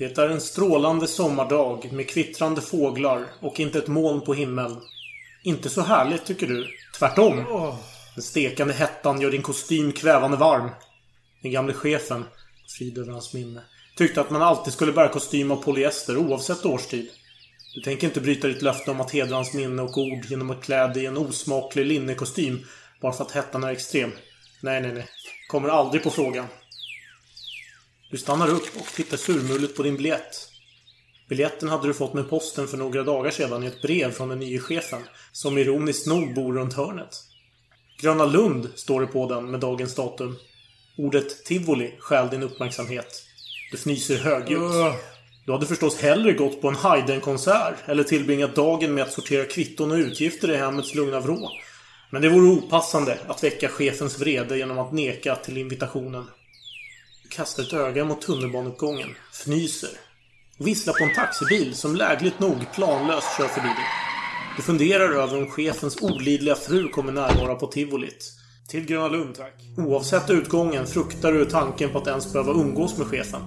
Det är en strålande sommardag med kvittrande fåglar och inte ett moln på himlen. Inte så härligt, tycker du? Tvärtom. Den stekande hettan gör din kostym kvävande varm. Den gamle chefen, frid över hans minne, tyckte att man alltid skulle bära kostym av polyester oavsett årstid. Du tänker inte bryta ditt löfte om att hedra hans minne och ord genom att klä dig i en osmaklig linnekostym bara för att hettan är extrem. Nej, nej, nej. Kommer aldrig på frågan. Du stannar upp och tittar surmulet på din biljett. Biljetten hade du fått med posten för några dagar sedan i ett brev från den nye chefen, som ironiskt nog bor runt hörnet. Gröna Lund står det på den med dagens datum. Ordet tivoli stjäl din uppmärksamhet. Du fnyser högljutt. Du hade förstås hellre gått på en Haydn-konsert eller tillbringat dagen med att sortera kvitton och utgifter i hemmets lugna vrå. Men det vore opassande att väcka chefens vrede genom att neka till invitationen. Kastar ett öga mot tunnelbaneuppgången, fnyser visslar på en taxibil som lägligt nog planlöst kör förbi dig. Du funderar över om chefens olidliga fru kommer närvara på tivolit. Till Gröna Lund, tack. Oavsett utgången fruktar du tanken på att ens behöva umgås med chefen.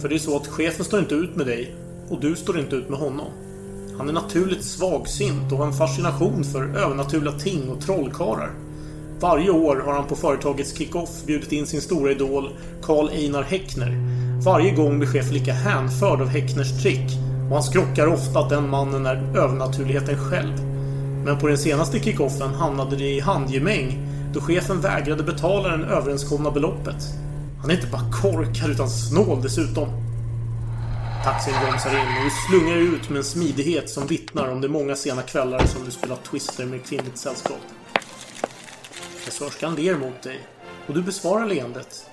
För det är så att chefen står inte ut med dig och du står inte ut med honom. Han är naturligt svagsint och har en fascination för övernaturliga ting och trollkarlar. Varje år har han på företagets kick-off bjudit in sin stora idol Karl Einar Häckner. Varje gång blir chefen lika hänförd av Häckners trick och han skrockar ofta att den mannen är övernaturligheten själv. Men på den senaste kick-offen hamnade det i handgemäng då chefen vägrade betala det överenskomna beloppet. Han är inte bara korkad utan snål dessutom. Taxin bromsar in och du slungar ut med en smidighet som vittnar om de många sena kvällar som du spelat Twister med kvinnligt sällskap. Kassörskan ler mot dig och du besvarar leendet.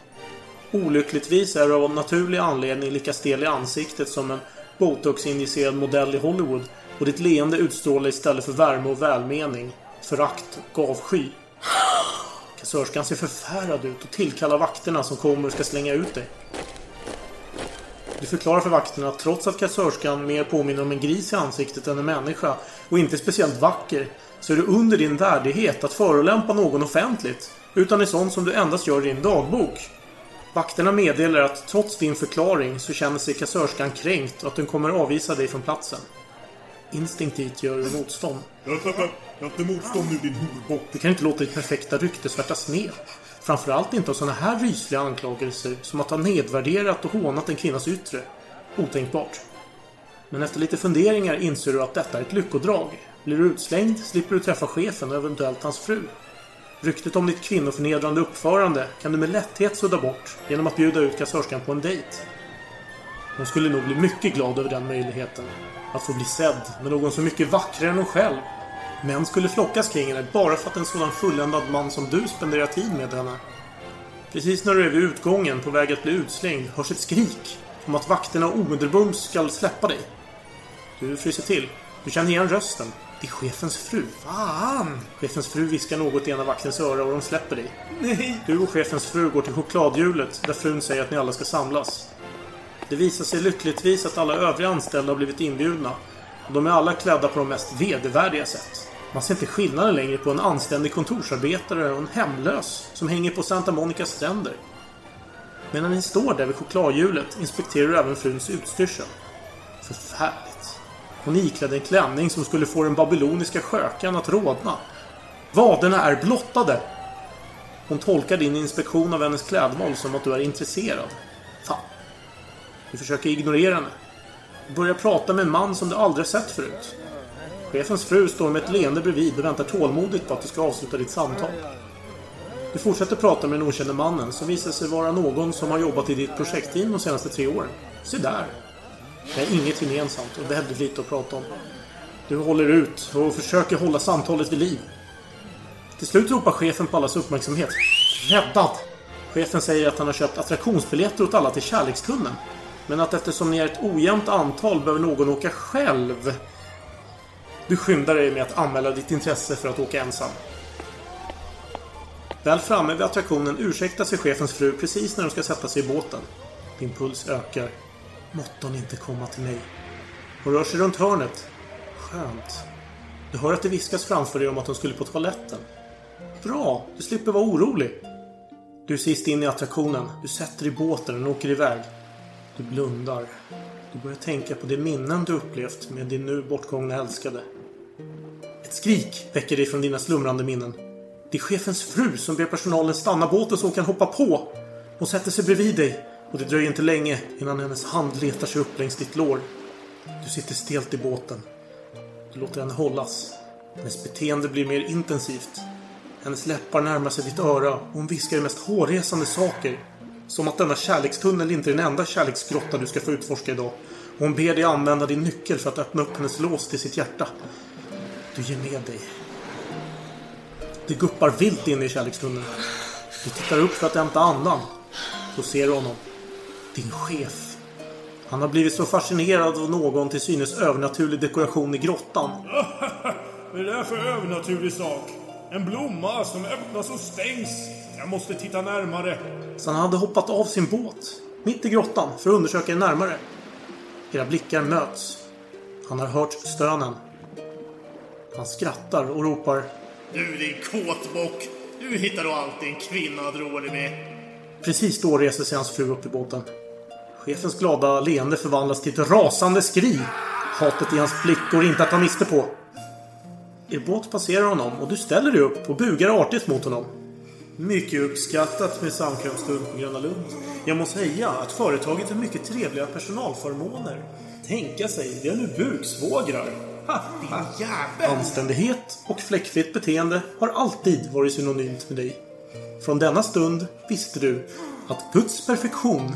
Olyckligtvis är du av naturlig anledning lika stel i ansiktet som en botox-injicerad modell i Hollywood och ditt leende utstrålar istället för värme och välmening förakt och avsky. Kassörskan ser förfärad ut och tillkallar vakterna som kommer och ska slänga ut dig. Du förklarar för vakterna att trots att kassörskan mer påminner om en gris i ansiktet än en människa och inte speciellt vacker så är det under din värdighet att förolämpa någon offentligt utan är sånt som du endast gör i din dagbok. Vakterna meddelar att trots din förklaring så känner sig kassörskan kränkt och att den kommer avvisa dig från platsen. Instinktivt gör du motstånd. Jag har inte motstånd nu din horbock. Du kan inte låta ditt perfekta rykte svärtas ner. Framförallt inte av sådana här rysliga anklagelser som att ha nedvärderat och hånat en kvinnas yttre. Otänkbart. Men efter lite funderingar inser du att detta är ett lyckodrag. Blir du utslängd slipper du träffa chefen och eventuellt hans fru. Ryktet om ditt kvinnoförnedrande uppförande kan du med lätthet sudda bort genom att bjuda ut kassörskan på en dejt. Hon skulle nog bli mycket glad över den möjligheten. Att få bli sedd med någon så mycket vackrare än hon själv. Män skulle flockas kring henne bara för att en sådan fulländad man som du spenderar tid med henne. Precis när du är vid utgången på väg att bli utslängd hörs ett skrik om att vakterna omedelbums skall släppa dig. Du fryser till. Du känner igen rösten. Det är chefens fru. Fan! Chefens fru viskar något i ena vaktens öra och de släpper dig. Nej! Du och chefens fru går till chokladhjulet där frun säger att ni alla ska samlas. Det visar sig lyckligtvis att alla övriga anställda har blivit inbjudna. Och de är alla klädda på de mest vedervärdiga sätt. Man ser inte skillnaden längre på en anständig kontorsarbetare och en hemlös som hänger på Santa Monicas stränder. Medan ni står där vid chokladhjulet inspekterar du även fruns utstyrsel. Förfärligt. Hon iklädde en klänning som skulle få den babyloniska skökan att rodna. Vaderna är blottade! Hon tolkar din inspektion av hennes klädval som att du är intresserad. Fan. Du försöker ignorera henne. Du börjar prata med en man som du aldrig sett förut. Chefens fru står med ett leende bredvid och väntar tålmodigt på att du ska avsluta ditt samtal. Du fortsätter prata med den okände mannen som visar sig vara någon som har jobbat i ditt projektteam de senaste tre åren. Se där! Det är inget gemensamt och väldigt lite att prata om. Du håller ut och försöker hålla samtalet vid liv. Till slut ropar chefen på allas uppmärksamhet. Räddad! Chefen säger att han har köpt attraktionsbiljetter åt alla till Kärlekstunneln. Men att eftersom ni är ett ojämnt antal behöver någon åka själv. Du skyndar dig med att anmäla ditt intresse för att åka ensam. Väl framme vid attraktionen ursäktar sig chefens fru precis när de ska sätta sig i båten. Din puls ökar. Måtte hon inte komma till mig. Hon rör sig runt hörnet. Skönt. Du hör att det viskas framför dig om att hon skulle på toaletten. Bra, du slipper vara orolig. Du är sist in i attraktionen. Du sätter i båten och åker iväg. Du blundar. Du börjar tänka på de minnen du upplevt med din nu bortgångna älskade. Ett skrik väcker dig från dina slumrande minnen. Det är chefens fru som ber personalen stanna båten så hon kan hoppa på. Hon sätter sig bredvid dig och det dröjer inte länge innan hennes hand letar sig upp längs ditt lår. Du sitter stelt i båten. Du låter henne hållas. Hennes beteende blir mer intensivt. Hennes läppar närmar sig ditt öra och hon viskar de mest hårresande saker. Som att denna kärlekstunnel inte är den enda kärleksgrotta du ska få utforska idag. Och hon ber dig använda din nyckel för att öppna upp hennes lås till sitt hjärta. Du ger med dig. Det guppar vilt inne i kärlekstunneln. Du tittar upp för att hämta andan. Då ser du honom. Din chef. Han har blivit så fascinerad av någon till synes övernaturlig dekoration i grottan. Vad är det där för övernaturlig sak? En blomma som öppnas och stängs. Jag måste titta närmare. Så han hade hoppat av sin båt. Mitt i grottan för att undersöka det närmare. Era blickar möts. Han har hört stönen. Han skrattar och ropar. Du din kåtbock! Du hittar då alltid en kvinna att roa dig med. Precis då reser sig hans fru upp i båten. Chefens glada leende förvandlas till ett rasande skri. Hatet i hans blick går inte att ta miste på. Er båt passerar honom och du ställer dig upp och bugar artigt mot honom. Mycket uppskattat med samkvämsstund på Gröna Lund. Jag må säga att företaget har mycket trevliga personalförmåner. Tänka sig, det är nu buksvågrar. Ha, din jävel! Anständighet och fläckfritt beteende har alltid varit synonymt med dig. Från denna stund visste du att Guds perfektion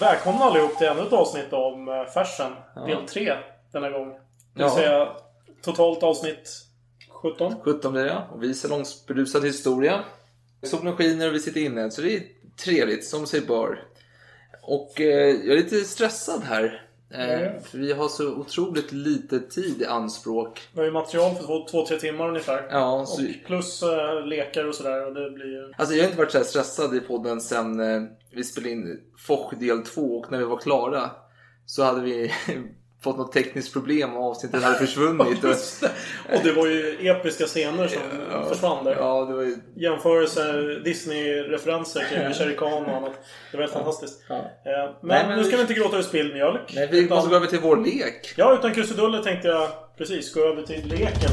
Välkomna allihop till ännu ett avsnitt om eh, Fashion. Del 3 denna gång. Det vill Ja. säga totalt avsnitt 17. 17 blir det, och vi salongsberusad historia. Solen skiner och vi sitter inne, så det är trevligt som sig bör. Och eh, jag är lite stressad här. Mm. För vi har så otroligt lite tid i anspråk. Vi har ju material för två, tre timmar ungefär. Ja, så- Och plus eh, lekar och sådär. Och det blir. Alltså jag har inte varit så stressad i podden sen eh, vi spelade in Foch del 2 och när vi var klara så hade vi fått något tekniskt problem och avsnittet hade försvunnit. och, det. Var ju episka scener som försvann där. ja, det var ju... Jämförelser, Disney-referenser kring Khan och annat. Det var helt fantastiskt. Ja. Eh, Men, Nej, men nu ska vi- inte gråta över spilld mjölk. Nej, vi måste gå över till vår lek. Ja, utan krusiduller tänkte jag precis gå över till leken.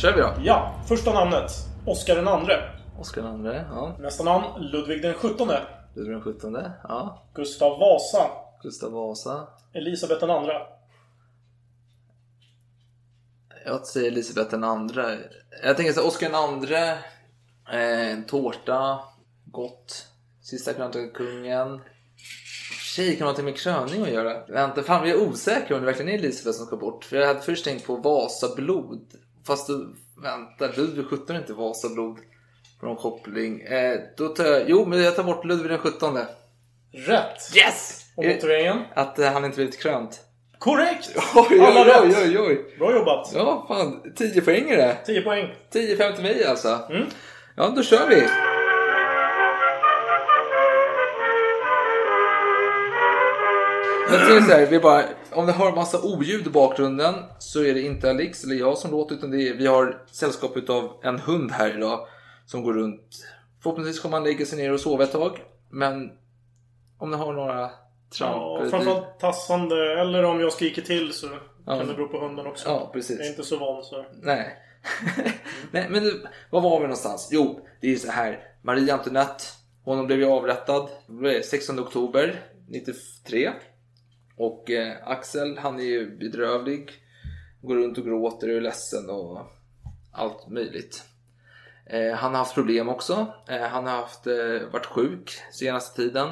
Kör vi då. Ja, första namnet. Oscar den andre. Oskar den andre, ja. Nästa namn Ludvig den sjuttonde. Ludvig den 17, ja. Gustav Vasa. Gustav Vasa. Elisabeth den andra. Jag säger Elisabeth den andra. Jag tänker så Oscar den andre. Eh, en tårta. Gott. Sista kröningen kungen. Tjej kan ha någonting med kröning att göra. Vänta, fan vi är osäkra om det verkligen är Elisabeth som ska bort. För jag hade först tänkt på Vasablod. Fast du, vänta, Ludvig 17 är inte Vasablod. Någon koppling. Eh, då tar jag, jo men jag tar bort Ludvig den 17. Rätt! Yes! Och motiveringen? Att eh, han inte blivit krönt. Korrekt! Oj, oj, Alla oj, rätt. oj, oj. Bra jobbat! Ja, fan. 10 poäng är det. 10 poäng. 10-5 till mig alltså. Mm. Ja, då kör vi. Jag säger så här, vi bara, om ni hör massa oljud i bakgrunden så är det inte Alex eller jag som låter utan det är, vi har sällskap av en hund här idag som går runt. Förhoppningsvis kommer han lägga sig ner och sova ett tag. Men om ni har några tramp Ja, eller- framförallt tassande. Eller om jag skriker till så Ja. Kan det bero på hunden också? Ja, precis. Jag är inte så van så. Nej. Nej, men du, var var vi någonstans? Jo, det är ju så här. Marie Antoinette, hon blev ju avrättad vad är det, 16 oktober 93. Och eh, Axel, han är ju bedrövlig. Går runt och gråter och är ledsen och allt möjligt. Eh, han har haft problem också. Eh, han har haft, eh, varit sjuk senaste tiden.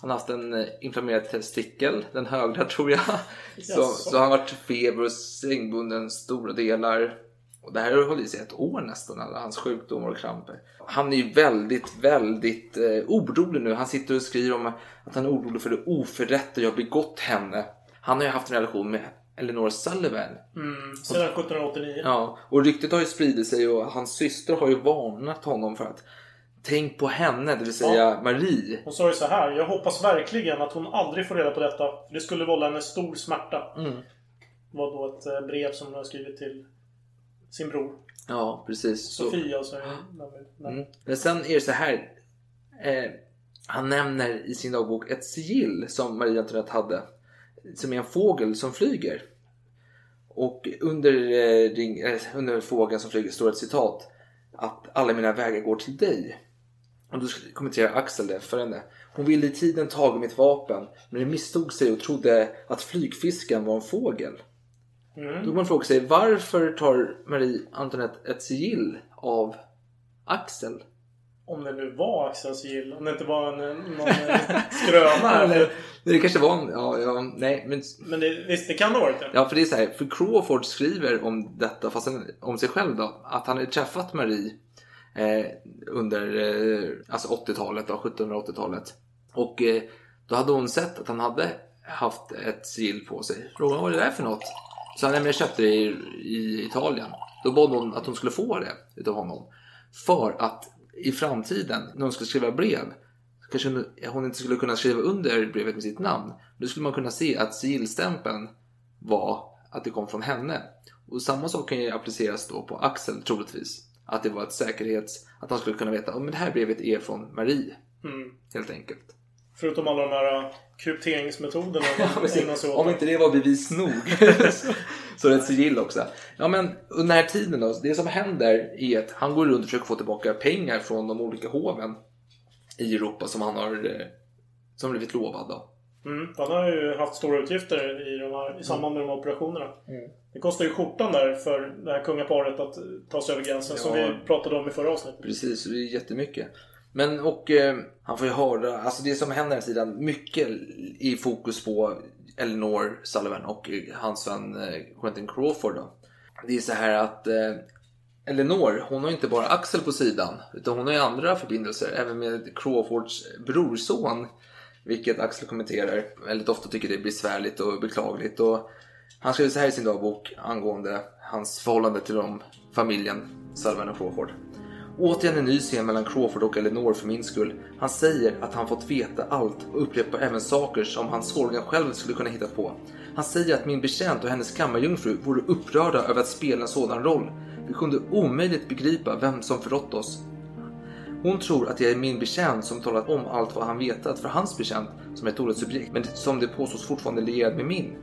Han har haft en eh, inflammerad testikel, den högra tror jag. Så, Jaså. så han har varit feber och sängbunden stora delar. Och det här har hållit i sig ett år nästan, alla hans sjukdomar och kramper. Han är ju väldigt, väldigt eh, orolig nu. Han sitter och skriver om att han är orolig för det oförrätter jag begått henne. Han har ju haft en relation med Eleanor Sullivan. Mm, sedan 1789. Ja, och ryktet har ju spridit sig och hans syster har ju varnat honom för att tänk på henne, det vill säga Ja. Marie. Hon sa ju så här. Jag hoppas verkligen att hon aldrig får reda på detta. För det skulle vålla henne stor smärta. Mm. Det var då ett eh, brev som hon har skrivit till sin bror. Ja, precis. Så- Sofia. Så, men, Mm. Men sen är det så här. Eh, han nämner i sin dagbok ett sigill som Marie Antoinette hade. Som är en fågel som flyger. Och under, eh, ring, eh, under fågeln som flyger står ett citat. Att alla mina vägar går till dig. Och då kommenterar Axel det för henne. Hon ville i tiden taga mitt vapen. Men det misstog sig och trodde att flygfisken var en fågel. Då kan man fråga sig varför tar Marie Antoinette ett sigill av Axel? Om det nu var Axels sigill. Om det inte var en, någon eh, skröna. Nej, det kanske var en, ja, ja, nej, men Men det, visst, det kan det ha varit det. Ja, för det är så här, för Crawford skriver om detta, fast om sig själv då, att han hade träffat Marie eh, under eh, alltså 80-talet, då, 1780-talet. Och eh, då hade hon sett att han hade haft ett sigill på sig. Frågade vad är det där för något? Så han nämligen köpte det i, i Italien. Då bad hon att hon skulle få det utav honom. För att i framtiden, när hon skulle skriva brev, kanske hon- hon inte skulle kunna skriva under brevet med sitt namn. Då skulle man kunna se att sigillstämpeln var att det kom från henne. Och samma sak kan ju appliceras då på Axel troligtvis. Att det var ett säkerhets... Att han skulle kunna veta att det här brevet är från Marie. Mm. Helt enkelt. Förutom alla de här eh, krypteringsmetoderna. så. Om inte det var bevis nog. så är det ett sigill också. Ja men under den här tiden då. Det som händer är att han går runt och försöker få tillbaka pengar från de olika hoven i Europa som han har eh, som blivit lovad då. Mm, han har ju haft stora utgifter i, de här, i samband med de här operationerna. Det kostar ju skjortan där för det här kungaparet att ta sig över gränsen. Som Ja. vi pratade om i förra avsnittet. Precis, det är jättemycket. Men och eh, han får ju höra, alltså det som händer den här sidan, mycket i fokus på Eleanor Sullivan och eh, hans vän eh, Quentin Crawford då. Det är så här att eh, Eleanor, hon har inte bara Axel på sidan, utan hon har ju andra förbindelser, även med Crawfords brorson. Vilket Axel kommenterar väldigt ofta tycker det är besvärligt och beklagligt. Och han skriver så här i sin dagbok angående hans förhållande till de, familjen Sullivan och Crawford. Återigen en ny scen mellan Crawford och Eleanor för min skull. Han säger att han fått veta allt och upprepar även saker som han svårligen själv skulle kunna hitta på. Han säger att min betjänt och hennes kammarjungfru vore upprörda över att spela en sådan roll. Vi kunde omöjligt begripa vem som förrått oss. Hon tror att jag är min betjänt som talat om allt vad han vetat för hans betjänt som är ett dåligt subjekt, men som det påstås fortfarande lierad med min.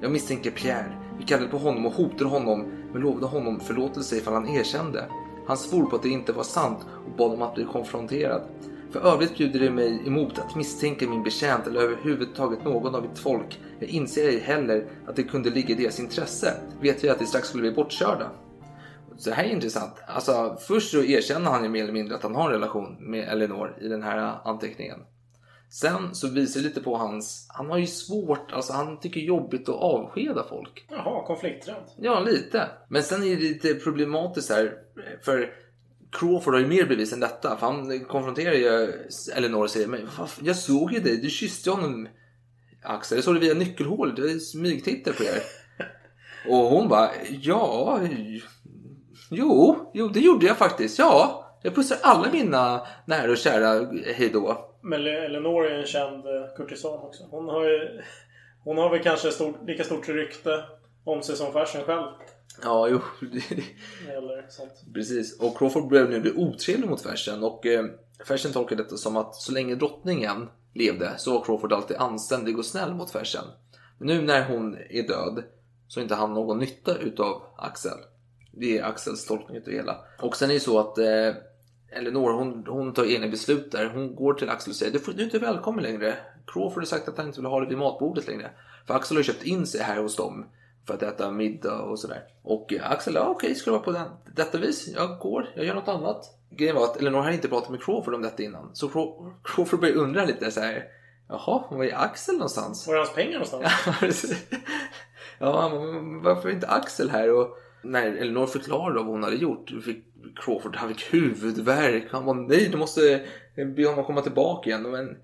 Jag misstänker Pierre. Vi kallade på honom och hotade honom, men lovade honom förlåtelse ifall han erkände. Han svor på att det inte var sant och bad om att bli konfronterad. För övrigt bjuder det mig emot att misstänka min betjänt eller överhuvudtaget någon av mitt folk. Jag inser ej heller att det kunde ligga i deras intresse. Vet vi att de strax skulle bli bortkörda. Så det här är intressant. Alltså, först så erkänner han ju mer eller mindre att han har en relation med Elinor i den här anteckningen. Sen så visar det lite på hans... Han har ju svårt, alltså han tycker jobbigt att avskeda folk. Jaha, konflikträdd. Ja, lite. Men sen är det lite problematiskt här. För Crawford har ju mer bevis än detta. För han konfronterar ju Eleanor och säger Men jag såg ju dig, du kysste ju honom Axel. Jag såg det via nyckelhålet, jag smygtittade på er. Och hon bara, ja, jo, jo det gjorde jag faktiskt. Ja, jag pussar alla mina nära och kära hejdå. Men Le- Eleanor är en känd eh, kurtisan också. Hon har ju... Hon har väl kanske stort, lika stort rykte om sig som Fersen själv. Ja, jo. Gäller sånt. Precis, och Crawford började nu bli otrevlig mot Fersen och eh, Fersen tolkar detta som att så länge drottningen levde så var Crawford alltid anständig och snäll mot Fersen. Men nu när hon är död så inte han någon nytta utav Axel. Det är Axels tolkning utav hela. Och sen är det så att eh, Elinor hon, hon tar egna beslut där. Hon går till Axel och säger du, du är inte välkommen längre. Crawford har sagt att han inte vill ha dig vid matbordet längre. För Axel har köpt in sig här hos dem för att äta middag och sådär. Och eh, Axel, ja okej, ska det vara på den, detta vis? Jag går, jag gör något annat. Grejen var att Elinor hade inte pratat med Crawford om detta innan. Så Craw- Crawford började undra lite så här. Jaha, var är Axel någonstans? Var är hans pengar någonstans? ja, varför är inte Axel här? Och när Elinor förklarade vad hon hade gjort fick Crawford han fick huvudvärk. Han var nej, du måste be honom komma tillbaka igen. Men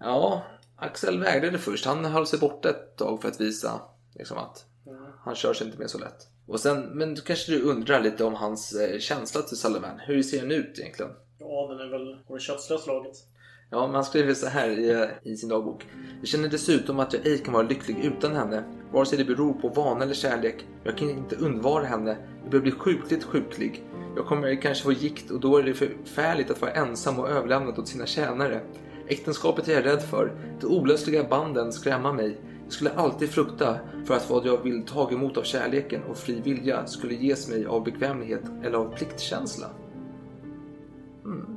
ja, Axel vägrade först. Han höll sig borta ett tag för att visa liksom, att han kör sig inte med så lätt. Och sen, men då kanske du undrar lite om hans eh, känsla till Sullivan. Hur ser den ut egentligen? Ja, den är väl på det kötslösa laget. Ja, man skriver så här i, i sin dagbok. Jag känner dessutom att jag ej kan vara lycklig utan henne. Vare sig det beror på vana eller kärlek. Jag kan inte undvara henne. Jag börjar bli sjukligt sjuklig. Jag kommer kanske få gikt och då är det förfärligt att vara ensam och överlämnad åt sina tjänare. Äktenskapet är jag rädd för. De olösliga banden skrämmer mig. Jag skulle alltid frukta för att vad jag vill ta emot av kärleken och fri vilja skulle ges mig av bekvämlighet eller av pliktkänsla. Mm.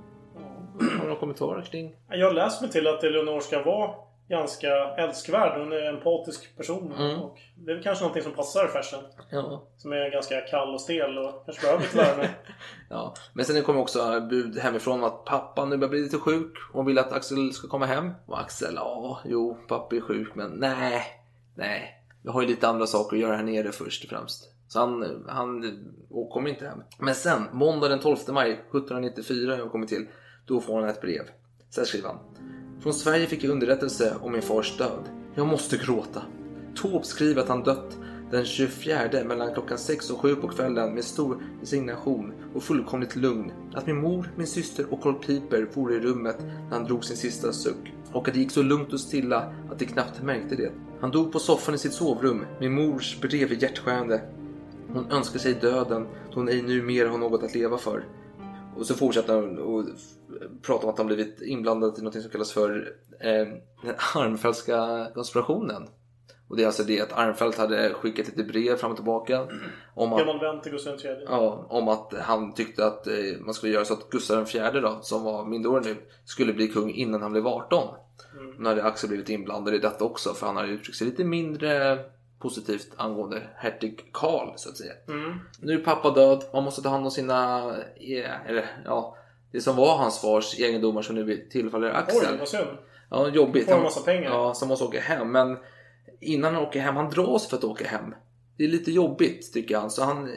Har du några kommentarer kring? Jag har läst mig till att Eleonor ska vara ganska älskvärd. Hon är en empatisk person. Mm. Och det är kanske någonting som passar Fersen. Ja. Som är ganska kall och stel och kanske behöver lite värme. Ja, men sen kommer också bud hemifrån att pappa nu börjar bli lite sjuk och vill att Axel ska komma hem. Och Axel, ja, jo, pappa är sjuk, men nej, nej. Jag har ju lite andra saker att göra här nere först och främst. Så han, han kommer inte hem. Men sen, måndag den 12 maj 1794 jag kommit till, då får han ett brev. Sen skriver han. Från Sverige fick jag underrättelse om min fars död. Jag måste gråta. Taube skriver att han dött den 24 mellan klockan 6 och 7 på kvällen med stor resignation och fullkomligt lugn. Att min mor, min syster och Carl Piper vore i rummet när han drog sin sista suck. Och att det gick så lugnt och stilla att de knappt märkte det. Han dog på soffan i sitt sovrum. Min mors brev är hjärtskärande. Hon önskar sig döden då hon ej nu mer har något att leva för. Och så fortsätter han och prata om att han blivit inblandad i något som kallas för eh, den Armfeldtska konspirationen. Och det är alltså det att Armfeldt hade skickat lite brev fram och tillbaka. Om att, Gammal vän till Gustav III. ja, om att han tyckte att eh, man skulle göra så att Gustav IV då, som var minderårig nu, skulle bli kung innan han blev 18. Mm. Nu hade Axel blivit inblandad i detta också för han hade uttryckt sig lite mindre positivt angående hertig Karl så att säga. Mm. Nu är pappa död, man måste ta hand om sina, eller ja, det som var hans fars egendomar som nu tillfaller Axel. Oj, vad synd. Ja, jobbigt. Får en massa pengar. Ja, han måste åka hem. Men innan han åker hem, han dras för att åka hem. Det är lite jobbigt tycker han. Så han,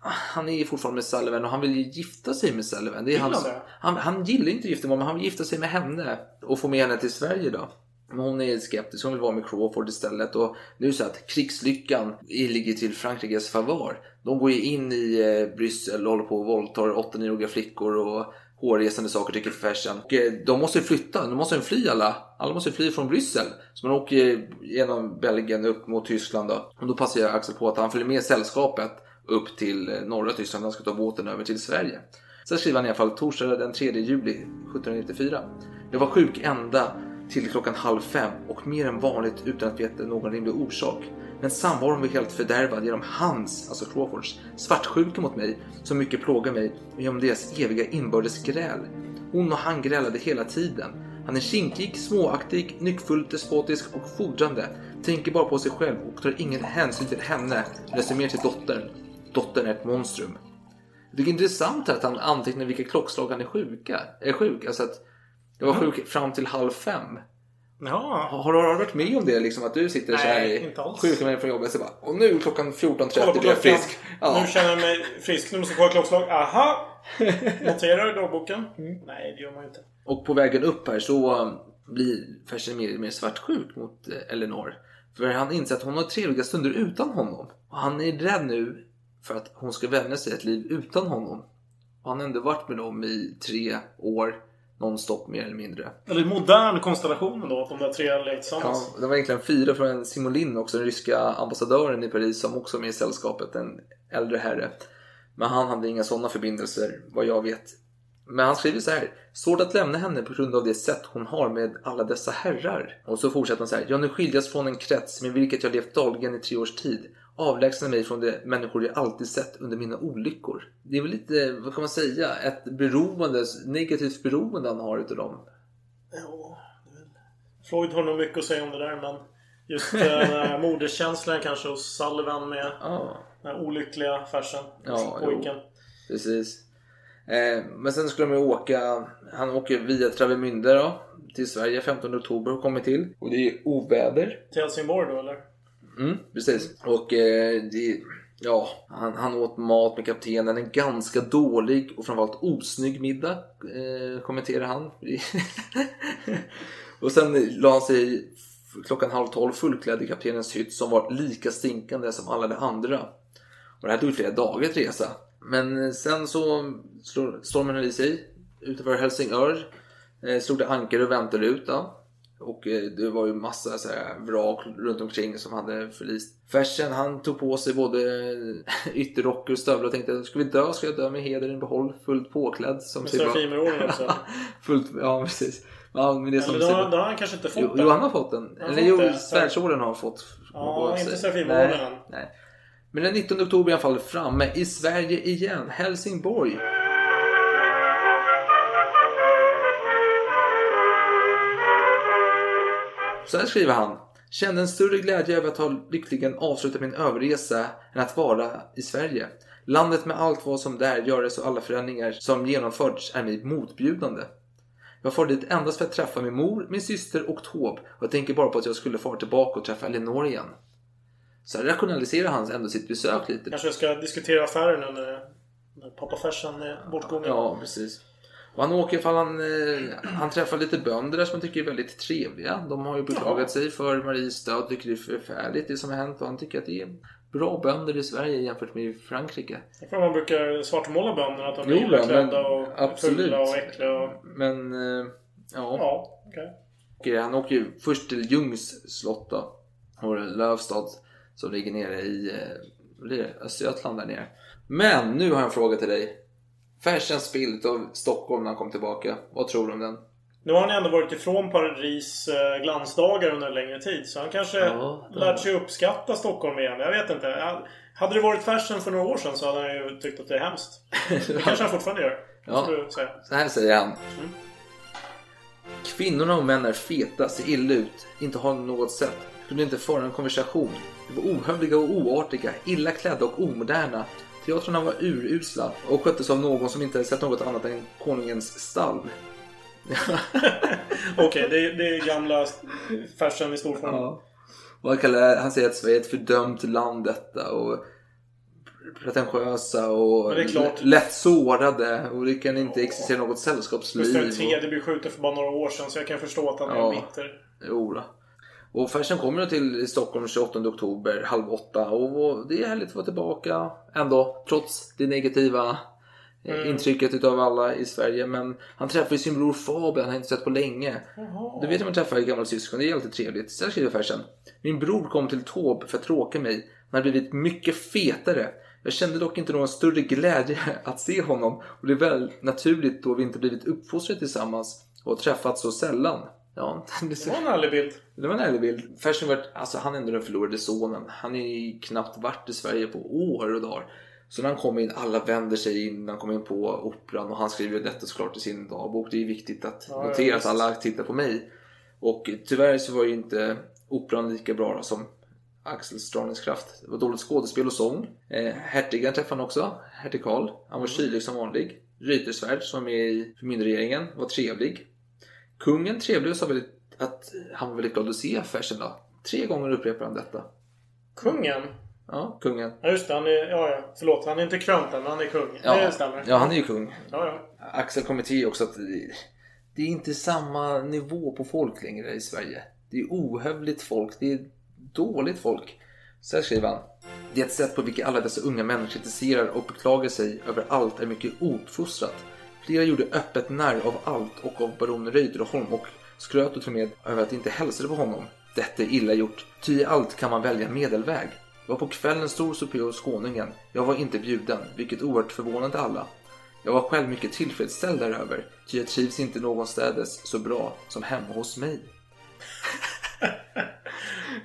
han är fortfarande med Sullivan och han vill ju gifta sig med Sullivan. Det är Vill han han, han gillar inte giftermål, men han vill gifta sig med henne och få med henne till Sverige då. Men hon är skeptisk, hon vill vara med Crawford istället. Och nu är det så att krigslyckan ligger till Frankrikes favör. De går ju in i eh, Bryssel och håller på och våldtar 8-9-åriga flickor och hårresande saker tycker Fersen. Och eh, de måste ju flytta, de måste ju fly alla. Alla måste ju fly från Bryssel. Så man åker genom Belgien upp mot Tyskland då. Och då passar jag Axel på att han följer med sällskapet upp till eh, norra Tyskland. Han ska ta båten över till Sverige. Sen skriver han i alla fall torsdag den 3 juli 1794. Jag var sjuk ända till klockan halv fem och mer än vanligt utan att veta någon rimlig orsak. Men samvaron var helt fördärvad genom hans, alltså Crawfords, svartsjuka mot mig som mycket plågar mig och genom deras eviga inbördes gräl. Hon och han grälade hela tiden. Han är kinkig, småaktig, nyckfull, despotisk och fordrande. Tänker bara på sig själv och tar ingen hänsyn till henne, läser mer till dottern. Dottern är ett monstrum. Det är intressant att han antecknar vilka klockslag han är sjuka. Är sjuk. Alltså att jag var sjuk fram till halv fem. Jaha. Har du varit med om det? Liksom, att du sitter så här Nej, i inte alls. sjuk med från jobbet så bara, och nu klockan 14.30 Kolla på blir jag frisk. Ja. Nu känner jag mig frisk. Nu måste jag kolla klockslag. Aha! Noterar dagboken. Nej, det gör man ju inte. Och på vägen upp här så um, blir Fersen mer och mer svartsjuk mot eh, Eleanor. För han inser att hon har trevliga stunder utan honom. Och han är rädd nu för att hon ska vänja sig ett liv utan honom. Och han har ändå varit med dem i tre år nonstop mer eller mindre. Eller modern konstellationen då. Att de där tre lekt tillsammans. Ja, det var egentligen fyra från Simolin också, den ryska ambassadören i Paris som också är med i sällskapet, en äldre herre. Men han hade inga sådana förbindelser, vad jag vet. Men han skriver så här. Svårt att lämna henne på grund av det sätt hon har med alla dessa herrar. Och så fortsätter han så här. Jag nu skiljas från en krets med vilket jag levt dagligen i tre års tid. Avlägsna mig från de människor jag alltid sett under mina olyckor. Det är väl lite, vad kan man säga, ett beroende, negativt beroende han har utav dem. Ja, Floyd har nog mycket att säga om det där men just här moderskänslan kanske hos Sullivan med Ja. den här olyckliga farsan. Ja, pojken. jo. Precis. Eh, men sen skulle de ju åka, han åker via Travemünde då till Sverige 15 oktober och kommer till. Och det är oväder. Till Helsingborg då eller? Mm, precis. Och eh, det, ja, han, han åt mat med kaptenen. En ganska dålig och framförallt osnygg middag eh, kommenterar han. och sen la han sig klockan halv tolv fullklädd i kaptenens hytt som var lika stinkande som alla de andra. Och det här tog flera dagar att resa. Men eh, sen så slår stormen i sig utanför Helsingör. Eh, slog det anker och väntade ut då. Och eh, det var ju massa så här vrak runt omkring som hade förlist. Fersen han tog på sig både ytterrockar och stövlar och tänkte ska vi dö ska jag dö med hedern i behåll. Fullt påklädd. Som Med typ Serafimerorden också. Fullt, ja precis. Ja, men det som Eller då, då har han kanske inte fått Jo, den. jo, han har fått den. Han Eller jo, svärdsorden har han fått. Ja, inte. Serafimerorden Nej. Men den 19 oktober i alla fall framme i Sverige igen. Helsingborg. Så här skriver han. Kände en större glädje över att ha lyckligen avslutat min överresa än att vara i Sverige. Landet med allt vad som där göres och alla förändringar som genomförts är mig motbjudande. Jag far dit endast för att träffa min mor, min syster och Taube och jag tänker bara på att jag skulle fara tillbaka och träffa Elinor igen. Så här rationaliserar han ändå sitt besök lite. Kanske ska diskutera affären när, när pappa farsan är bortgången. Ja, precis. Och han åker ifall han, eh, han träffar lite bönder där som han tycker är väldigt trevliga. De har ju beklagat sig för Maries död, tycker det är förfärligt det som har hänt och han tycker att det är bra bönder i Sverige jämfört med i Frankrike. Jag tror man brukar svartmåla bönderna att de är Jo, men- illaklädda och absolut. fulla och äckliga. Och... Men, eh, ja. Ja, okej. Och eh, han åker ju först till Ljungs slott då. Och Lövstad som ligger nere i? Östergötland där nere. Men nu har jag en fråga till dig. Färsens bild av Stockholm när han kom tillbaka. Vad tror du om den? Nu har han ändå varit ifrån Paris eh, glansdagar under en längre tid. Så han kanske Ja, det lärt sig uppskatta Stockholm igen. Jag vet inte. Hade det varit fashion för några år sedan så hade han ju tyckt att det är hemskt. Det kanske han fortfarande gör. Ja. du säga. Så här säger han. Kvinnorna och män är feta, ser illa ut, inte har något sätt. Kunde inte föra en konversation. De var ohövliga och oartiga, illa klädda och omoderna. Teatrarna var urusla och sköttes av någon som inte sett något annat än konungens stall. Okej, det, det är gamla fashion i stor form. Ja. Han, kallar, han säger att Sverige är ett fördömt land detta och pretentiösa och är lätt sårade och det kan inte existera något sällskapsliv. Gustav och- III blev skjuten för bara några år sedan så jag kan förstå att han är Ja. bitter. Jo då. Och Fersen kommer till Stockholm 28 oktober halv åtta och det är härligt att vara tillbaka ändå trots det negativa eh, Mm. intrycket utav alla i Sverige. Men han träffar ju sin bror Fabian, han har inte sett på länge. Du vet hur man träffar gamla syskon, det är alltid trevligt. Så här skriver Fersen. Min bror kom till Taube för att tråka mig. Han har blivit mycket fetare. Jag kände dock inte någon större glädje att se honom och det är väl naturligt då vi inte blivit uppfostrade tillsammans och träffats så sällan. Ja, det var en ärlig bild. det var en ärlig bild. Fersen var, alltså han är ändå den förlorade sonen. Han är ju knappt varit i Sverige på år och dagar. Så när han kommer in, alla vänder sig in, han kommer in på operan och han skriver detta såklart i sin dagbok. Det är viktigt att Ja, notera att alla tittar på mig. Och tyvärr så var ju inte operan lika bra som Axel Stranens kraft. Det var dåligt skådespel och sång. Eh, hertigen träffade han också, hertig Karl. Han var kylig som vanlig. Reuterswärd som är i förmyndarregeringen var trevlig. Kungen trevlig sa väldigt, att han var väldigt glad att se Fersen då. Tre gånger upprepar han detta. Kungen? Ja, kungen. Ja just det, han är... Ja, ja. Förlåt, han är inte krönt än, men han är kung. Ja, Det stämmer. ja han är ju kung. Ja, ja. Axel kommer till också att det- är inte samma nivå på folk längre i Sverige. Det är ohövligt folk, det är dåligt folk. Så här skriver han. Det sätt på vilket alla dessa unga män kritiserar och beklagar sig över allt är mycket ouppfostrat. Flera gjorde öppet narr av allt och av baron Reuterholm och skröt till och med över att de inte hälsade på honom. Detta är illa gjort, ty i allt kan man välja medelväg. Det var på kvällen stor supé hos skåningen. Jag var inte bjuden, vilket oerhört förvånade alla. Jag var själv mycket tillfredsställd däröver, ty jag trivs inte någonstädes så bra som hemma hos mig.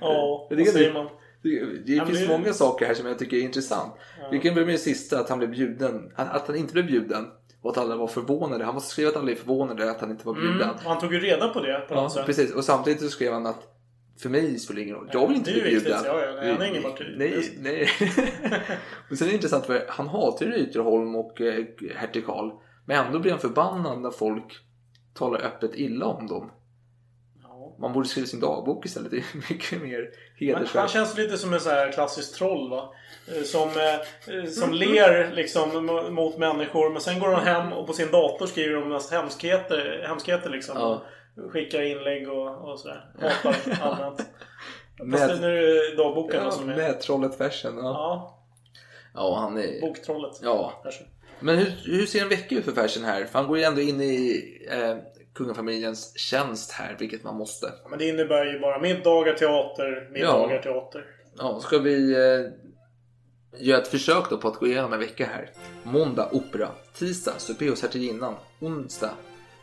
Ja, vad säger det- man? Det, det Ja, finns det- många saker här som jag tycker är intressant. Vi kan börja med det sista, att han blev bjuden. Att, att han inte blev bjuden och att alla var förvånade. Han måste skriva att alla är förvånade att han inte var bjuden. Mm, och han tog ju reda på det på Ja, något sätt. precis. Och samtidigt så skrev han att för mig spelar det ingen roll. Jag vill inte bli bjuden. Ja, ja, nej, han är ingen martyr. Nej, nej. och sen är det intressant för han hatar ju Reuterholm och eh, hertig Karl. Men ändå blir han förbannad när folk talar öppet illa om dem. Man borde skriva sin dagbok istället. Det är mycket mer Men han hedersvärt. känns lite som en så här klassisk troll va? Eh, Som, eh, eh, som ler liksom mot människor men sen går han hem och på sin dator skriver de mest hemskheter, hemskheter liksom. Ja. Skickar inlägg och, och sådär. Hatar allmänt. Med- Fast nu är det dagboken Ja, som är... med trollet Fersen. Ja. Ja, ja, han är... boktrollet. Ja. Kanske. Men hur, hur ser en vecka ut för Fersen här? För han går ju ändå in i eh, kungafamiljens tjänst här, vilket man måste. Men det innebär ju bara middagar, teater, middagar, teater. Ja, ska vi eh, göra ett försök då på att gå igenom en vecka här. Måndag opera. Tisdag supé hos hertiginnan. Onsdag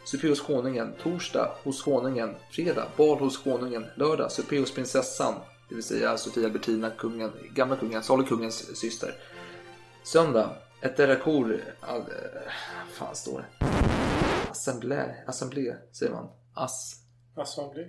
supé hos konungen. Torsdag hos konungen. Fredag bal hos konungen. Lördag supé hos prinsessan. Det vill säga Sofia Albertina, kungen, gamla kungen, salig kungens syster. Söndag ett derakor. Eh, fan står det? Assemblé, assemblé säger man. Ass. Assembly.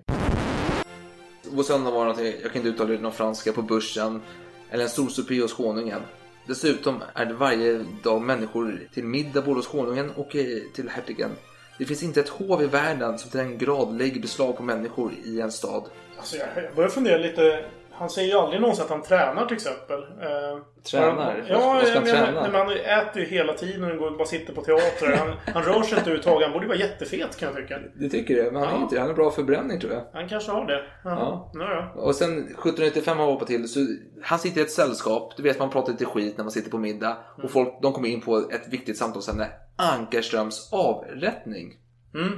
På söndag var det någonting, jag kan inte uttala det, någon franska på börsen. Eller en stor supé hos konungen. Dessutom är det varje dag människor till middag både hos konungen och eh, till hertigen. Det finns inte ett hov i världen som till en grad lägger beslag på människor i en stad. Alltså jag, jag börjar fundera lite. Han säger ju aldrig någonsin att han tränar till exempel. Eh, Tränar? Ja, Vad ska han träna? nej, men han äter ju hela tiden och bara sitter på teater. Han, han rör sig inte överhuvudtaget. Han borde ju vara jättefet kan jag tycka. Du tycker det? Men han är Ja. inte. Han har bra förbränning tror jag. Han kanske har det. Ja. Ja. Och sen 1795 har han hoppat till. Så han sitter i ett sällskap. Du vet man pratar lite skit när man sitter på middag. Och folk de kommer in på ett viktigt samtalsämne. Ankarströms avrättning. Mm.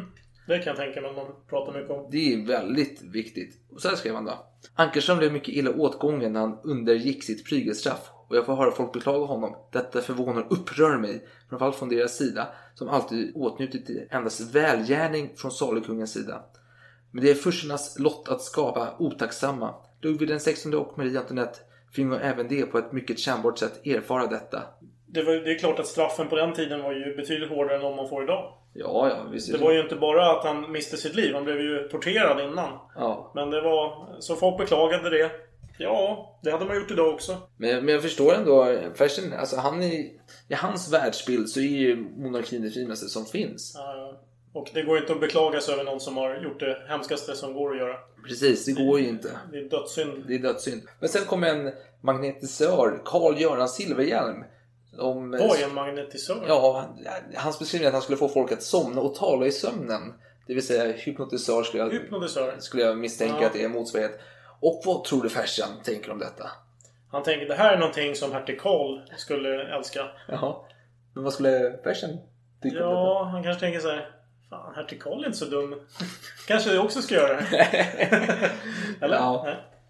Det kan jag tänka mig man pratar mycket om. Det är väldigt viktigt. Och så här skrev han då. Ankerström blev mycket illa åtgången när han undergick sitt prygelstraff och jag får höra folk beklaga honom. Detta förvånar och upprör mig, framförallt från deras sida, som alltid åtnjutit endast välgärning från salukungens sida. Men det är furstarnas lott att skapa otacksamma. Ludvig den 16 och Marie Antoinette fingo även det på ett mycket kännbart sätt erfara detta. Det, var, det är klart att straffen på den tiden var ju betydligt hårdare än de man får idag. Ja, ja, visst Det var ju inte bara att han miste sitt liv. Han blev ju torterad innan. Ja. Men det var... Så folk beklagade det. Ja, det hade man gjort idag också. Men, men jag förstår ändå, Fersen, alltså han är, i hans världsbild så är ju monarkin det finaste som finns. Ja, Och det går inte att beklaga sig över någon som har gjort det hemskaste som går att göra. Precis, det går ju inte. Det är dödssynd. Det är dödssynd. Men sen kom en magnetisör, Carl-Göran Silverhjelm. Om, Vad är en magnetisör? Ja, hans beskrivning är att han skulle få folk att somna och tala i sömnen. Det vill säga hypnotisör skulle jag, Hypnotisör. skulle jag misstänka Ja. att det är motsvarighet. Och vad tror du Fersen tänker om detta? Han tänker det här är någonting som hertig Karl skulle älska. Jaha. Men vad skulle Fersen tycka om detta? Ja, han kanske tänker så här. Fan, hertig Karl är inte så dum. kanske jag också ska göra det. Eller? Ja.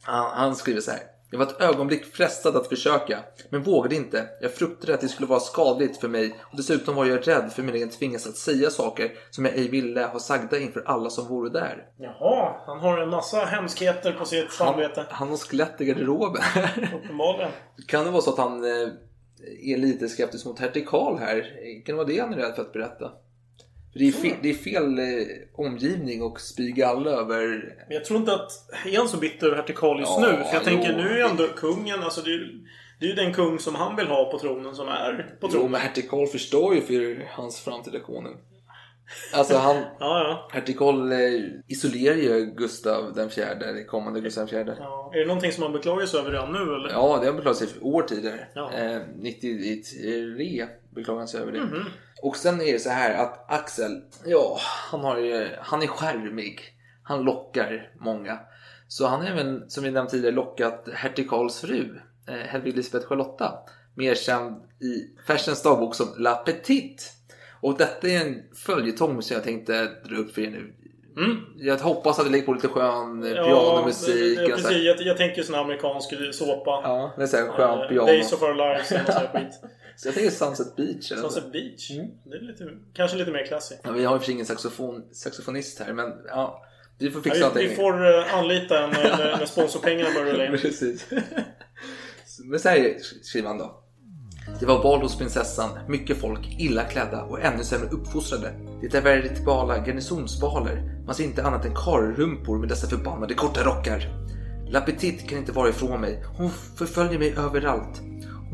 Han skriver så här. Jag var ett ögonblick frestad att försöka, men vågade inte. Jag fruktade att det skulle vara skadligt för mig och dessutom var jag rädd för min egen tvingas att säga saker som jag ej ville ha sagda inför alla som vore där. Jaha, han har en massa hemskheter på sitt samvete. Han har skelett i garderoben. Uppenbarligen. kan det vara så att han eh, är lite skeptisk mot hertig Karl här? Kan det vara det han är rädd för att berätta? Det, är fel, det är fel eh, omgivning och spy galla över... Men jag tror inte att... Är han så bitter över hertig Karl just Ja, nu? För jag jo. tänker, nu är ju ändå kungen... Alltså det är det är ju den kung som han vill ha på tronen som är på Jo, tronen. men hertig Karl förstår ju för hans framtida konung. Alltså han... Ja, ja. Hertig Karl eh, isolerar ju Gustav den fjärde, kommande Gustav den fjärde. ja. Är det någonting som han beklagar sig över redan nu eller? Ja, det har beklagat sig för år tidigare. Ja. Eh, 93 beklagar han sig över det. Mhm. Och sen är det så här att Axel, ja, han, har ju, han är skärmig. Han lockar många. Så han har även, som vi nämnt tidigare, lockat hertig Karls fru, eh, Hedvig Elisabeth Charlotta. Mer känd i Fersens dagbok som La Petite. Och detta är en följetong som jag tänkte dra upp för er nu. Mm. Jag hoppas att det lägger på lite skön eh, Ja, pianomusik. så här. precis. Jag, jag tänker sån amerikansk såpa. Ja, det är så här skön Eh, piano. Days of our lives skit. Så jag tänker Sunset Beach. Eller. Sunset Beach. Det är lite, kanske lite mer classy. Ja, vi har ju för sig ingen saxofon, saxofonist här, men ja. Vi får Ja, fixa vi, någonting. vi får eh, anlita en när, när- sponsorpengarna börjar rulla in. Precis. Men så här skriver han då. Det var bal hos prinsessan, mycket folk, illa klädda och ännu sämre uppfostrade. Det är veritable garnisonsbaler. Man ser inte annat än karlrumpor med dessa förbannade korta rockar. Lapetit kan inte vara ifrån mig. Hon förföljer mig överallt.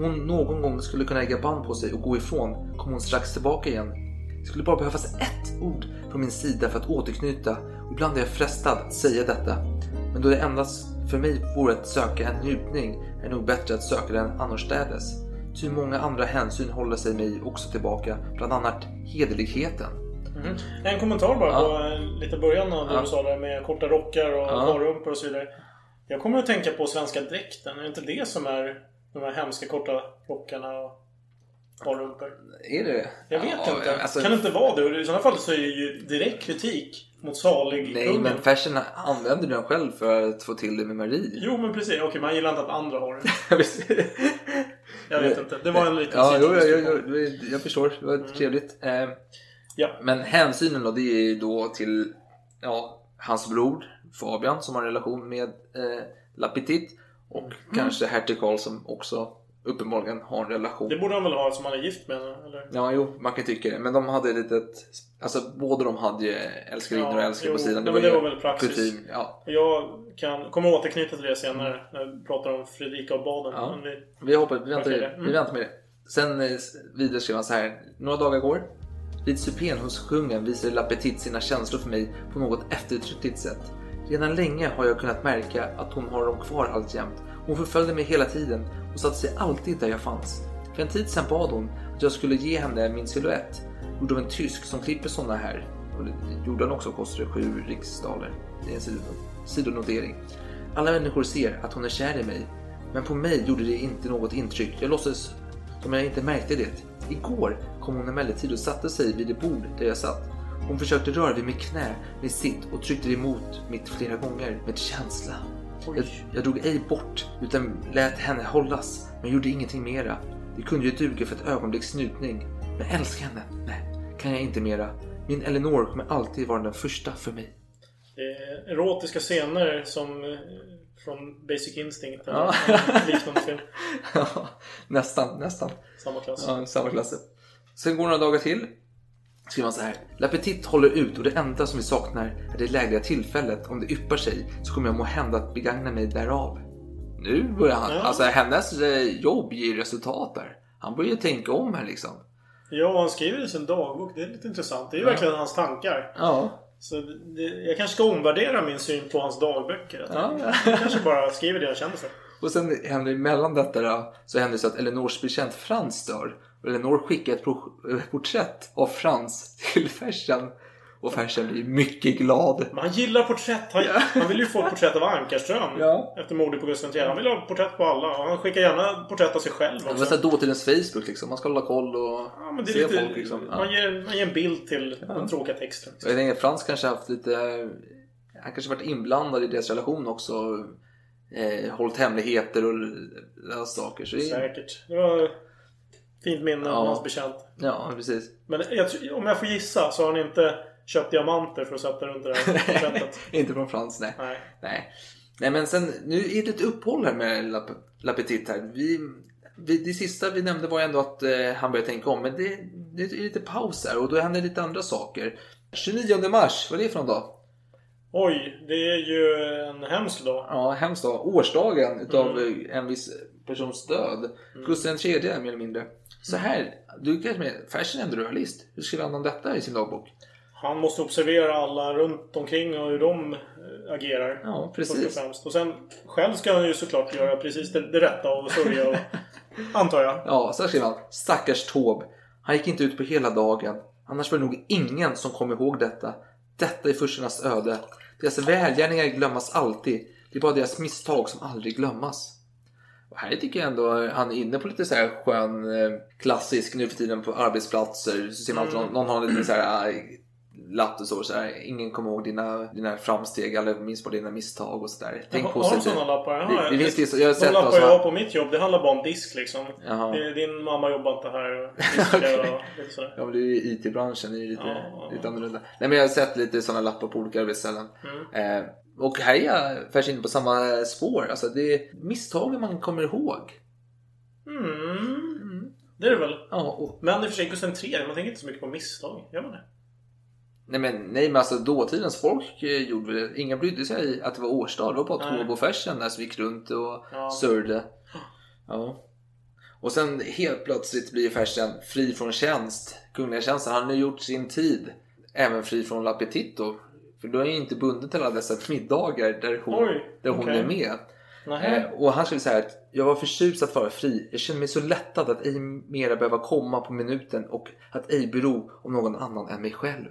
Hon någon gång skulle kunna lägga band på sig och gå ifrån kommer hon strax tillbaka igen. Det skulle bara behövas ett ord från min sida för att återknyta och ibland är jag frestad att säga detta. Men då det endast för mig vore att söka en njutning är det nog bättre att söka den annorstädes. Ty många andra hänsyn håller sig mig också tillbaka, bland annat hederligheten. Mm. En kommentar bara Ja. på eh, lite början av det Ja. du sa där med korta rockar och Ja. och så vidare. Jag kommer att tänka på svenska dräkten. Är det inte det som är de här hemska korta rockarna och korrumpor? Är det? Jag vet Ja, inte. alltså- Kan det inte vara det? I sådana fall så är det ju direkt kritik mot salig Nej, kungen. men Fersen använder den själv för att få till det med Marie. Jo, men precis. Okej, man gillar inte att andra har det. Jag vet inte. Det var en liten Ja, jo, jo, jo, jo, jag förstår. Det var trevligt. Eh, Ja. Men hänsynen då, det är ju då till ja, hans bror Fabian som har en relation med eh, Lapitit och Mm. kanske hertig Karl som också uppenbarligen har en relation. Det borde han väl ha som han är gift med? Eller? Ja, jo, man kan tycka det. Men de hade ett litet... Alltså båda de hade ju älskarinnor och Ja, älskare på sidan. men det ju var väl praxis. kutym. Ja. Jag kan, kommer återknyta till det senare när vi pratar om Fredrika och baden. Ja. Vi, Vi, hoppar, vi, väntar, Okej, vi mm. väntar med det. Sen eh, vidare skrev han så här. Några dagar går. Vid supén hos kungen visade Lapetit sina känslor för mig på något eftertryckligt sätt. Redan länge har jag kunnat märka att hon har dem kvar alltjämt. Hon förföljde mig hela tiden och satte sig alltid där jag fanns. För en tid sedan bad hon att jag skulle ge henne min silhuett. Gjord av en tysk som klipper sådana här. Och det gjorde han också, kostade sju riksdaler. Det är en sidonotering. Alla människor ser att hon är kär i mig. Men på mig gjorde det inte något intryck. Jag låtsades som jag inte märkte det. Igår kom hon emellertid och satte sig vid det bord där jag satt. Hon försökte röra vid mitt knä med sitt och tryckte emot mitt flera gånger med känsla. Jag, jag drog ej bort utan lät henne hållas men gjorde ingenting mera. Det kunde ju duga för ett ögonblicks njutning. Men älska henne? Nej, kan jag inte mera. Min Eleanor kommer alltid vara den första för mig. eh, erotiska scener som eh, från Basic Instinct. Eller Ja. liknande film. Ja, nästan, nästan. Samma klass. Ja, samma klass. Sen går några dagar till. Skriver man så här. Lapetit håller ut och det enda som vi saknar är det lägliga tillfället. Om det yppar sig så kommer jag må hända att begagna mig därav. Nu börjar han, Ja. alltså hennes eh, jobb ger resultat där. Han börjar tänka om här liksom. Ja, han skriver i sin dagbok. Det är lite intressant. Det är ju Ja. verkligen hans tankar. Ja. Så det, jag kanske ska omvärdera min syn på hans dagböcker. Ja. Jag kanske bara skriver det jag känner för. Och sen händer mellan detta då, så händer det så att Eleanors bekant Frans dör. Eleanor skickar ett eh, porträtt av Frans till Fersen. Och Fersen blir mycket glad. Man gillar porträtt. Han, han vill ju få ett porträtt av Ankarström. Ja. Efter mordet på Gustav III. Han vill ha porträtt på alla. Och han skickar gärna porträtt av sig själv Det var också. så dåtidens Facebook liksom. Man ska hålla koll och Ja, se lite, folk liksom. Ja. man, ger, man ger en bild till den tråkiga texten. Och Jag tänker Frans kanske haft lite... Han kanske varit inblandad i deras relation också. Eh, hållit hemligheter och löst saker. Så det, Säkert. Det var fint minne Ja. av hans bekant. ja, precis. Men jag, om jag får gissa så har han inte köpt diamanter för att sätta runt det här. Inte från Frans, nej. Nej. nej. Nej, men sen nu är det ett uppehåll här med La, La Petite här. Vi, vi, det sista vi nämnde var ändå att eh, han började tänka om. Men det, det är lite paus här och då händer lite andra saker. 29 mars, vad är det för någon dag? Oj, det är ju en hemsk dag. Ja, hemskt dag. Årsdagen utav Mm. en viss persons död. Gustav III mer eller mindre. Så här, du kanske med Fersen är en realist. Hur skriver han om detta i sin dagbok? Han måste observera alla runt omkring och hur de eh, agerar. Ja, och precis. främst. Och sen själv ska han ju såklart göra precis det, det rätta och sörja. Och, antar jag. Ja, så här skriver han. Stackars Taube. Han gick inte ut på hela dagen. Annars var det nog ingen som kom ihåg detta. Detta är furstarnas öde. Deras välgärningar glömmas alltid. Det är bara deras misstag som aldrig glömmas. Och här tycker jag ändå han är inne på lite så här skön eh, klassisk nu för tiden på arbetsplatser. Så ser man alltid någon, någon har en liten så här eh, lapp och så, så här, ingen kommer ihåg dina, dina framsteg eller minns bara dina misstag och sådär. Tänk har, har de positivt. sådana lappar? Jaha, Det- det det, jag har de sett lappar någon sån jag har på mitt jobb, det handlar bara om disk liksom. Jaha. Din mamma jobbar inte här. och diskar och lite sådär. Ja men det är ju IT-branschen, det är ju lite, Ja. lite annorlunda. Nej men jag har sett lite sådana lappar på olika arbetsställen. Mm. Eh, och här är jag färs inne på samma spår. Alltså det är misstagen man kommer ihåg. Mm. Det är det väl? Ja, och, Men i och för sig III, man tänker inte så mycket på misstag. Gör man det? nej, men, nej men alltså dåtidens folk eh, gjorde väl Inga brydde sig att det var årsdag. Det var bara och färsen där som gick runt och Ja. sörjde. Ja. Och sen helt plötsligt blir färsen fri från tjänst. Kungliga tjänsten. Han har nu gjort sin tid. Även fri från Lapetito. För då är ju inte bunden till alla dessa middagar där hon, Oj, där hon okej. är med. Eh, och han skulle säga att jag var förtjust att vara fri. Jag känner mig så lättad att ej mera behöva komma på minuten och att ej bero om någon annan än mig själv.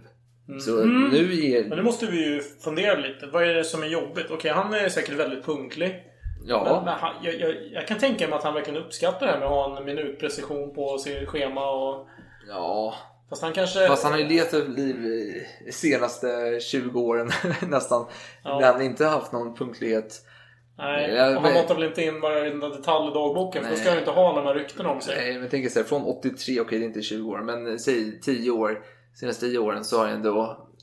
Så Mm. nu är... Men nu måste vi ju fundera lite. Vad är det som är jobbigt? Okej, han är säkert väldigt punktlig. Ja. Men, men han, jag, jag, jag kan tänka mig att han verkligen uppskattar det här med att ha en minutprecision på sitt schema och... Ja. Fast han kanske... Fast han har ju levt ett liv de senaste 20 åren nästan. Ja. Där han inte haft någon punktlighet. Nej, Jag- och han matar väl inte in varenda detalj i dagboken för då ska han ju inte ha alla de här ryktena om sig. Nej, men tänker så här, från 83, okej det är inte 20 år, men eh, säg 10 år, senaste 10 åren så har han ändå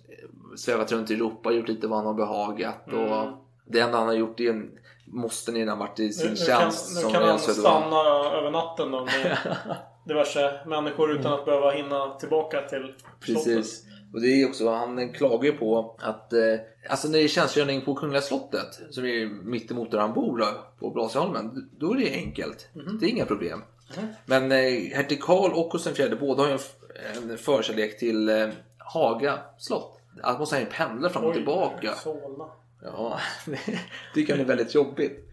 eh, svävat runt i Europa, gjort lite vad han har behagat och Mm. det enda han har gjort är en måste när han varit i sin Nu, nu kan, tjänst nu som kan han stanna över natten då med diverse människor utan att behöva hinna tillbaka till slottet. Precis. Och det är också, han klagar ju på att eh, alltså när det är tjänstgöring på Kungliga slottet som är mitt emot där han bor då, på Blasieholmen, då är det enkelt. Mhm. Det är inga problem. Men eh, hertig Karl och Gustav IV båda har ju en, en förkärlek till eh, Haga slott. Att måste han ju pendla fram och Oj, tillbaka. Solna. Ja, det tycker han är väldigt jobbigt.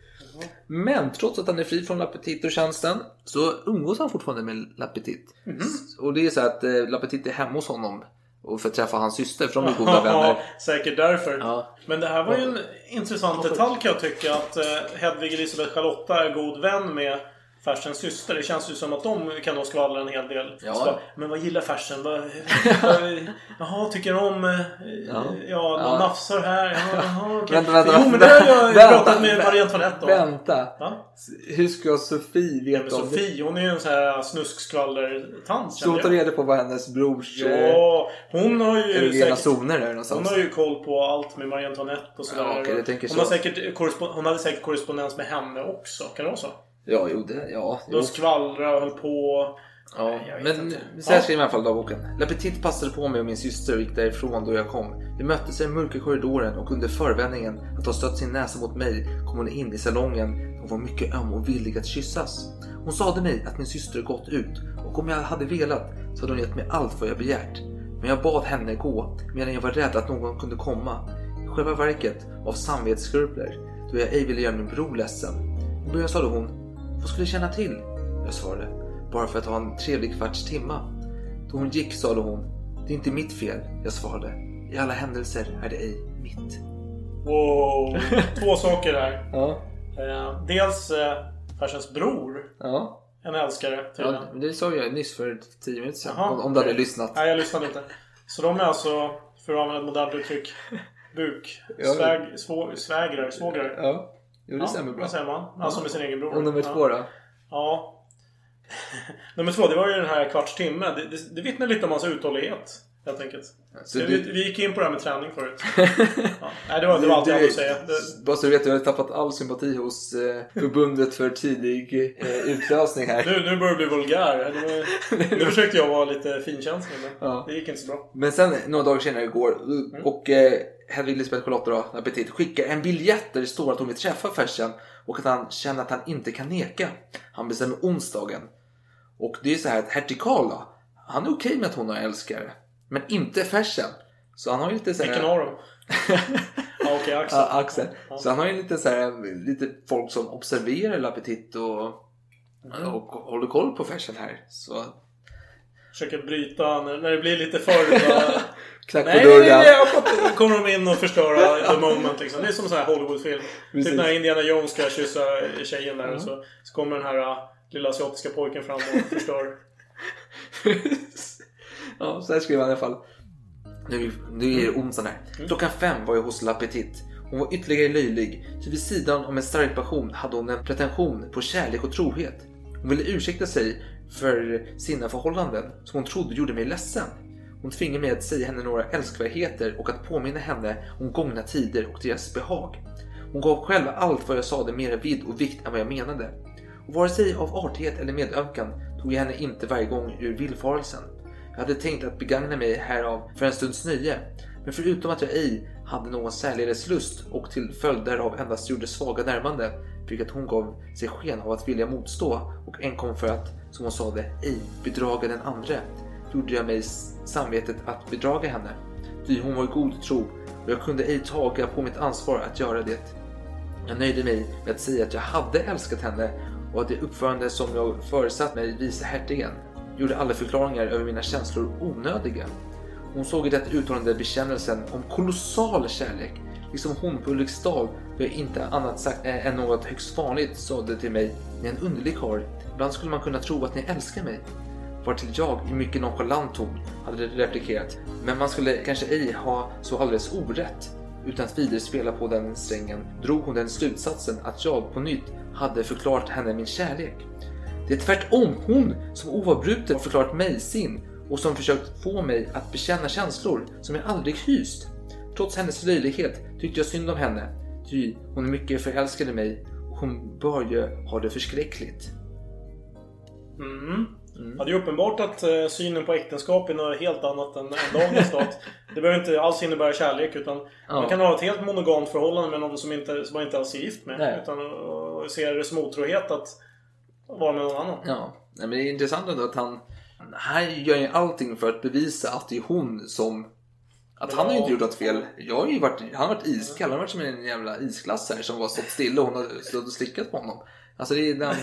Men trots att han är fri från Lapetito-tjänsten så umgås han fortfarande med Lapetit. Och det är så att eh, Lapetit är hemma hos honom och för att träffa hans syster för de är goda vänner. Säkert därför. Ja. Men det här var ju en intressant detalj kan jag tycka. Att eh, Hedvig Elisabeth Charlotta är god vän med Fersens syster. Det känns ju som att de kan då skvallra en hel del. Ja. Så men vad gillar Fersen? Vad, vad, jaha, tycker om... eh, Ja, ja de Ja. nafsar här. Ja, jaha, okej. Vänta, vänta, jo, men det har jag vänta, pratat med Marie Antoinette om. Vänta! Ja. Hur ska Sofie Ja, veta men om det? Sofie, hon är ju en sån här snuskskvallertant Så hon tar reda på vad hennes brors eh, Ja, hon har ju erogena Hon har ju koll på allt med Marie Antoinette och sådär. Ja, tänker hon, så. har säkert korrespon- hon hade säkert korrespondens med henne också. Kan det vara så? Ja, jo, det, ja. jo. De skvallrade och höll på. Ja, men så här skriver i alla fall dagboken. Lapetit passade på mig och min syster och gick därifrån då jag kom. Vi möttes i den mörka korridoren och under förevändningen att ha stött sin näsa mot mig kom hon in i salongen. Hon var mycket öm och villig att kyssas. Hon sade mig att min syster gått ut och om jag hade velat så hade hon gett mig allt vad jag begärt. Men jag bad henne gå medan jag var rädd att någon kunde komma. I själva verket av samvetsskrupler då jag ej ville göra min bror ledsen. I början sade hon Vad skulle du känna till? Jag svarade bara för att ha en trevlig kvarts timma. Då hon gick sade hon Det är inte mitt fel. Jag svarade I alla händelser är det ej mitt. Wow. Två saker här. Ja. Eh, dels eh, farsans bror. Ja. En älskare ja tydligen. men det sa jag nyss för 10 minuter sedan. Jaha, om, om du hade lyssnat. Nej, jag lyssnade inte. Så de är alltså, för att använda ett modernt uttryck, buk, Ja. sväg, svå, svägrar, svågrar. Ja. Jo, det stämmer bra. Vad säger man? Alltså med sin egen bror. Och nummer ja. två då? Ja. nummer två, det var ju den här kvarts timme. Det, det, det vittnar lite om hans uthållighet. Helt enkelt. Så vi, du- vi gick in på det här med träning förut. ja. Nej, det var, det var allt jag hade att säga. Det, Bara så du vet, jag har tappat all sympati hos eh, förbundet för tidig eh, utlösning här. nu, nu börjar det bli vulgär. Var, nu försökte jag vara lite finkänslig, men Ja. det gick inte så bra. Men sen några dagar senare igår och eh, Hedvig Lisbeth Charlotta då, Appetit, skickar en biljett där det står att hon vill träffa Fersen och att han känner att han inte kan neka. Han bestämmer onsdagen. Och det är så här att hertig Karl då, han är okej med att hon har älskare. Men inte Fersen. Så han har ju lite så här... Vilken av dem? ja, okej, Axel. Ja, Axel. Ja. Så han har ju lite så här, lite folk som observerar Lappetit och, Mm. och håller koll på Fersen här. Så Försöker bryta när det blir lite för... knack på nej, nej, nej, dörren. nej, uppåt kommer de in och förstöra the moment liksom. Det är som en sån här Hollywoodfilm. Typ när Indiana Jones ska kyssa tjejen där och så, så kommer den här uh, lilla asiatiska pojken fram och förstör. ja, så här skrev han i alla fall. Nu, nu är det onsdagen här. Klockan fem var jag hos Lappetit. Hon var ytterligare löjlig, så vid sidan om en stark passion hade hon en pretension på kärlek och trohet. Hon ville ursäkta sig för sina förhållanden som hon trodde gjorde mig ledsen. Hon tvingade mig att säga henne några älskvärdheter och att påminna henne om gångna tider och deras behag. Hon gav själv allt vad jag sade mera vidd och vikt än vad jag menade. Och vare sig av artighet eller medömkan tog jag henne inte varje gång ur villfarelsen. Jag hade tänkt att begagna mig härav för en stunds nöje. Men förutom att jag ej hade någon särledes lust och till följd därav endast gjorde svaga närmande fick att hon gav sig sken av att vilja motstå och enkom för att, som hon sade, ej bedraga den andre gjorde jag mig samvetet att bedraga henne. Ty hon var i god tro och jag kunde ej taga på mitt ansvar att göra det. Jag nöjde mig med att säga att jag hade älskat henne och att det uppförande som jag föresatt mig visa hertigen gjorde alla förklaringar över mina känslor onödiga. Hon såg i detta uttalande bekännelsen om kolossal kärlek, liksom hon på Ulriksdal då jag inte annat sagt än något högst vanligt sade till mig, ni är en underlig karl, ibland skulle man kunna tro att ni älskar mig. Vartill jag i mycket nonchalant ton hade replikerat, men man skulle kanske ej ha så alldeles orätt. Utan att vidare spela på den strängen drog hon den slutsatsen att jag på nytt hade förklarat henne min kärlek. Det är tvärtom hon som oavbrutet förklarat mig sin och som försökt få mig att bekänna känslor som jag aldrig hyst. Trots hennes löjlighet tyckte jag synd om henne, ty hon är mycket förälskad i mig och hon bör ju ha det förskräckligt. Mm. Mm. Ja, det är uppenbart att uh, synen på äktenskap är något helt annat än, än dagens stat. Det behöver inte alls innebära kärlek utan ja. man kan ha ett helt monogamt förhållande med någon som, inte, som man inte alls är gift med. Nej. Utan uh, ser det som otrohet att vara med någon annan. Ja, men det är intressant ändå att han han gör ju allting för att bevisa att det är hon som att men han har ju inte gjort något fel. Jag har ju varit, han har varit iskall. Han har varit som en jävla isglass här som var stått stilla och hon har stått och slickat på honom. Alltså det är den...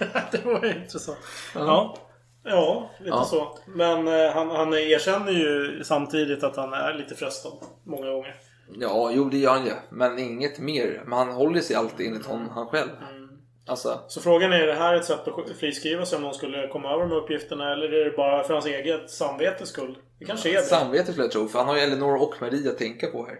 det var intressant. Ja. Ja, lite ja. så. Men eh, han, han erkänner ju samtidigt att han är lite frestad många gånger. Ja, jo det gör han ju. Men inget mer. Men han håller sig alltid enligt honom, han själv. Mm. Alltså. Så frågan är, är det här ett sätt att friskriva sig om någon skulle komma över med uppgifterna? Eller är det bara för hans eget samvetes skull? Det kanske är det. Samvete skulle jag tro. För han har ju Elinor och Marie att tänka på här.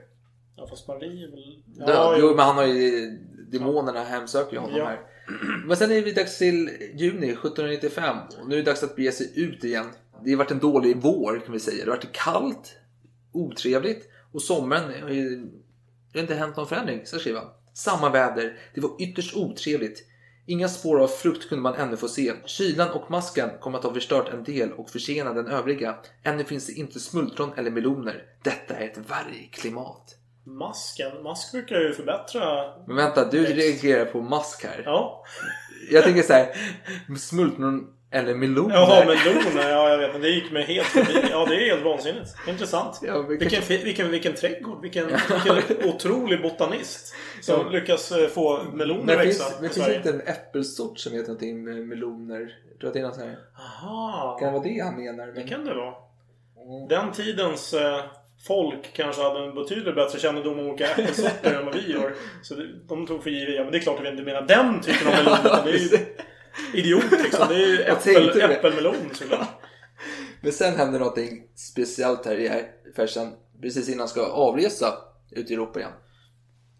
Ja, fast Marie är väl... Ja. Jo, men han har ju... Demonerna hemsöker ju honom ja. här. Men sen är det dags till juni 1795 och nu är det dags att bege sig ut igen. Det har varit en dålig vår kan vi säga. Det har varit kallt, otrevligt och sommaren har ju det har inte hänt någon förändring, ska jag skriva. Samma väder, det var ytterst otrevligt. Inga spår av frukt kunde man ännu få se. Kylan och masken kom att ha förstört en del och försenat den övriga. Ännu finns det inte smultron eller meloner. Detta är ett vargklimat. Masken? Mask brukar ju förbättra... Men vänta, du reagerar på mask här. Ja. Jag tänker så här, smultron eller meloner. Jaha, meloner. Ja, jag vet. Men det gick mig helt förbi. Ja, det är helt vansinnigt. Intressant. Ja, vilken, vilken, vilken, vilken trädgård. Vilken, vilken otrolig botanist. Som ja. lyckas eh, få meloner att växa. Men finns det inte en äppelsort som heter någonting med meloner? Jag tror att det är någon sån här... Aha. Kan det vara det han menar? Men... Det kan det vara. Den tidens... Eh, folk kanske hade en betydligt bättre kännedom om olika äppelsorter än vad vi gör. Så de tog för givet, ja men det är klart att vi inte menar den typen av melon. det är ju idiot liksom. Det är ju äppel, äppelmelon såklart. Men sen händer någonting speciellt här i färsen. Precis innan han ska avresa ut i Europa igen.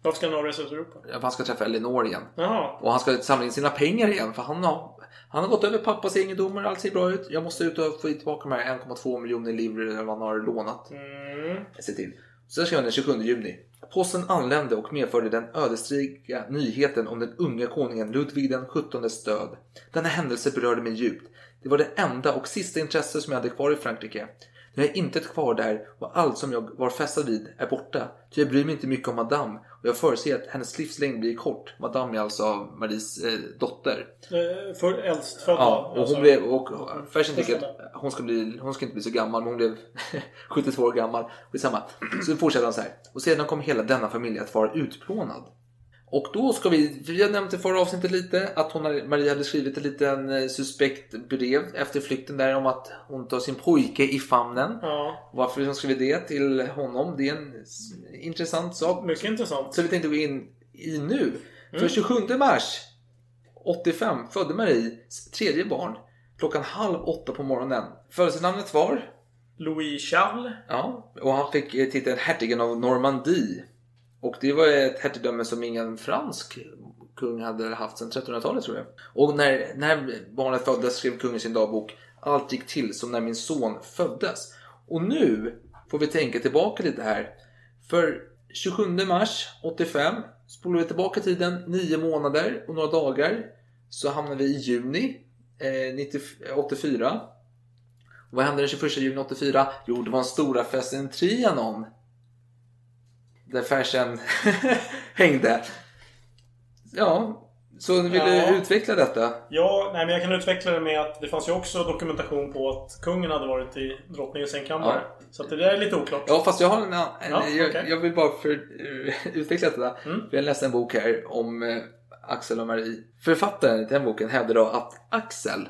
Varför ska han avresa ut i Europa? Ja, han ska träffa Elinor igen. Jaha. Och han ska samla in sina pengar igen. För han har, han har gått över pappas egendomar, allt ser bra ut. Jag måste ut och få tillbaka de här 1,2 miljoner livre eller vad han har lånat. Mm. Se till. Så skrev han den 27 juni. Posten anlände och medförde den ödesdigra nyheten om den unga konungen Ludvig den XVIIs död. Denna händelse berörde mig djupt. Det var det enda och sista intresse som jag hade kvar i Frankrike. Nu är inte kvar där och allt som jag var fästad vid är borta. Ty jag bryr mig inte mycket om Madame och jag förutser att hennes livslängd blir kort. Madame är alltså Maries eh, dotter. Eh, för äldstfödda? Ja, och hon blev... Och Fersen tycker att hon ska, bli, hon ska inte bli så gammal, men hon blev 72 år gammal. Skitsamma. Så fortsätter han så här. Och sedan kom hela denna familj att vara utplånad. Och då ska vi, vi har nämnt i förra avsnittet lite att hon, Maria hade skrivit ett litet eh, suspekt brev efter flykten där om att hon tar sin pojke i famnen. Ja. Varför hon skriver det till honom, det är en intressant sak. Mycket intressant. Så vi tänkte gå in i nu. Mm. För 27 mars 85 födde Marie tredje barn klockan halv åtta på morgonen. Födelsenamnet var? Louis Charles. Ja, och han fick eh, titeln hertigen av Normandie. Och det var ett hertigdöme som ingen fransk kung hade haft sedan 1300-talet tror jag. Och när, när barnet föddes skrev kungen sin dagbok Allt gick till som när min son föddes. Och nu får vi tänka tillbaka lite här. För 27 mars 85 spolar vi tillbaka tiden 9 månader och några dagar så hamnar vi i juni eh, 90, 84. Och vad hände den 21 juni 84? Jo, det var en stora festen Trianon. Där fashion hängde. Ja, så vill Ja. du utveckla detta? Ja, nej, men jag kan utveckla det med att det fanns ju också dokumentation på att kungen hade varit i drottningens sängkammare. Så att det där är lite oklart. Ja, fast jag har en annan. Ja, jag, okej. jag vill bara för, utveckla detta. Mm. Jag läste en bok här om eh, Axel och Marie. Författaren till den boken hävdar då att Axel,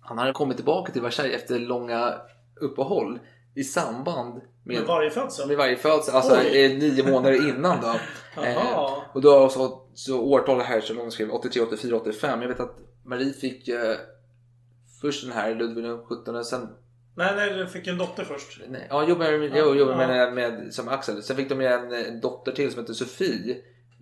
han hade kommit tillbaka till Versailles efter långa uppehåll i samband med, Med varje födsel? med varje födsel, alltså Oj. eh, nio månader innan då. Eh, och då så, så årtal här som de skrev 83, 84, 85. Jag vet att Marie fick eh, först den här Ludvig den 17 sen Nej, nej, du fick en dotter först. Nej, ja, jag jobbade, jag jobbade Ja. med, med, som Axel. Sen fick de en, en dotter till som heter Sofie.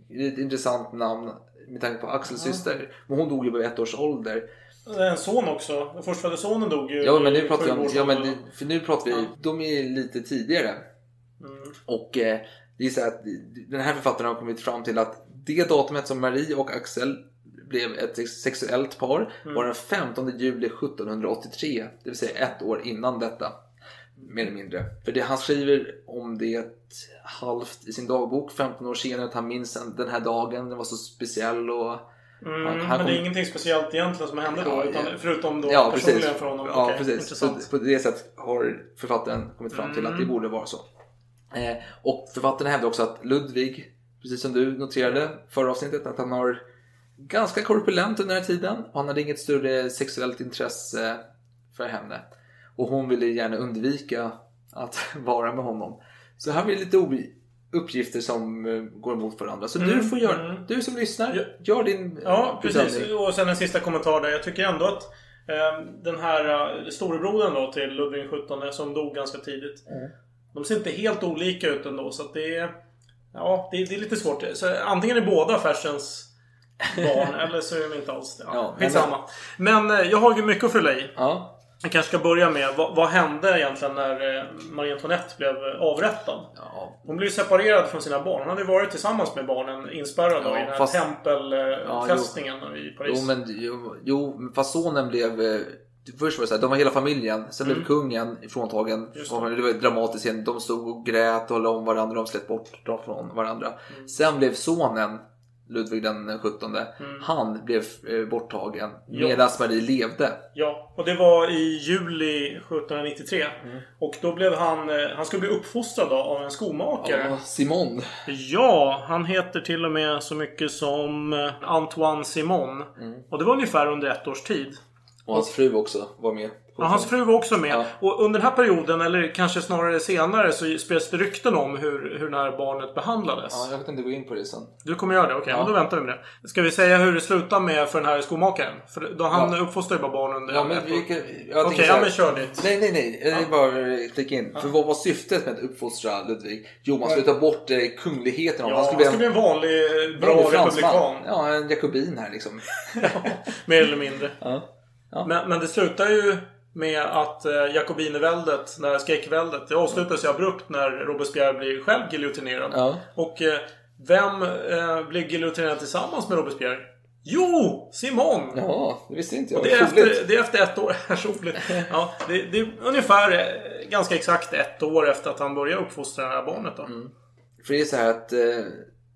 Det är ett intressant namn med tanke på Axels syster. Men hon dog ju vid ett års ålder. En son också. Den förstfödde sonen dog ju Ja men nu pratar vi om, ja, men, det- för nu pratar vi, de är lite tidigare. Mm. Och eh, det är så att den här författaren har kommit fram till att det datumet som Marie och Axel blev ett sexuellt par Mm. var den 15 juli 1783. Det vill säga ett år innan detta. Mer eller mindre. För det, han skriver om det halvt i sin dagbok 15 år senare att han minns en- den här dagen. Den var så speciell och Mm, han- han men det är ingenting speciellt egentligen som hände då, Ja, utan, ja. förutom då Ja, personligen precis. för honom. Ja, Okej, precis. Intressant. Så på det sättet har författaren kommit fram till att det Mm. borde vara så. Eh, och författaren hävdar också att Ludvig, precis som du noterade förra avsnittet, att han har ganska korpulent under den här tiden och han hade inget större sexuellt intresse för henne. Och hon ville gärna undvika att vara med honom. Så här blir det lite uppgifter som eh, går emot varandra. Så du Mm, får göra, mm. du som lyssnar, gör din Ja, eh, precis. bedömning. Och sen en sista kommentar där. Jag tycker ändå att eh, den här eh, storebrodern då till Ludvig XVII som dog ganska tidigt. Mm. De ser inte helt olika ut ändå. Så att det är... Ja, det är, det är lite svårt. Så antingen är båda Fersens barn eller så är de inte alls det. Ja, Ja, skitsamma. Men eh, jag har ju mycket att fylla i. Ja. Jag kanske ska börja med vad, vad hände egentligen när eh, Marie Antoinette blev eh, avrättad? Hon blev separerad från sina barn. Hon hade varit tillsammans med barnen inspärrad Ja, i den här fast- tempelfästningen i Paris. Jo, men, jo, jo, fast sonen blev... eh, Först var det så här, de var hela familjen. Sen blev Mm. kungen fråntagen. Det. det var dramatiskt. De stod och grät och höll om varandra. De släppte bort dem från varandra. Mm. Sen blev sonen, Ludvig den 17, han blev eh, borttagen. Ja. Medan Marie levde. Ja, och det var i juli 1793. Mm. Och då blev han... eh, Han skulle bli uppfostrad av en skomakare. Ja, Simon. Ja, han heter till och med så mycket som eh, Antoine Simon. Mm. Och det var ungefär under ett års tid. Och hans fru också var med. Ja, hans fru var också med. Ja. Och under den här perioden, eller kanske snarare senare, så spreds det rykten om hur, hur det här barnet behandlades. Ja, jag inte gå in på det sen. Du kommer göra det? Okej, Ja. men då väntar vi med det. Ska vi säga hur det slutar med för den här skomakaren? För då han Ja. uppfostrar ju bara barn under Ja, men ett vi kan, Okej, jag så ja men kör ditt. Nej, nej, nej. Jag vill bara klicka in. För vad var syftet med att uppfostra Ludvig? Jo, man skulle ta bort eh, kungligheten Ja, honom. han skulle bli en vanlig, eh, bra republikan. Ja, en jakobin här liksom. Mer eller mindre. Ja. Men, men det slutar ju med att eh, Jakobineväldet, när skräckväldet, det avslutas ju abrupt när Robespierre blir själv giljotinerad. Ja. Och eh, vem eh, blir giljotinerad tillsammans med Robespierre? Jo! Simon! Ja, det visste inte jag. Och det, är efter, det är efter ett år. Roligt. Ja, det, det är ungefär eh, ganska exakt ett år efter att han började uppfostra det här barnet. Då. Mm. För det är så här att eh,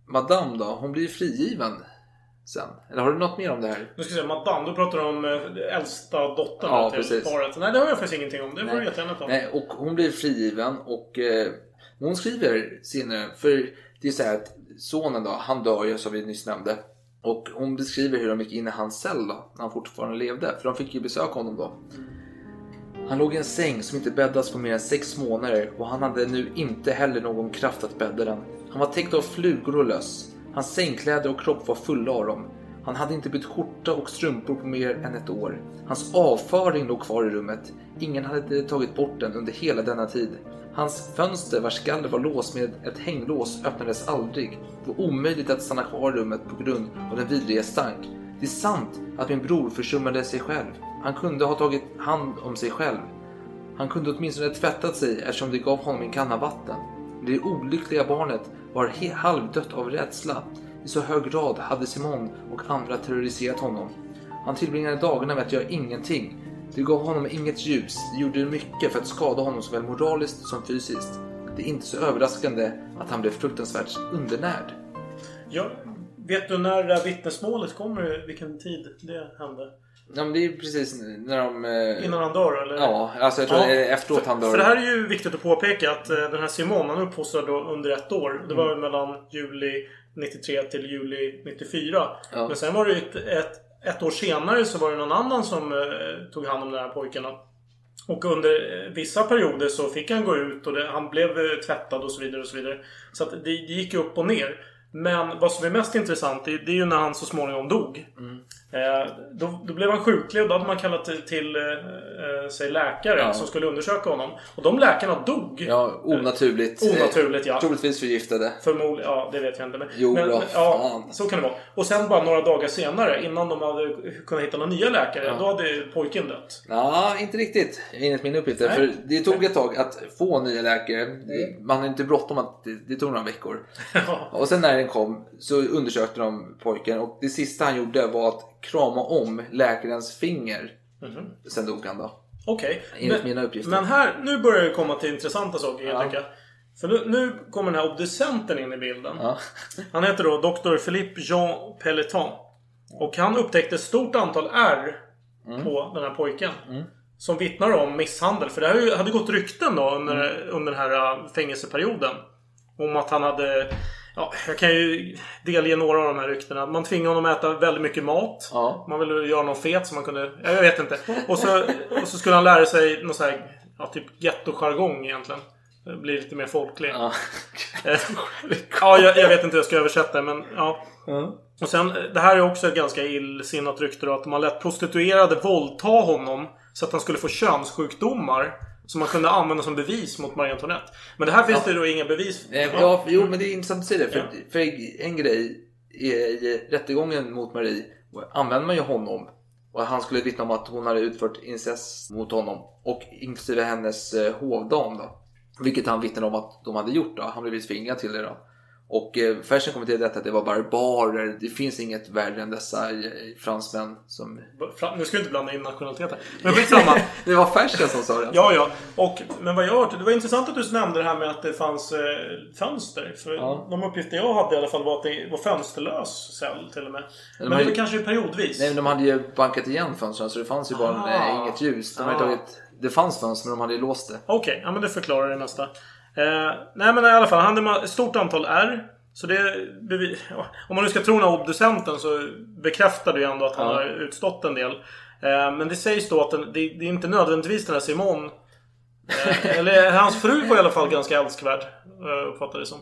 Madame då, hon blir frigiven sen. Eller har du något mer om det här? Nu ska jag säga Madame, då pratar du om eh, äldsta dottern Ja, till precis. paret. Nej, det har jag faktiskt ingenting om. Det får du jättegärna ta. Nej, och hon blir frigiven och eh, hon skriver senare, för det är så här att sonen då, han dör ju som vi nyss nämnde. Och hon beskriver hur de gick in i hans cell då, när han fortfarande levde. För de fick ju besöka honom då. Han låg i en säng som inte bäddats på mer än sex månader och han hade nu inte heller någon kraft att bädda den. Han var täckt av flugor och löss. Hans sängkläder och kropp var fulla av dem. Han hade inte bytt skjorta och strumpor på mer än ett år. Hans avföring låg kvar i rummet. Ingen hade tagit bort den under hela denna tid. Hans fönster vars galler var låst med ett hänglås öppnades aldrig. Det var omöjligt att stanna kvar i rummet på grund av den vidriga stank. Det är sant att min bror försummade sig själv. Han kunde ha tagit hand om sig själv. Han kunde åtminstone tvättat sig eftersom det gav honom en kanna vatten. Det olyckliga barnet var halvdött av rädsla. I så hög grad hade Simon och andra terroriserat honom. Han tillbringade dagarna med att göra ingenting. Det gav honom inget ljus. Det gjorde mycket för att skada honom såväl moraliskt som fysiskt. Det är inte så överraskande att han blev fruktansvärt undernärd. Ja, vet du när det där vittnesmålet kommer? Vilken tid det hände? Ja, men det är ju precis när de... eh, Innan han dör eller? Ja, alltså jag tror Ja, efteråt han dör. För det här är ju viktigt att påpeka att eh, den här Simon han uppfostrade då under ett år. Det var Mm. mellan juli 93 till juli 94. Ja. Men sen var det ju ett, ett, ett år senare så var det någon annan som eh, tog hand om de här pojkarna. Och under eh, vissa perioder så fick han gå ut och det, han blev eh, tvättad och så vidare. och så vidare. Så att det, det gick ju upp och ner. Men vad som är mest intressant det, det är ju när han så småningom dog. Mm. Eh, då, då blev han sjuklig och då hade man kallat till, till eh, eh, sig läkare Ja. som skulle undersöka honom. Och de läkarna dog. Ja, onaturligt. Onaturligt, ja. Troligtvis förgiftade. Förmodligen, ja det vet jag inte. Men, Jo men, då, ja, fan. så kan det vara. Och sen bara några dagar senare, innan de hade kunnat hitta några nya läkare, Ja. då hade pojken dött. Ja, inte riktigt enligt min uppgifter. Nej. För det tog ett tag att få nya läkare. Det- Man har inte bråttom att det, det tog några veckor. Och sen när den kom så undersökte de pojken och det sista han gjorde var att krama om läkarens finger. Mhm. Sen dog han då. Okej. Enligt Men- mina uppgifter. Men här, nu börjar det komma till intressanta saker kan jag Ja. tycka. För nu, nu kommer den här obducenten in i bilden. Ja. Han heter då Dr. Philippe Jean Pelletan. Och han upptäckte ett stort antal R Mm. på den här pojken. Som vittnar om misshandel. För det hade gått rykten då under, Mm. under den här äh, fängelseperioden. Om att han hade... Ja, jag kan ju delge några av de här ryktena. Man tvingade honom att äta väldigt mycket mat. Ja. Man ville göra någon fet så man kunde... ja, Jag vet inte. Och så, och så skulle han lära sig någon så här... Ja, typ gettojargong egentligen. Blir lite mer folklig. Ja. Ja, jag, jag vet inte hur jag ska översätta det, men ja. Och sen, det här är också ett ganska illsinnat rykte då, att man lät prostituerade våldta honom så att han skulle få könssjukdomar. Som man kunde använda som bevis mot Marie Antoinette. Men det här finns det då inga bevis Eh, Ja, jo, men det är intressant att säga det. För, för en grej i, rättegången mot Marie använder man ju honom. Och han skulle vittna om att hon hade utfört incest mot honom. Och inklusive hennes eh, hovdam då. Vilket han vittnade om att de hade gjort då. Han blev tvingad till det då. Och eh, Fersen kommenterade detta att det var barbarer. Det finns inget värre än dessa eh, fransmän som... Fra- Nu ska jag inte blanda in nationaliteter. Men skitsamma. det var Fersen som sa det. Ja, ja. Och, men vad jag hört, det var intressant att du nämnde det här med att det fanns eh, fönster. För Ja. de uppgifter jag hade i alla fall var att det var fönsterlös cell till och med. Men har det ju- kanske periodvis. Nej, men de hade ju bankat igen fönstren så det fanns ju bara Ah. eh, inget ljus. De hade Ah. tagit... Det fanns fönster men de hade ju låst det. Okej, ja men det förklarar det mesta. Eh, nej men i alla fall, han hade ett stort antal R. Så det... Om man nu ska tro den här obducenten så bekräftar det ju ändå att han Ja. har utstått en del. Eh, men det sägs då att den, det, det är inte nödvändigtvis den här Simon... Eh, eller hans fru var i alla fall ganska älskvärd. Eh, uppfattar det som.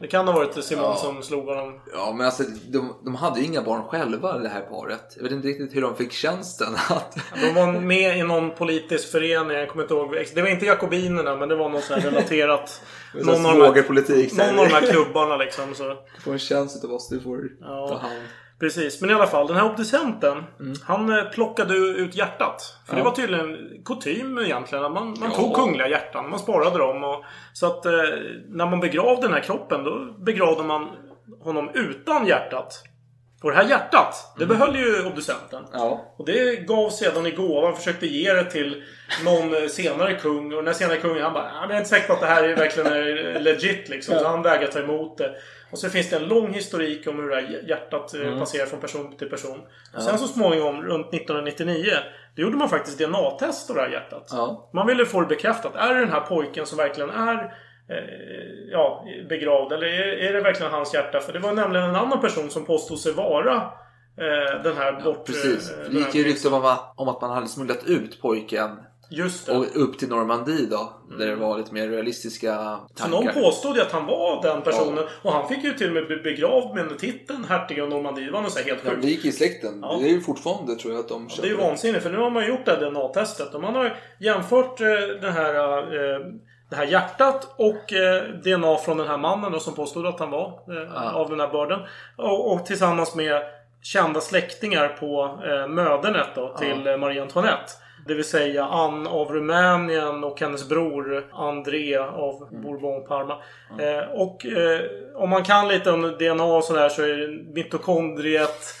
Det kan ha varit Simon Ja. som slog honom. Ja, men alltså de, de hade ju inga barn själva det här paret. Jag vet inte riktigt hur de fick tjänsten att... De var med i någon politisk förening, jag kommer inte ihåg. Det var inte Jakobinerna, men det var något sånt relaterat. Någon någon, av de så här. någon av de här klubbarna liksom. Så. Du får en tjänst utav oss, du får Ja. ta hand. Precis, men i alla fall den här obducenten. Han eh, plockade ut hjärtat. För Mm. Ja. det var tydligen kutym egentligen. Man, man Ja. tog kungliga hjärtan. Man sparade dem. Och, så att eh, när man begravde den här kroppen då begravde man honom utan hjärtat. Och det här hjärtat, det behöll ju obducenten. Mm. Ja. Och det gav sedan i gåva. Försökte ge det till någon eh, senare kung. Och den senare kungen han bara "Ah, Jag är inte säker på att det här är verkligen är legit liksom. Så han vägrade ta emot det. Och så finns det en lång historik om hur det här hjärtat eh, Mm. passerar från person till person. Ja. Sen så småningom, runt 1999, då gjorde man faktiskt DNA-test av det här hjärtat. Ja. Man ville få det bekräftat. Är det den här pojken som verkligen är eh, ja, begravd? Eller är, är det verkligen hans hjärta? För det var nämligen en annan person som påstod sig vara eh, den här bort... Precis. eh, Det gick ju rykten om, att- om att man hade smugglat ut pojken Just det. och upp till Normandie då. Där det var lite mer realistiska Så tankar. någon påstod ju att han var den personen. Och han fick ju till och med bli begravd med titeln hertig av Normandie. Det var något så helt Ja, sjukt. det gick i släkten. Ja. Det är ju fortfarande tror jag att de Det är ju vansinnigt för nu har man gjort det här DNA-testet och man har jämfört eh, det här, eh, det här hjärtat och eh, DNA från den här mannen då, som påstod att han var eh, Ja. av den här börden. Och, och tillsammans med kända släktingar på eh, mödernet då, till Ja. eh, Marie Antoinette. Det vill säga Anne av Rumänien och hennes bror André av Mm. Bourbon-Parma. Eh, och eh, om man kan lite om DNA och sådär så är det mitokondriet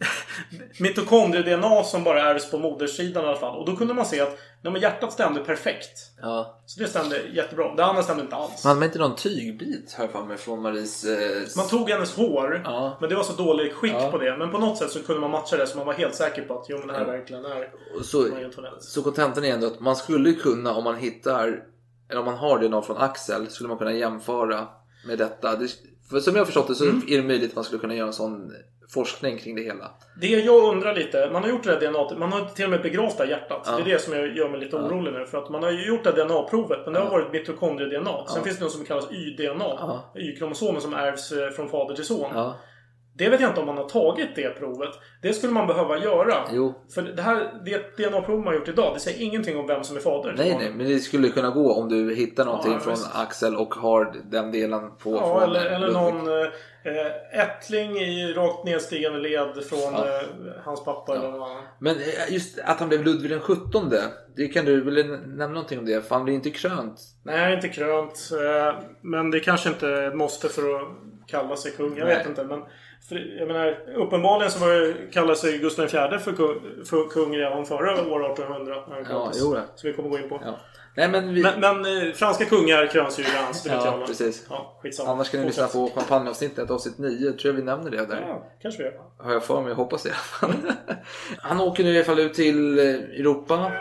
mitokondrie-DNA som bara ärvs på modersidan i alla fall. Och då kunde man se att nej, men hjärtat stämde perfekt. Ja. Så det stämde jättebra. Det andra stämde inte alls. Man hade inte någon tygbit här för mig från Maries... Eh, Man tog hennes hår, Ja. men det var så dålig skick Ja. på det. Men på något sätt så kunde man matcha det så man var helt säker på att jo, men det här verkligen är så kontentan är ändå att man skulle kunna om man hittar, eller om man har DNA från Axel, skulle man kunna jämföra med detta. Det, för som jag har förstått det så Mm. är det möjligt att man skulle kunna göra en sån forskning kring det hela. Det jag undrar lite, man har gjort det här DNA, man har till och med begravt det här hjärtat. Ja. Det är det som jag gör mig lite orolig nu. För att man har ju gjort det här DNA-provet, men det har varit mitokondrie-DNA. Sen finns det något som kallas Y-DNA. Y-kromosomen som ärvs eh, från fader till son. Det vet jag inte om man har tagit det provet. Det skulle man behöva göra. Jo. För det här det DNA-prov man har gjort idag, det säger ingenting om vem som är fader. Nej, nej, men det skulle kunna gå om du hittar någonting Ja, från. Axel och har den delen på Ja, eller, eller någon eh, ättling i rakt nedstigande led från Ja. eh, hans pappa eller någon annan. Men eh, just att han blev Ludvig den 17 det kan du väl nämna någonting om det? För han blev inte krönt. Nej, inte krönt. eh, Men det kanske inte måste för att kalla sig kung. Jag Nej. vet inte. Men för, jag menar, uppenbarligen så var det, kallade sig Gustav IV för kung, för kung redan före år 1800. när han Ja, jo. Så vi kommer gå in på. Ja. Nej, men vi... Men, men eh, franska kungar kröns ju i dans, det vet jag. Ja, precis. Ja, skitsamma. Annars kan ni lyssna på champagneavsnittet, avsnitt 9. Tror jag vi nämner det där. Ja, kanske vi gör. Har jag för mig, hoppas det i alla fall. Han åker nu i alla fall ut till eh, Europa.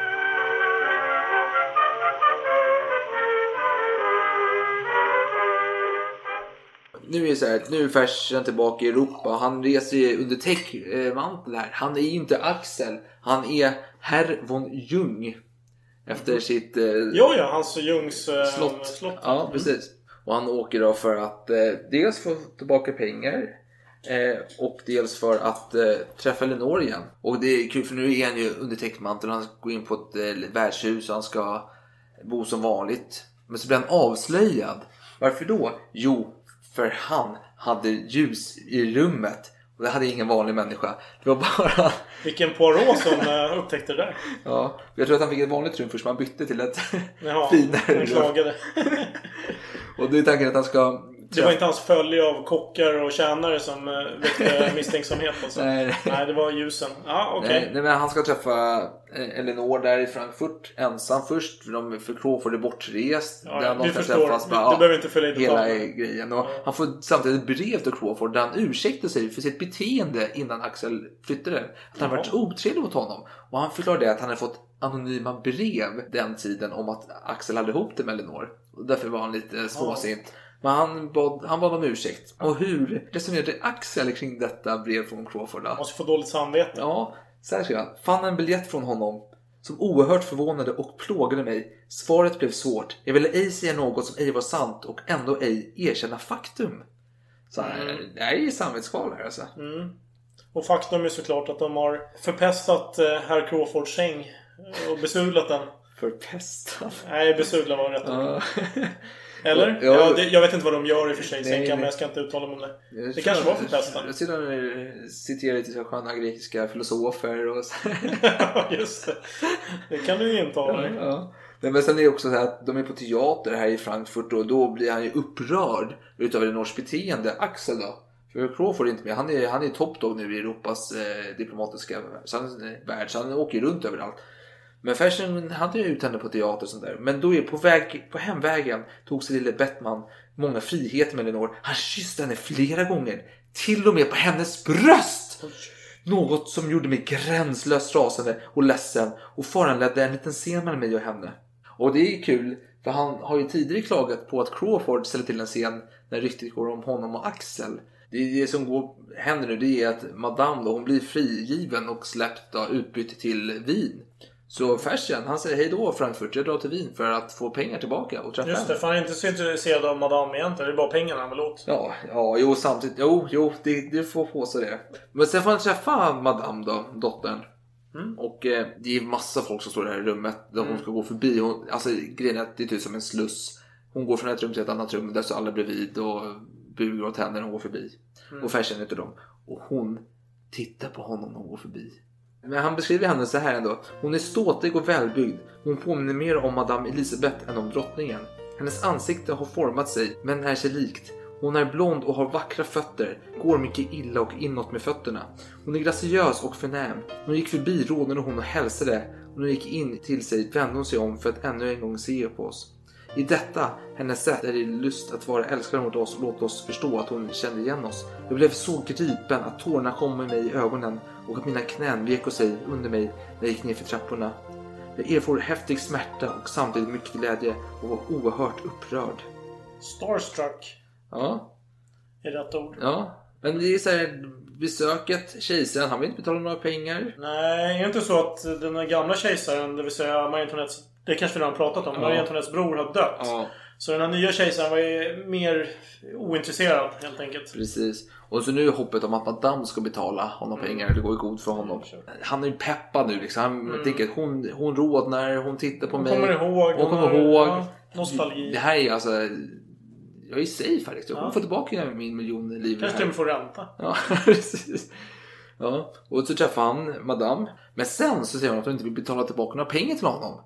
Nu är det så här, nu är Fersen tillbaka i Europa. Han reser ju under täckmantel här. Han är ju inte Axel. Han är Herr von Jung. Efter sitt eh, Ja, ja, hans Jungs eh, slott. slott. Ja, precis. Och han åker då för att eh, dels få tillbaka pengar eh, och dels för att eh, träffa Elinor igen. Och det är kul för nu är han ju under täckmantel och han går in på ett eh, värdshus och han ska bo som vanligt. Men så blir han avslöjad. Varför då? Jo, för han hade ljus i rummet. Och det hade ingen vanlig människa. Det var bara... Vilken Poirot som eh, upptäckte det där. Ja, jag tror att han fick ett vanligt rum först men han bytte till ett Jaha, finare han klagade. Och det är tanken att han ska... Det var inte hans följe av kockar och tjänare som eh, väckte misstänksamhet alltså. Nej. Nej, det var ljusen. Ja, okej. Nej, nej, men han ska träffa eh, Elinor där i Frankfurt ensam först. För, de, för Crawford är bortrest. Ja, där ja, de vi förstår. träffas. Du- Bara, du ja, behöver inte följa Hela grejen. Och Han får samtidigt ett brev till Crawford där han ursäktar sig för sitt beteende innan Axel flyttade. Att han Jaha. varit otrevlig mot honom. Och han förklarar det att han hade fått anonyma brev den tiden om att Axel hade ihop det med Elinor. Och därför var han lite småsint. Men han bad, han bad om ursäkt. Och hur resonerade Axel kring detta brev från Crawford? Då? Måste få dåligt samvete. Ja, så här skrev han. Fann en biljett från honom som oerhört förvånade och plågade mig. Svaret blev svårt. Jag ville ej säga något som ej var sant och ändå ej erkänna faktum. Så här, det här är ju samvetskval här alltså. Mm. Och faktum är såklart att de har förpestat eh, herr Crawfords säng. Och besudlat den. Förpestat? Nej, besudla var rätt ord. Ja. Eller? Ja, Ja, det, jag vet inte vad de gör i och för sig Nej, men jag ska inte uttala mig om det. Det kanske var förpestat. Jag sedan eh, citerar lite så sköna grekiska filosofer och så. Ja, just det. Det kan du ju intala dig. Ja. Men, men sen är det också så här att de är på teater här i Frankfurt och då blir han ju upprörd utav Elinors beteende. Axel då? För Crawford är inte med. Han är, han är toppdog nu i Europas eh, diplomatiska eh, värld. Så han åker ju runt överallt. Men Fersen hade ju ut henne på teater och sånt där. Men då är på, väg, på hemvägen tog sig lille Bettman många friheter med Elinor. Han kysste henne flera gånger. Till och med på hennes bröst! Något som gjorde mig gränslöst rasande och ledsen och föranledde en liten scen mellan mig och henne. Och det är kul för han har ju tidigare klagat på att Crawford ställer till en scen när ryktet går om honom och Axel. Det, det som går, händer nu det är att Madame då, hon blir frigiven och släppt då, utbytt till Wien. Så Fersen, han säger hej då Frankfurt, jag drar till Wien för att få pengar tillbaka och träffa Just det, för han är inte så intresserad av Madame egentligen. Det är bara pengarna han vill åt. Ja, ja, jo samtidigt, jo, jo, det, det får sig det. Men sen får han träffa Madame då, dottern. Och eh, det är massa folk som står i det här rummet där hon ska gå förbi. Hon, alltså grejen är att det är typ som en sluss. Hon går från ett rum till ett annat rum där står alla bredvid och bugar åt henne när hon går förbi. Och Fersen utav dem. Och hon tittar på honom när hon går förbi. Men han beskriver henne så här ändå. Hon är ståtlig och välbyggd. Hon påminner mer om Madame Elisabeth än om drottningen. Hennes ansikte har format sig men är sig likt. Hon är blond och har vackra fötter, går mycket illa och inåt med fötterna. Hon är graciös och förnäm. Hon gick förbi rådade hon och hälsade och när hon gick in till sig vände hon sig om för att ännu en gång se på oss. I detta, hennes sätt, är det lust att vara älskvärd mot oss och låta oss förstå att hon kände igen oss. Jag blev så gripen att tårarna kom med mig i ögonen och att mina knän vek sig under mig när jag gick ner för trapporna. Jag erfor häftig smärta och samtidigt mycket glädje och var oerhört upprörd. Starstruck Ja, är rätt ord. ja. Men det är så här, besöket, kejsaren, han vill inte betala några pengar. Nej, är det inte så att den gamla kejsaren, det vill säga Marie Antoinettes, det kanske vi redan pratat om, Ja. Antoinettes bror har dött. Ja. Så den här nya kejsaren var ju mer ointresserad helt enkelt. Precis. Och så nu är hoppet om att Madame ska betala honom pengar. Det går ju god för honom. Han är ju peppad nu liksom. Han tänker att hon, hon rodnar, hon tittar på Hon mig. kommer ihåg. Hon kommer ihåg. Ja, nostalgi. Det här är alltså... Jag är safe här liksom. Jag kommer Ja. få tillbaka min miljon i livet Kanske till och med får ränta. Ja, precis. Ja, och så träffar han Madame. Men sen så säger hon att hon inte vill betala tillbaka några pengar till honom.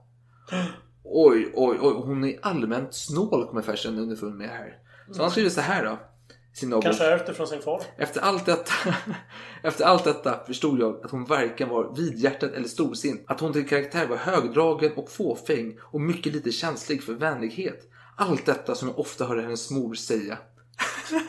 Oj, oj, oj. Hon är allmänt snål kommer Fersen underfund med här. Så han skriver så här då. Sin dagbok. Kanske ärvt det från sin far. Efter allt, detta, efter allt detta förstod jag att hon varken var vidhjärtad eller storsint. Att hon till karaktär var högdragen och fåfäng och mycket lite känslig för vänlighet. Allt detta som jag ofta hörde hennes mor säga.